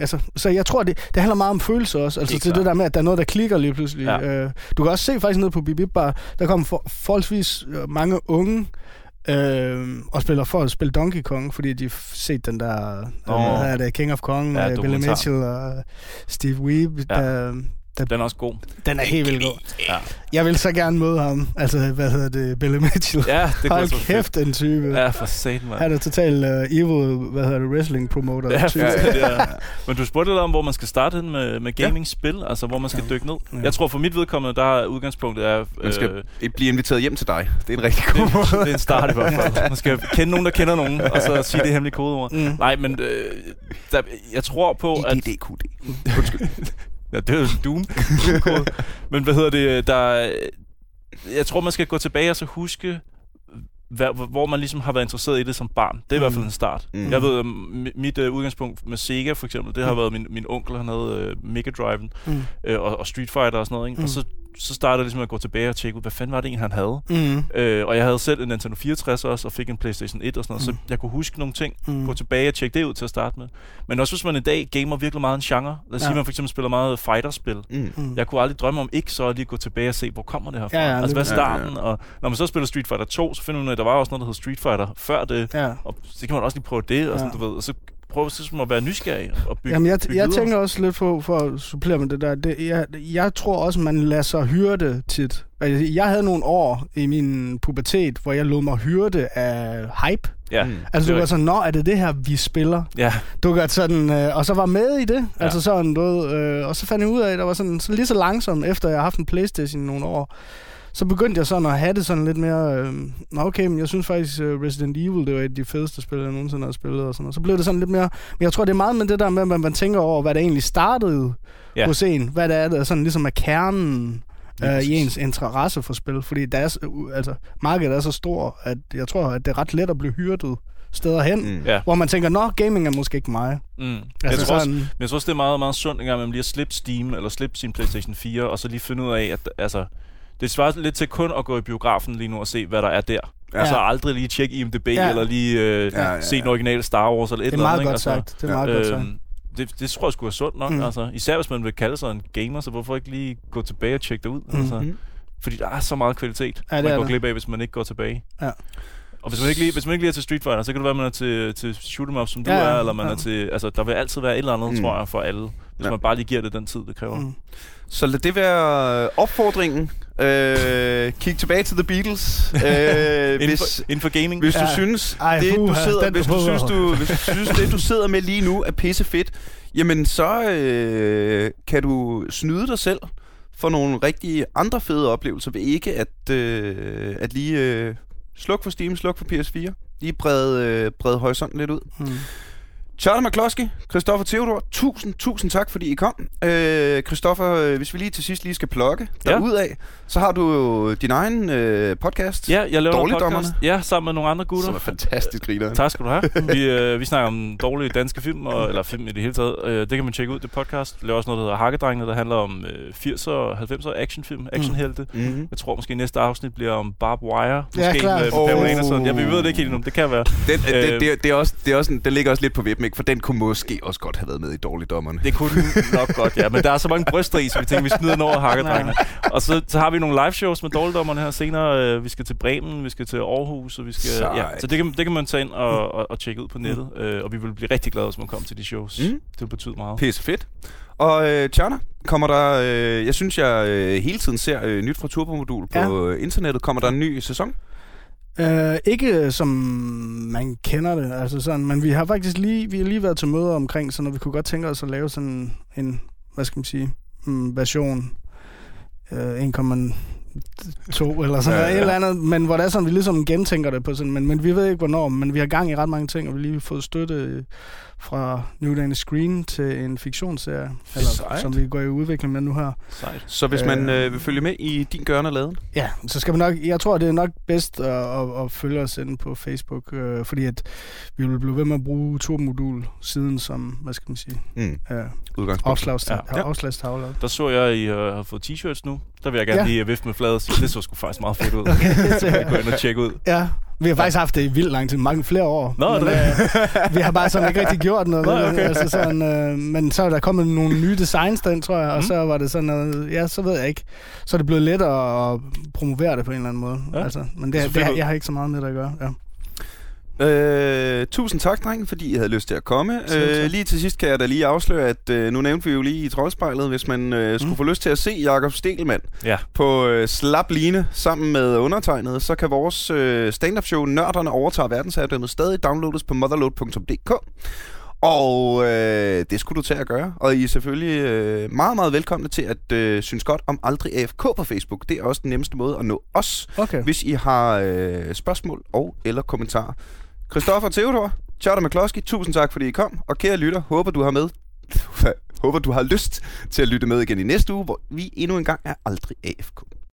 Altså, så jeg tror, det, det handler meget om følelser også. Altså til det klart. der med, at der er noget, der klikker lige pludselig. Ja. Øh, du kan også se faktisk ned på Bibib Bar, der kommer for, forholdsvis øh, mange unge øh, og spiller for at spille Donkey Kong, fordi de har set den der, Nå. øh, hvad er det, King of Kong, Ja, ja, Billy. Mitchell og Steve Weeb. Ja. Der, Den er også god. den er helt vildt god. Ja, Jeg vil så gerne møde ham. Altså, hvad hedder det, Billy Mitchell. ja det kunne Hold kæft, den type. Ja, for satan, mand. Han er total uh, evil, hvad hedder det, wrestling promoter. Ja, type. ja, det er. (laughs) Men du spurgte lidt om, hvor man skal starte hen med, med gaming-spil, altså hvor man skal dykke ned. Ja. Jeg tror for mit vedkommende, der er udgangspunktet er... Man skal øh, blive inviteret hjem til dig. Det er en rigtig god det, måde. det er en start i hvert fald. Man skal kende nogen, der kender nogen, og så sige det hemmelige kodeord. Mm. Nej, men øh, der, jeg tror på, at... IDDQD. (laughs) Ja, det er jo Doom. Doom (laughs) Men hvad hedder det? Der, jeg tror, man skal gå tilbage og så huske, hvad, hvor man ligesom har været interesseret i det som barn. Det er i hvert fald en start. Mm. Jeg ved, mi- mit uh, udgangspunkt med Sega for eksempel, det har Mm. været min, min onkel, han havde uh, Mega Drive'en Mm. uh, og, og Street Fighter og sådan noget. Ikke? Mm. Og så, så startede jeg ligesom at gå tilbage og tjekke ud, hvad fanden var det egentlig, han havde? Mm. Øh, og jeg havde selv en Nintendo 64 også, og fik en Playstation 1 og sådan noget, mm. Så jeg kunne huske nogle ting, Mm. gå tilbage og tjekke det ud til at starte med. Men også hvis man i dag gamer virkelig meget en genre, lad os ja. sige, man for eksempel spiller meget fighterspil, Mm. Mm. jeg kunne aldrig drømme om ikke så at lige gå tilbage og se, hvor kommer det her fra? Ja, ja, altså, hvad er lige- Ja, ja, starten? Og når man så spiller Street Fighter 2, så finder man ud af, at der var også noget, der hed Street Fighter før det. Ja. Og så kan man også lige prøve det, og sådan, Ja. du ved. Og så prøve så at være nysgerrig og bygge, Jamen, jeg, bygge jeg videre. tænker også lidt på, for at supplere med det der, det, jeg, jeg tror også, man lader sig hyrde tit. Altså, Jeg havde nogle år i min pubertet, hvor jeg lod mig hyrde af hype. Ja, Mm. Altså, Det du var sådan, nå, er det det her, vi spiller? ja. Du gør sådan, øh, og så var med i det. Ja. Ja. Altså sådan, du ved, øh, og så fandt jeg ud af, at der var sådan, så lige så langsomt, efter jeg har haft en Playstation i nogle år, så begyndte jeg sådan at have det sådan lidt mere, øh, nå okay, men jeg synes faktisk uh, Resident Evil, det var et af de fedeste spil, jeg nogensinde har spillet og sådan noget. Så blev det sådan lidt mere, men jeg tror, det er meget med det der med, at man, man tænker over, hvad der egentlig startede Ja. hos en. Hvad det er, der sådan ligesom er kernen øh, i ens interesse for spil. Fordi der er, så- altså, markedet er så stor, at jeg tror, at det er ret let at blive hyrdet steder hen. Mm. Hvor man tænker, nå, gaming er måske ikke mig. Mm. jeg, Altså tror også, sådan, men jeg tror også, det er meget, meget sundt, en gang man lige at slippe Steam, eller slippe sin Playstation 4, og så lige finde ud af, at altså, det svarer lidt til kun at gå i biografen lige nu og se, hvad der er der. Ja. Ja. Og så aldrig lige tjekke IMDb, ja. Eller lige øh, Ja, ja, ja, se den originale Star Wars, eller et det er eller meget andet. godt ikke? sagt. Det er meget Altså, godt sagt. øhm, det, det tror jeg skulle være sundt nok, mm. Altså. Især hvis man vil kalde sig en gamer, så hvorfor ikke lige gå tilbage og tjekke det ud? Altså, Mm. fordi der er så meget kvalitet, Ja, det man går glip af, hvis man ikke går tilbage. Ja. Og hvis man ikke lige, hvis man ikke lige er til Street Fighter, så kan det være, at man er til, til shoot 'em up, som du Ja, ja, er, eller man ja. er til... Altså, der vil altid være et eller andet, mm. tror jeg, for alle. Hvis Ja. man bare lige giver det den tid, det kræver. Mm. Så lad det være opfordringen. Øh, kig tilbage til The Beatles. Øh, (laughs) Inden, hvis, for, inden for gaming. hvis du Ja. synes, Ej, det, du sidder, hvis, du synes, du, hvis du synes, det, du sidder med lige nu, er pisse fedt, jamen så øh, kan du snyde dig selv for nogle rigtig andre fede oplevelser ved ikke at, øh, at lige øh, sluk for Steam, sluk for PS4. Lige brede, øh, brede horisonten lidt ud. Mm. Charlie McCloskey, Christoffer Theodor, tusind, tusind tak, fordi I kom. Øh, Christoffer, øh, hvis vi lige til sidst lige skal plukke Ja. derudad, så har du jo din egen øh, podcast, Ja, jeg laver en Dårligdommerne. podcast. Ja, sammen med nogle andre gutter. som er fantastisk griner. Tak skal du have. (laughs) Vi, øh, vi snakker om dårlige danske film, og, eller film i det hele taget. Øh, det kan man tjekke ud, det podcast. Vi laver også noget, der hedder Hakkedrengene, der handler om øh, 80'er og 90'er actionfilm, actionhelte. Mm-hmm. Jeg tror måske næste afsnit bliver om Barb Wire. Måske Ja, klart. med Pamela Oh. Anderson. Ja, vi ved det ikke helt endnu. Det kan være. Den, øh, Øh, det, det, det, er også, det, er også en, den ligger også lidt på vippen, ikke? for den kunne måske også godt have været med i Dårligdommerne. Det kunne den nok godt, ja. Men der er så mange bryster i, så vi tænker, vi smider den over hakkedrengene. Og så, så har vi nogle live shows med dårligdommerne her senere. Øh, Vi skal til Bremen, vi skal til Aarhus, og vi skal... Sejt. Ja, så det kan, det kan man tage ind og, og, og tjekke ud på nettet. Øh, Og vi vil blive rigtig glade, hvis man kommer til de shows. Mm. Det vil betyde meget. Pisse fedt. Og øh, Tjerner, kommer der, øh, jeg synes, jeg øh, hele tiden ser øh, nyt fra Turbomodul på øh, internettet. Kommer der en ny sæson? Uh, ikke som man kender det, altså sådan, men vi har faktisk lige, vi har lige været til møder omkring, så når vi kunne godt tænke os at lave sådan en, hvad skal man sige, mm, version uh, 1,2 eller sådan Ja, ja, et eller andet, men hvor det er sådan, vi ligesom gentænker det på sådan, men, men vi ved ikke hvornår, men vi har gang i ret mange ting, og vi har lige fået støtte fra New Danish Screen til en fiktionsserie, eller, Sejt. som vi går i udvikling med nu her. Sejt. Så hvis man Øh. øh, vil følge med i din gørne laden, Ja, så skal vi nok, jeg tror, det er nok bedst at, at, at følge os inde på Facebook, øh, fordi at vi vil blive ved med at bruge turmodul siden som, hvad skal man sige, mm, øh, udgangspunkt. afslagstavle. Ja. Ja. Der så jeg, at I øh, har fået t-shirts nu. Der vil jeg gerne Ja. lige vifte med fladet og sige, det så sgu faktisk meget fedt ud. (laughs) Okay, Jeg gå ind og tjekke ud. ja, vi har faktisk haft det i vildt lang tid, mange flere år. Nå, men, det øh, vi har bare sådan ikke rigtig gjort noget. Nå, okay. altså sådan, øh, men så er der kommet nogle nye designs den, tror jeg, og Mm. så var det sådan noget, ja, så ved jeg ikke. Så er det blevet lettere at promovere det på en eller anden måde. Ja. Altså, men Det det, det, jeg har ikke så meget med det at gøre. Ja. Øh, tusind tak, dreng, fordi I havde lyst til at komme. Øh, lige til sidst kan jeg da lige afsløre, at øh, nu nævnte vi jo lige i troldspejlet, hvis man øh, skulle Mm. få lyst til at se Jakob Stegelmann Ja. på øh, slap line sammen med undertegnet, så kan vores øh, stand-up show Nørderne overtager verdensherredømmet stadig downloades på motherload.dk. Og øh, det skulle du til at gøre. Og I er selvfølgelig øh, meget, meget velkomne til at øh, synes godt om Aldrig AFK på Facebook. Det er også den nemmeste måde at nå os, Okay. hvis I har øh, spørgsmål og eller kommentarer. Christoffer Theodor, Charter McCloskey, tusind tak, fordi I kom. Og kære lytter, håber du har med (laughs) håber du har lyst til at lytte med igen i næste uge, hvor vi endnu en gang er Aldrig AFK.